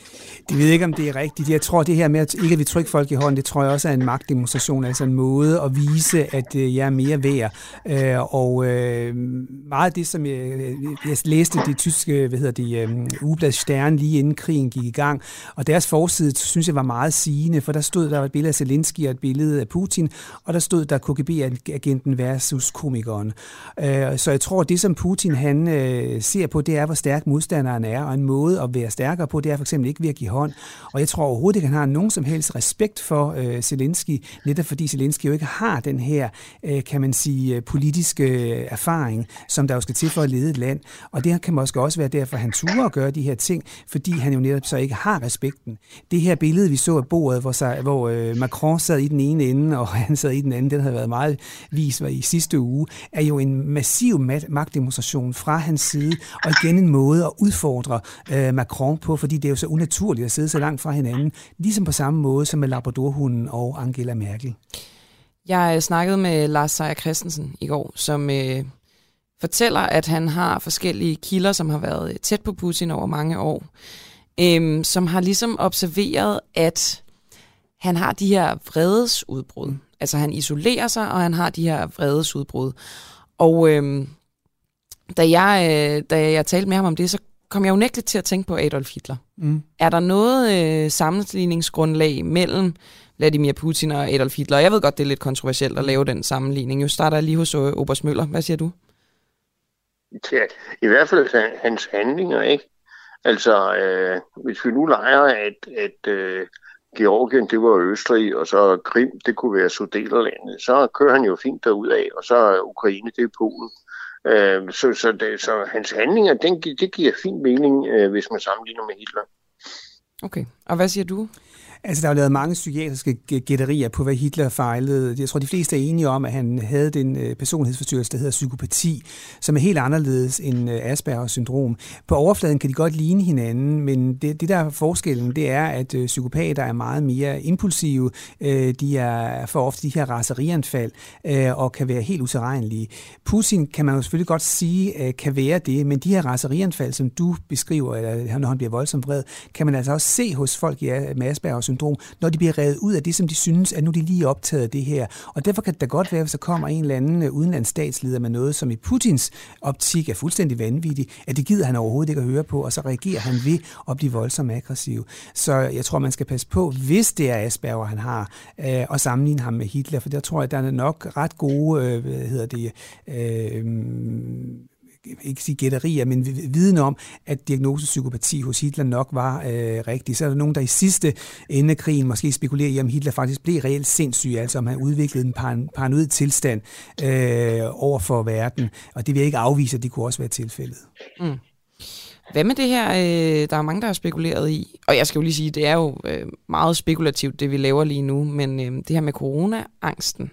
Det ved ikke, om det er rigtigt. Jeg tror, det her med, at ikke at vi trykker folk i hånden, det tror jeg også er en magtdemonstration, altså en måde at vise, at øh, jeg er mere værd. Øh, og øh, meget af det, som jeg, jeg læste det tyske, hvad hedder det, Ublad Stern lige inden krigen gik i gang, og deres forside, synes jeg, var meget sigende, for der stod, der var et billede af Zelensky og et billede af Putin, og der stod der KGB-agenten versus komikeren. Så jeg tror, det som Putin han ser på, det er, hvor stærk modstanderen er, og en måde at være stærkere på, det er for eksempel ikke ved at give hånd. Og jeg tror overhovedet ikke, han har nogen som helst respekt for øh, Zelensky, netop fordi Zelensky jo ikke har den her, øh, kan man sige, øh, politiske øh, erfaring, som der jo skal til for at lede et land. Og det kan måske også være derfor, han turer at gøre de her ting, fordi han jo netop så ikke har respekten. Det her billede, vi så af bordet, hvor, sig, hvor øh, Macron sad i den ene ende, og han sad i den anden, den havde været meget vis var i sidste uge, er jo en massiv magtdemonstration fra hans side, og igen en måde at udfordre øh, Macron på, fordi det er jo så unaturligt har siddet så langt fra hinanden, ligesom på samme måde som med Labradorhunden og Angela Merkel. Jeg øh, snakkede med Lars Seier Christensen i går, som øh, fortæller, at han har forskellige kilder, som har været tæt på Putin over mange år, øh, som har ligesom observeret, at han har de her vredesudbrud. Altså han isolerer sig, og han har de her vredesudbrud. Og øh, da, jeg, øh, da jeg talte med ham om det, så kom jeg jo nægteligt til at tænke på Adolf Hitler. Mm. Er der noget øh, sammenligningsgrundlag mellem Vladimir Putin og Adolf Hitler? Jeg ved godt, det er lidt kontroversielt at lave den sammenligning. Nu starter jeg lige hos øh, Obers Møller. Hvad siger du? Ja, I hvert fald hans handlinger, ikke? Altså, øh, hvis vi nu leger, at, at øh, Georgien, det var Østrig, og så Krim, det kunne være Sudeterlandet, så kører han jo fint derud af, og så Ukraine, det er Polen. Øh, så, så, det, så hans handlinger, den, det giver fin mening, øh, hvis man sammenligner med Hitler. Okay, og hvad siger du? Altså, der er jo lavet mange psykiatriske gætterier på, hvad Hitler fejlede. Jeg tror, de fleste er enige om, at han havde den øh, personlighedsforstyrrelse, der hedder psykopati, som er helt anderledes end øh, Aspergers syndrom. På overfladen kan de godt ligne hinanden, men det, det der er forskellen, det er, at øh, psykopater er meget mere impulsive. De er for ofte de her raserianfald og kan være helt utilregnelige. Putin kan man jo selvfølgelig godt sige, kan være det, men de her raserianfald, som du beskriver, eller når han bliver voldsomt vred, kan man altså også se hos folk med Aspergers syndrom, når de bliver revet ud af det, som de synes, at nu de lige optaget af det her. Og derfor kan det da godt være, hvis der kommer en eller anden øh, udenlands udenlandsstatsleder med noget, som i Putins optik er fuldstændig vanvittigt, at det gider han overhovedet ikke at høre på, og så reagerer han ved at blive voldsomt aggressiv. Så jeg tror, man skal passe på, hvis det er Asperger, han har, øh, og sammenligne ham med Hitler, for der tror jeg, der er nok ret gode, øh, hvad hedder det, øh, ikke sige gætterier, men viden om, at diagnosepsykopati hos Hitler nok var øh, rigtig. Så er der nogen, der i sidste ende af krigen måske spekulerer i, om Hitler faktisk blev reelt sindssyg, altså om han udviklede en paranoid tilstand øh, over for verden. Og det vil jeg ikke afvise, at det kunne også være tilfældet. Mm. Hvad med det her, øh, der er mange, der har spekuleret i, og jeg skal jo lige sige, det er jo øh, meget spekulativt, det vi laver lige nu, men øh, det her med corona-angsten,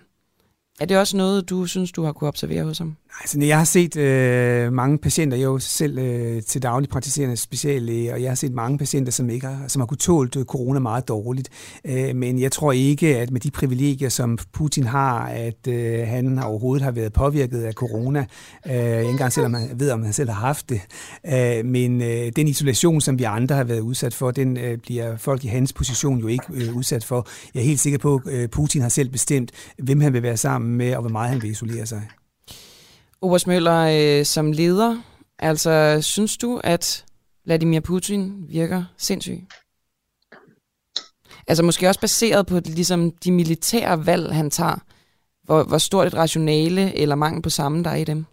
er det også noget, du synes, du har kunne observere hos ham? Altså, jeg har set øh, mange patienter, jeg er jo selv øh, til daglig praktiserende speciallæge, og jeg har set mange patienter, som ikke har, som har kunnet tålt øh, corona meget dårligt. Øh, men jeg tror ikke, at med de privilegier, som Putin har, at øh, han overhovedet har været påvirket af corona. Øh, ikke engang selvom man ved, om han selv har haft det. Øh, men øh, den isolation, som vi andre har været udsat for, den øh, bliver folk i hans position jo ikke øh, udsat for. Jeg er helt sikker på, at øh, Putin har selv bestemt, hvem han vil være sammen med, og hvor meget han vil isolere sig. Obers Møller, øh, som leder, altså synes du, at Vladimir Putin virker sindssyg? Altså måske også baseret på ligesom de militære valg, han tager. Hvor, hvor stort et rationale eller mangel på samme, der er i dem?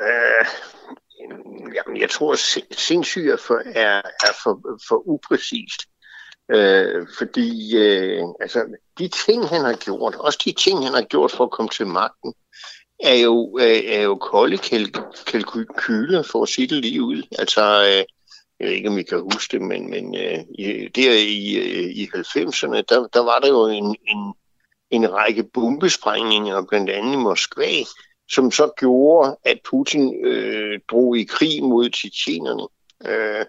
Øh, jamen, jeg tror, at sindssyg er for, er, er for, for upræcist. Øh, fordi øh, altså, de ting, han har gjort, også de ting, han har gjort for at komme til magten, er jo, øh, er jo kolde kalkyler, for at sige det lige ud. Altså, øh, jeg ved ikke, om I kan huske det, men, men øh, der i, i 90'erne, der, der var der jo en, en, en række bombesprængninger, blandt andet i Moskva, som så gjorde, at Putin øh, drog i krig mod tjetjenerne. Øh,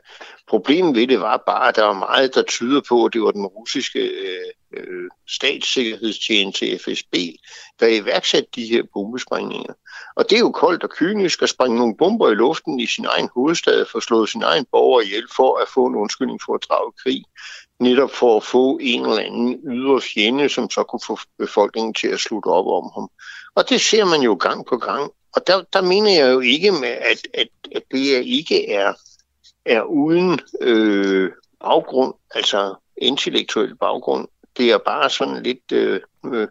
problemet ved det var bare, at der var meget, der tyder på, at det var den russiske øh, øh statssikkerhedstjeneste FSB, der iværksatte de her bombesprængninger. Og det er jo koldt og kynisk at sprænge nogle bomber i luften i sin egen hovedstad for at slå sin egen borger ihjel for at få en undskyldning for at drage krig. Netop for at få en eller anden ydre fjende, som så kunne få befolkningen til at slutte op om ham. Og det ser man jo gang på gang. Og der, der mener jeg jo ikke med, at, at, at det ikke er er uden øh, baggrund, altså intellektuel baggrund. Det er bare sådan lidt øh,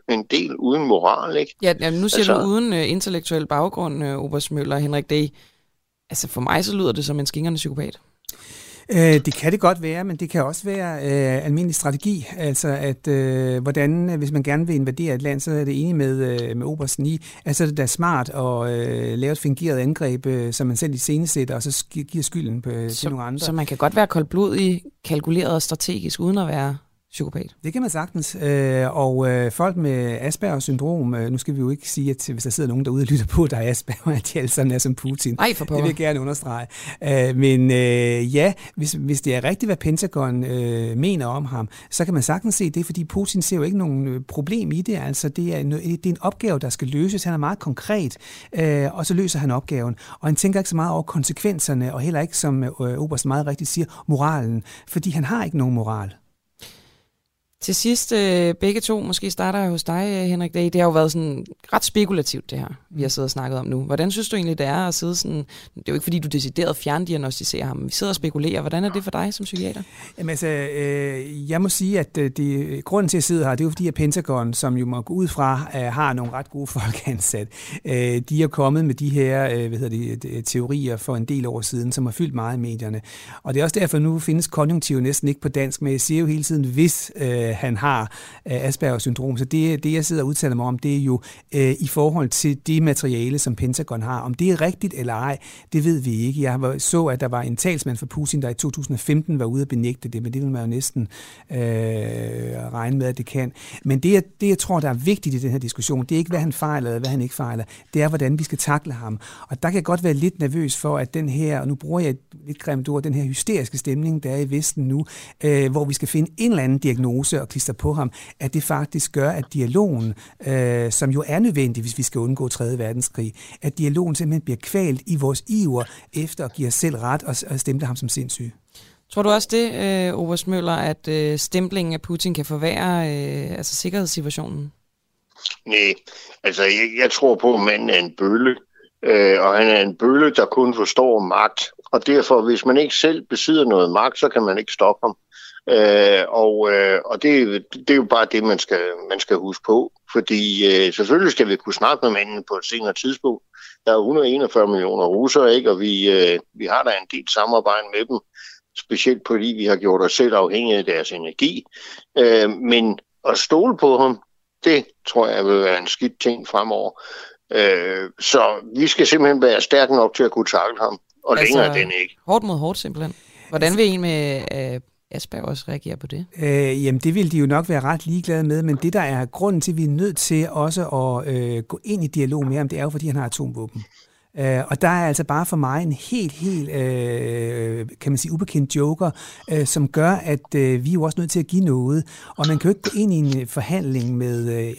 en del uden moral, ikke? Ja, ja nu siger altså, du uden øh, intellektuel baggrund, øh, Obersmøller og Henrik D. Altså for mig så lyder det som en skingerne psykopat. Øh, det kan det godt være, men det kan også være øh, almindelig strategi. Altså, at øh, hvordan, hvis man gerne vil invadere et land, så er det enig med, øh, med Obersten i, altså det er da smart at øh, lave et fingeret angreb, øh, som man selv i scenesætter, og så giver skylden på, så, til nogle andre. Så man kan godt være koldblodig, kalkuleret og strategisk, uden at være psykopat. Det kan man sagtens. Øh, og øh, folk med Aspergers syndrom, øh, nu skal vi jo ikke sige, at hvis der sidder nogen derude og lytter på, der er Asperger, at de alle sammen er som Putin. Ej, for Det vil jeg gerne understrege. Men ja, hvis, hvis det er rigtigt, hvad Pentagon mener om ham, så kan man sagtens se det, fordi Putin ser jo ikke nogen problem i det. Altså, det er, det er en opgave, der skal løses. Han er meget konkret, og så løser han opgaven. Og han tænker ikke så meget over konsekvenserne, og heller ikke, som Oberst meget rigtigt siger, moralen, fordi han har ikke nogen moral. Til sidst, øh, begge to, måske starter jeg hos dig, øh, Henrik Dag. Det har jo været sådan ret spekulativt, det her, vi har siddet og snakket om nu. Hvordan synes du egentlig, det er at sidde sådan... Det er jo ikke, fordi du decideret fjerndiagnostiserer ham, vi sidder og spekulerer. Hvordan er det for dig som psykiater? Jamen altså, øh, jeg må sige, at øh, det, grunden til at sidde her, det er jo fordi, at Pentagon, som jo må gå ud fra, øh, har nogle ret gode folk ansat. Øh, de er kommet med de her øh, hvad hedder det, teorier for en del år siden, som har fyldt meget i medierne. Og det er også derfor, nu findes konjunktiv næsten ikke på dansk, men jeg siger jo hele tiden, hvis øh, Øh, han har Aspergers syndrom. Så det, det, jeg sidder og udtaler mig om, det er jo øh, i forhold til det materiale, som Pentagon har. Om det er rigtigt eller ej, det ved vi ikke. Jeg så, at der var en talsmand for Putin, der i 2015 var ude at benægte det, men det vil man jo næsten øh, regne med, at det kan. Men det, det, jeg tror, der er vigtigt i den her diskussion, det er ikke, hvad han fejler eller hvad han ikke fejler. Det er, hvordan vi skal takle ham. Og der kan jeg godt være lidt nervøs for, at den her, og nu bruger jeg et lidt grimt ord, den her hysteriske stemning, der er i Vesten nu, øh, hvor vi skal finde en eller anden diagnose og klister på ham, at det faktisk gør, at dialogen, øh, som jo er nødvendig, hvis vi skal undgå 3. verdenskrig, at dialogen simpelthen bliver kvalt i vores iver efter at give os selv ret og, og stemple ham som sindssyg. Tror du også det, øh, Overs Møller, at øh, stemplingen af Putin kan forværre øh, altså sikkerhedssituationen? Nej, altså jeg, jeg tror på, at manden er en bølle, øh, og han er en bølle, der kun forstår magt. Og derfor, hvis man ikke selv besidder noget magt, så kan man ikke stoppe ham. Øh, og øh, og det, det er jo bare det, man skal, man skal huske på. Fordi øh, selvfølgelig skal vi kunne snakke med manden på et senere tidspunkt. Der er 141 millioner russere, ikke? og vi, øh, vi har da en del samarbejde med dem. Specielt fordi vi har gjort os selv afhængige af deres energi. Øh, men at stole på ham, det tror jeg vil være en skidt ting fremover. Øh, så vi skal simpelthen være stærke nok til at kunne takle ham, og altså, længere den ikke. Hårdt mod hårdt simpelthen. Hvordan vil en med øh, Asperger også reagere på det? Øh, jamen, det vil de jo nok være ret ligeglade med, men det, der er grunden til, at vi er nødt til også at øh, gå ind i dialog med ham, det er jo, fordi han har atomvåben. Øh, og der er altså bare for mig en helt, helt, øh, kan man sige, ubekendt joker, øh, som gør, at øh, vi er jo også nødt til at give noget. Og man kan jo ikke gå ind i en forhandling med... Øh,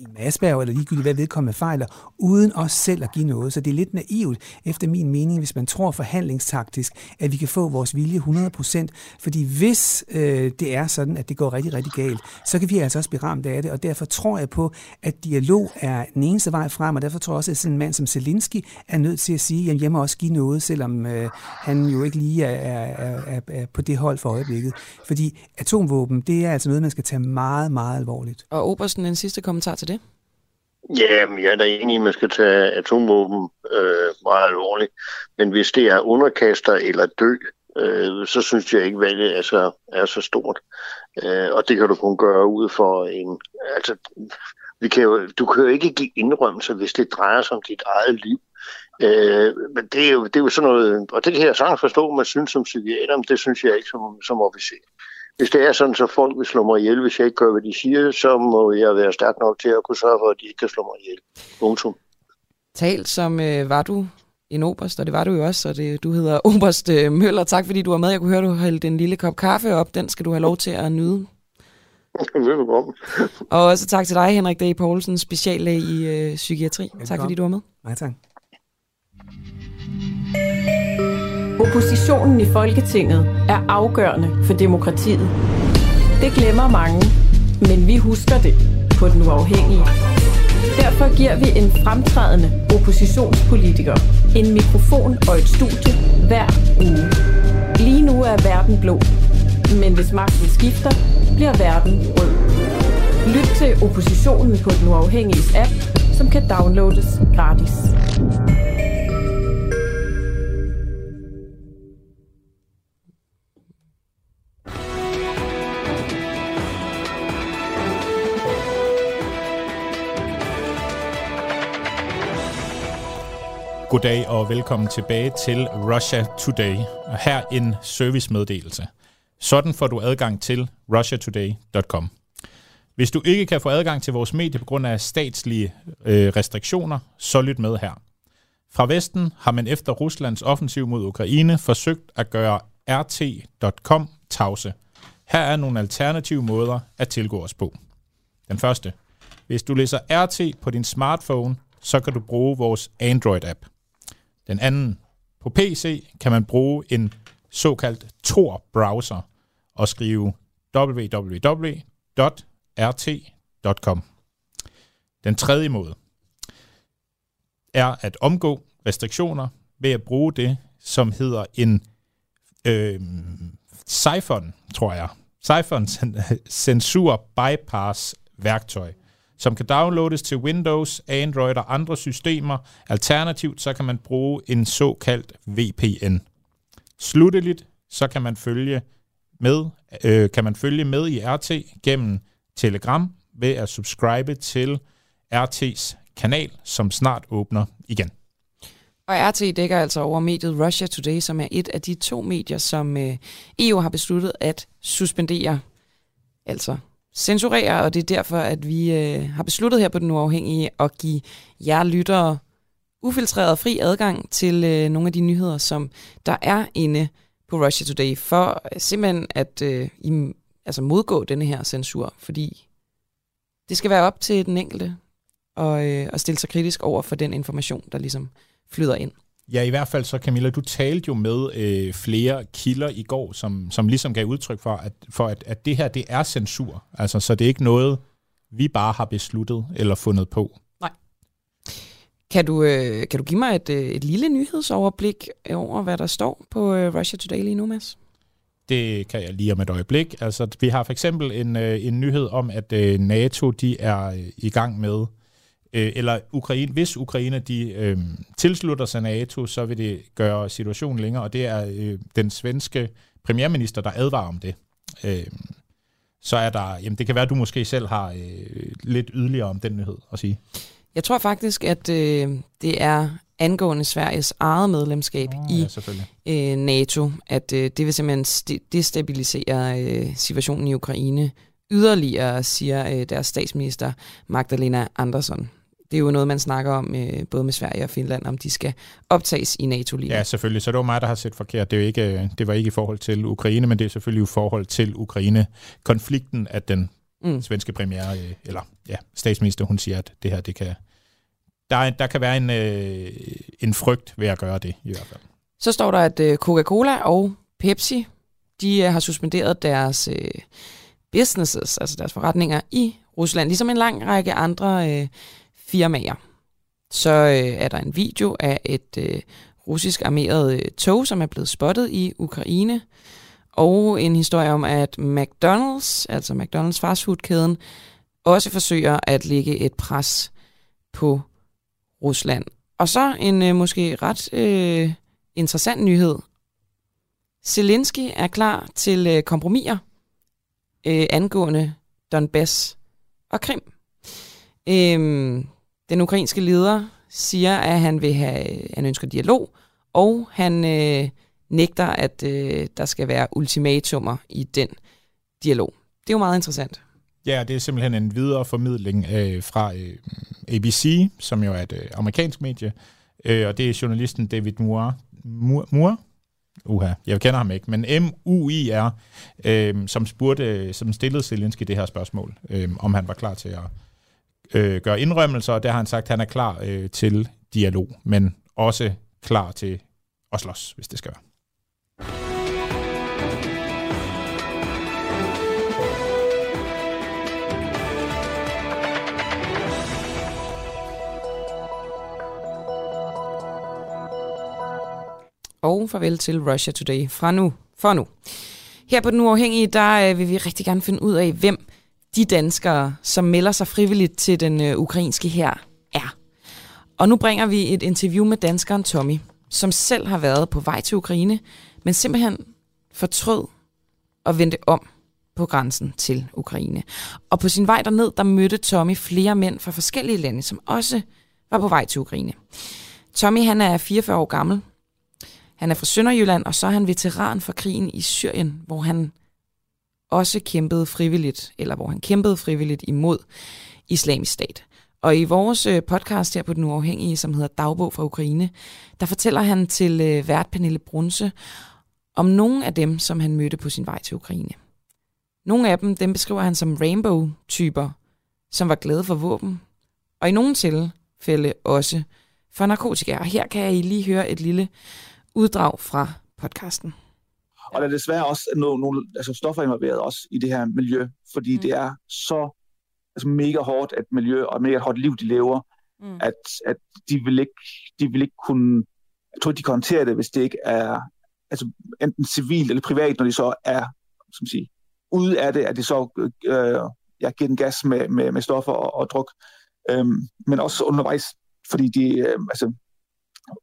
i Asperger eller ligegyldigt, hvad vedkommende fejler, uden os selv at give noget. Så det er lidt naivt, efter min mening, hvis man tror forhandlingstaktisk, at vi kan få vores vilje 100%. Fordi hvis øh, det er sådan, at det går rigtig, rigtig galt, så kan vi altså også blive ramt af det. Og derfor tror jeg på, at dialog er den eneste vej frem, og derfor tror jeg også, at sådan en mand som Zelensky er nødt til at sige, at jeg må også give noget, selvom øh, han jo ikke lige er, er, er, er på det hold for øjeblikket. Fordi atomvåben, det er altså noget, man skal tage meget, meget alvorligt. Og Obersten, en sidste kommentar til Ja, men jeg er da enig, at man skal tage atomvåben øh, meget alvorligt. Men hvis det er underkaster eller dø, øh, så synes jeg ikke, valget er så, er så stort. Øh, og det kan du kun gøre ud for en... Altså, vi kan jo, du kan jo ikke give indrømmelser, hvis det drejer sig om dit eget liv. Øh, men det er, jo, det er jo sådan noget... Og det kan jeg sagtens forstå, man synes som psykiater, men det synes jeg ikke som, som officer. Hvis det er sådan, så folk vil slå mig ihjel, hvis jeg ikke gør, hvad de siger, så må jeg være stærk nok til at kunne sørge for, at de ikke kan slå mig ihjel. Punktum. Tal som øh, var du en oberst, og det var du jo også, og det, du hedder Oberst øh, Møller. Tak fordi du var med. Jeg kunne høre, du hældte en lille kop kaffe op. Den skal du have lov til at nyde. Velkommen. Og også tak til dig, Henrik D. Poulsen, speciallæge i øh, psykiatri. Velkommen. Tak fordi du var med. Nej, tak. Oppositionen i Folketinget er afgørende for demokratiet. Det glemmer mange, men vi husker det på den uafhængige. Derfor giver vi en fremtrædende oppositionspolitiker en mikrofon og et studie hver uge. Lige nu er verden blå, men hvis magten skifter, bliver verden rød. Lyt til oppositionen på den uafhængige app, som kan downloades gratis. Goddag og velkommen tilbage til Russia Today. Og her en servicemeddelelse. Sådan får du adgang til russiatoday.com. Hvis du ikke kan få adgang til vores medie på grund af statslige øh, restriktioner, så lyt med her. Fra Vesten har man efter Ruslands offensiv mod Ukraine forsøgt at gøre rt.com tavse. Her er nogle alternative måder at tilgå os på. Den første. Hvis du læser RT på din smartphone, så kan du bruge vores Android-app. Den anden. På PC kan man bruge en såkaldt Tor-browser og skrive www.rt.com. Den tredje måde er at omgå restriktioner ved at bruge det, som hedder en øh, Siphon, tror jeg. Siphon censur bypass værktøj som kan downloades til Windows, Android og andre systemer. Alternativt så kan man bruge en såkaldt VPN. Slutteligt så kan man følge med, øh, kan man følge med i RT gennem Telegram ved at subscribe til RT's kanal, som snart åbner igen. Og RT dækker altså over mediet Russia Today, som er et af de to medier, som øh, EU har besluttet at suspendere. Altså censurere, og det er derfor, at vi øh, har besluttet her på Den Uafhængige at give jer lyttere ufiltreret fri adgang til øh, nogle af de nyheder, som der er inde på Russia Today, for øh, simpelthen at øh, I, altså modgå denne her censur, fordi det skal være op til den enkelte og, øh, at stille sig kritisk over for den information, der ligesom flyder ind. Ja, i hvert fald så, Camilla, du talte jo med øh, flere kilder i går, som, som ligesom gav udtryk for, at, for at, at det her, det er censur. Altså, så det er ikke noget, vi bare har besluttet eller fundet på. Nej. Kan du, øh, kan du give mig et, øh, et lille nyhedsoverblik over, hvad der står på øh, Russia Today lige nu, Mads? Det kan jeg lige om et øjeblik. Altså, vi har for eksempel en, øh, en nyhed om, at øh, NATO de er øh, i gang med øh, eller Ukraine, hvis Ukraine de øh, tilslutter sig NATO, så vil det gøre situationen længere, og det er øh, den svenske premierminister, der advarer om det. Øh, så er der, jamen det kan være, at du måske selv har øh, lidt yderligere om den nyhed at sige. Jeg tror faktisk, at øh, det er angående Sveriges eget medlemskab oh, i ja, øh, NATO, at øh, det vil simpelthen destabilisere øh, situationen i Ukraine yderligere, siger øh, deres statsminister Magdalena Andersson det er jo noget, man snakker om øh, både med Sverige og Finland, om de skal optages i NATO lige Ja, selvfølgelig. Så det var mig, der har set forkert. Det, er jo ikke, det var ikke i forhold til Ukraine, men det er selvfølgelig i forhold til Ukraine-konflikten, at den mm. svenske premiere, øh, eller ja, statsminister, hun siger, at det her, det kan... Der, der kan være en, øh, en frygt ved at gøre det, i hvert fald. Så står der, at øh, Coca-Cola og Pepsi, de øh, har suspenderet deres øh, businesses, altså deres forretninger i Rusland, ligesom en lang række andre øh, firmaer. Så øh, er der en video af et øh, russisk armeret øh, tog, som er blevet spottet i Ukraine, og en historie om, at McDonald's, altså McDonald's fastfoodkæden, også forsøger at lægge et pres på Rusland. Og så en øh, måske ret øh, interessant nyhed. Zelensky er klar til øh, kompromiser øh, angående Donbass og Krim. Øhm, den ukrainske leder siger, at han vil have, han ønsker dialog, og han øh, nægter, at øh, der skal være ultimatumer i den dialog. Det er jo meget interessant. Ja, det er simpelthen en videre formidling øh, fra øh, ABC, som jo er et øh, amerikansk medie, øh, og det er journalisten David Moore, Moore, Moore? Uha, jeg kender ham ikke, men M-U-I-R, øh, som, spurgte, som stillede Zelensky det her spørgsmål, øh, om han var klar til at øh, gøre indrømmelser, og der har han sagt, at han er klar øh, til dialog, men også klar til at slås, hvis det skal være. Og farvel til Russia Today fra nu. For nu. Her på Den Uafhængige, der øh, vil vi rigtig gerne finde ud af, hvem de danskere, som melder sig frivilligt til den øh, ukrainske her, er. Og nu bringer vi et interview med danskeren Tommy, som selv har været på vej til Ukraine, men simpelthen fortrød og vendte om på grænsen til Ukraine. Og på sin vej derned, der mødte Tommy flere mænd fra forskellige lande, som også var på vej til Ukraine. Tommy han er 44 år gammel. Han er fra Sønderjylland, og så er han veteran for krigen i Syrien, hvor han også kæmpede frivilligt, eller hvor han kæmpede frivilligt imod islamisk stat. Og i vores øh, podcast her på Den Uafhængige, som hedder Dagbog fra Ukraine, der fortæller han til øh, vært Pernille Brunse om nogle af dem, som han mødte på sin vej til Ukraine. Nogle af dem, dem beskriver han som rainbow-typer, som var glade for våben, og i nogle tilfælde også for narkotika. Og her kan I lige høre et lille uddrag fra podcasten. Og der er desværre også nogle, nogle altså stoffer involveret også i det her miljø, fordi mm. det er så altså mega hårdt et miljø og mega hårdt liv, de lever, mm. at, at de, vil ikke, de vil ikke kunne, jeg tror de kan håndtere det, hvis det ikke er altså enten civilt eller privat, når de så er, som sige, ude af det, at de så øh, ja, giver den gas med, med, med stoffer og, og druk, øhm, men også undervejs, fordi de øh, altså,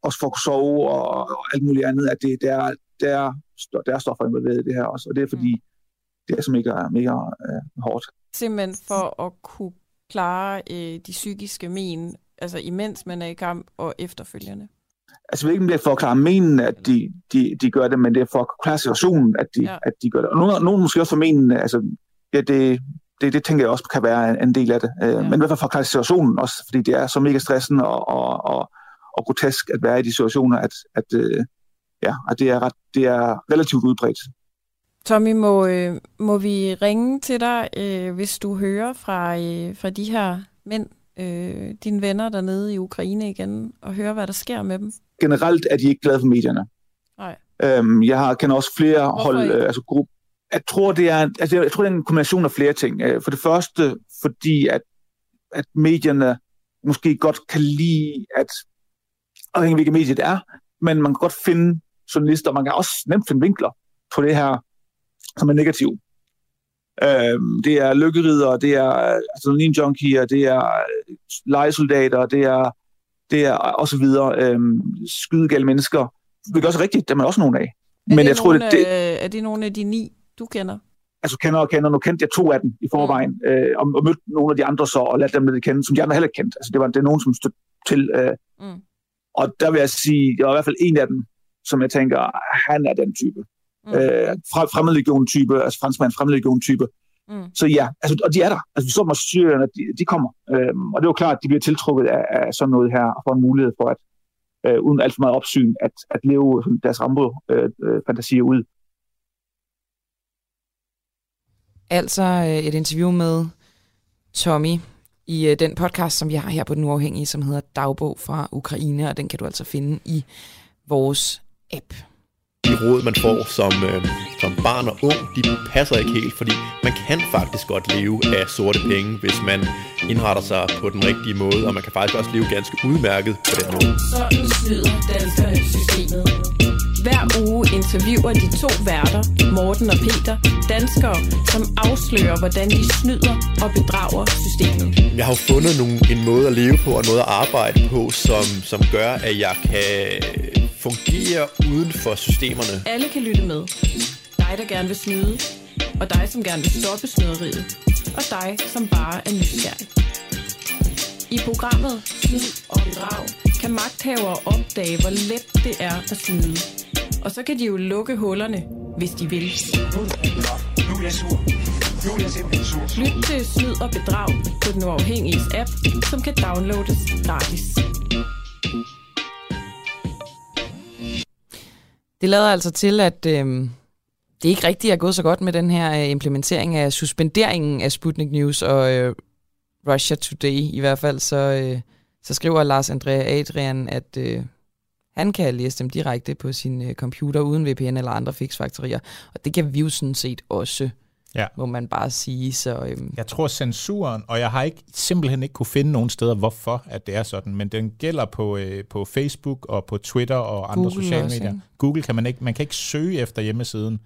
også at sove og, og alt muligt andet, at det, det, er, det, er, der er stoffer involveret i det her også, og det er fordi, mm. det er så mega, mega øh, hårdt. Simpelthen for at kunne klare øh, de psykiske men, altså imens man er i kamp og efterfølgende? Altså jeg ved ikke, om det er for at klare menen, at de, de, de gør det, men det er for at klare situationen, at de, ja. at de gør det. Og nogen, nogen måske også for menen, altså ja, det, det, det tænker jeg også kan være en, en del af det. Øh, ja. Men i hvert fald for at klare situationen også, fordi det er så mega stressende og, og, og, og grotesk at være i de situationer, at, at, øh, ja, at det, er ret, det er relativt udbredt. Tommy, må, øh, må vi ringe til dig, øh, hvis du hører fra, øh, fra de her mænd, øh, dine venner dernede i Ukraine igen, og høre, hvad der sker med dem? Generelt er de ikke glade for medierne. Nej. Øhm, jeg har, kender også flere Hvorfor hold, øh, altså gruppe. Jeg tror, det er, altså, jeg tror, det er en kombination af flere ting. Øh, for det første, fordi at, at medierne måske godt kan lide, at afhængig af hvilket medie det er, men man kan godt finde journalister, man kan også nemt finde vinkler på det her, som er negativ. Øhm, det er lykkerider, det er adrenalin-junkier, det er legesoldater, det er, det er og så videre. Øhm, skydegale mennesker. Det er også rigtigt, det er man også nogle af. Er Men jeg tror, det, det, er det nogle af de ni, du kender? Altså kender og kender. Nu kendte jeg to af dem i forvejen, mm. øh, og, og mødte nogle af de andre så, og lærte dem lidt kende, som de andre heller ikke kendte. Altså det var det er nogen, som stod til. Øh, mm. Og der vil jeg sige, det var i hvert fald en af dem, som jeg tænker, han er den type. Mm. Øh, fremmedlegion-type, altså franskmand fremmedlegion-type. Mm. Så ja, altså, og de er der. Altså, vi så dem syrerne, de, de kommer. Øhm, og det er jo klart, at de bliver tiltrukket af, af sådan noget her, og får en mulighed for, at øh, uden alt for meget opsyn, at, at leve deres Rambo-fantasier øh, ud. Altså øh, et interview med Tommy i øh, den podcast, som vi har her på Den Uafhængige, som hedder Dagbog fra Ukraine, og den kan du altså finde i vores app. De råd, man får som, øh, som barn og ung, de passer ikke helt, fordi man kan faktisk godt leve af sorte penge, hvis man indretter sig på den rigtige måde, og man kan faktisk også leve ganske udmærket på den måde. Så snyder danskerne systemet. Hver uge interviewer de to værter, Morten og Peter, danskere, som afslører, hvordan de snyder og bedrager systemet. Jeg har jo fundet nogle, en måde at leve på og noget at arbejde på, som, som gør, at jeg kan fungerer uden for systemerne. Alle kan lytte med. Dig, der gerne vil snyde, og dig, som gerne vil stoppe snyderiet, og dig, som bare er nysgerrig. I programmet Snyd og Bedrag kan magthavere opdage, hvor let det er at snyde. Og så kan de jo lukke hullerne, hvis de vil. Lyt til Snyd og Bedrag på den uafhængige app, som kan downloades gratis. Det lader altså til, at øh, det ikke rigtigt er gået så godt med den her øh, implementering af suspenderingen af Sputnik News og øh, Russia Today. I hvert fald så, øh, så skriver Lars Andrea Adrian, at øh, han kan læse dem direkte på sin øh, computer uden VPN eller andre fixfaktorier. Og det kan vi jo sådan set også, ja. må man bare sige. Så, øh, Jeg tror censuren, og jeg har ikke simpelthen ikke kunne finde nogen steder, hvorfor at det er sådan, men den gælder på, øh, på Facebook og på Twitter og andre Google sociale også, medier. ikke? Google kan man ikke, man kan ikke søge efter hjemmesiden,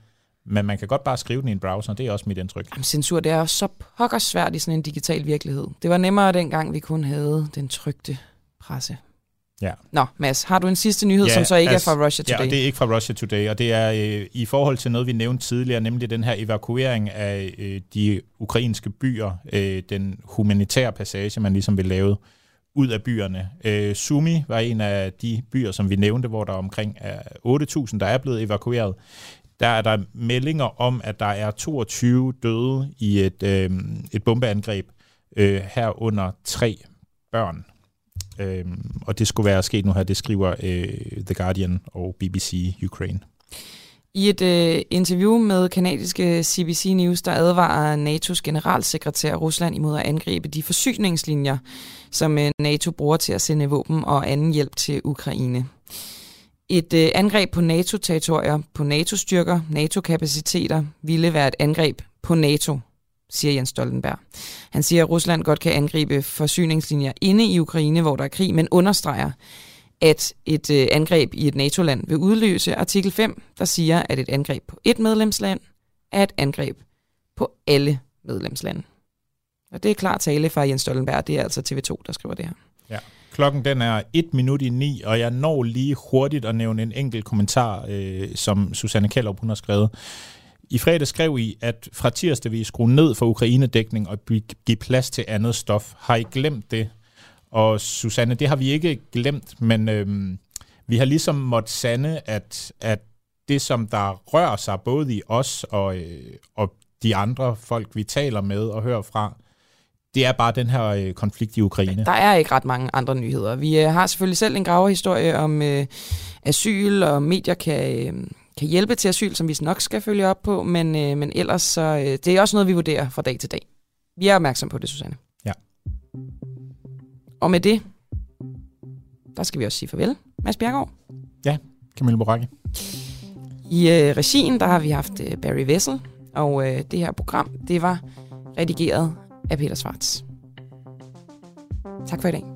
men man kan godt bare skrive den i en browser, det er også mit indtryk. Jamen, censur, det er jo så pokker svært i sådan en digital virkelighed. Det var nemmere dengang, vi kun havde den trygte presse. Ja. Nå, Mads, har du en sidste nyhed, som så ikke altså, er fra Russia Today? Ja, det er ikke fra Russia Today, og det er øh, i forhold til noget, vi nævnte tidligere, nemlig den her evakuering af øh, de ukrainske byer, øh, den humanitære passage, man ligesom vil lave ud af byerne. Øh, Sumi var en af de byer, som vi nævnte, hvor der er omkring er 8.000, der er blevet evakueret. Der er der meldinger om, at der er 22 døde i et, øh, et bombeangreb, øh, herunder tre børn. Øhm, og det skulle være sket nu her, det skriver øh, The Guardian og BBC Ukraine. I et øh, interview med kanadiske CBC News, der advarer NATO's generalsekretær Rusland imod at angribe de forsyningslinjer, som øh, NATO bruger til at sende våben og anden hjælp til Ukraine. Et øh, angreb på NATO-territorier, på NATO-styrker, NATO-kapaciteter, ville være et angreb på NATO, siger Jens Stoltenberg. Han siger, at Rusland godt kan angribe forsyningslinjer inde i Ukraine, hvor der er krig, men understreger, at et øh, angreb i et NATO-land vil udløse artikel 5, der siger, at et angreb på et medlemsland er et angreb på alle medlemslande. Og det er klar tale fra Jens Stoltenberg. Det er altså TV2, der skriver det her. Ja. Klokken den er et minut i ni, og jeg når lige hurtigt at nævne en enkelt kommentar, øh, som Susanne Kellerup hun har skrevet. I fredag skrev I, at fra tirsdag vil I skrue ned for Ukraine-dækning og give plads til andet stof. Har I glemt det? Og Susanne, det har vi ikke glemt, men øhm, vi har ligesom måttet sande, at, at det, som der rører sig både i os og, øh, og de andre folk, vi taler med og hører fra, det er bare den her øh, konflikt i Ukraine. Der er ikke ret mange andre nyheder. Vi øh, har selvfølgelig selv en gravehistorie om øh, asyl, og medier kan, øh, kan hjælpe til asyl, som vi nok skal følge op på, men, øh, men ellers så, øh, det er også noget, vi vurderer fra dag til dag. Vi er opmærksom på det, Susanne. Ja. Og med det, der skal vi også sige farvel. Mads Bjergaard. Ja, Camille Boracchi. I øh, regien, der har vi haft øh, Barry Vessel, og øh, det her program, det var redigeret af Peter Svarts. Tak for i dag.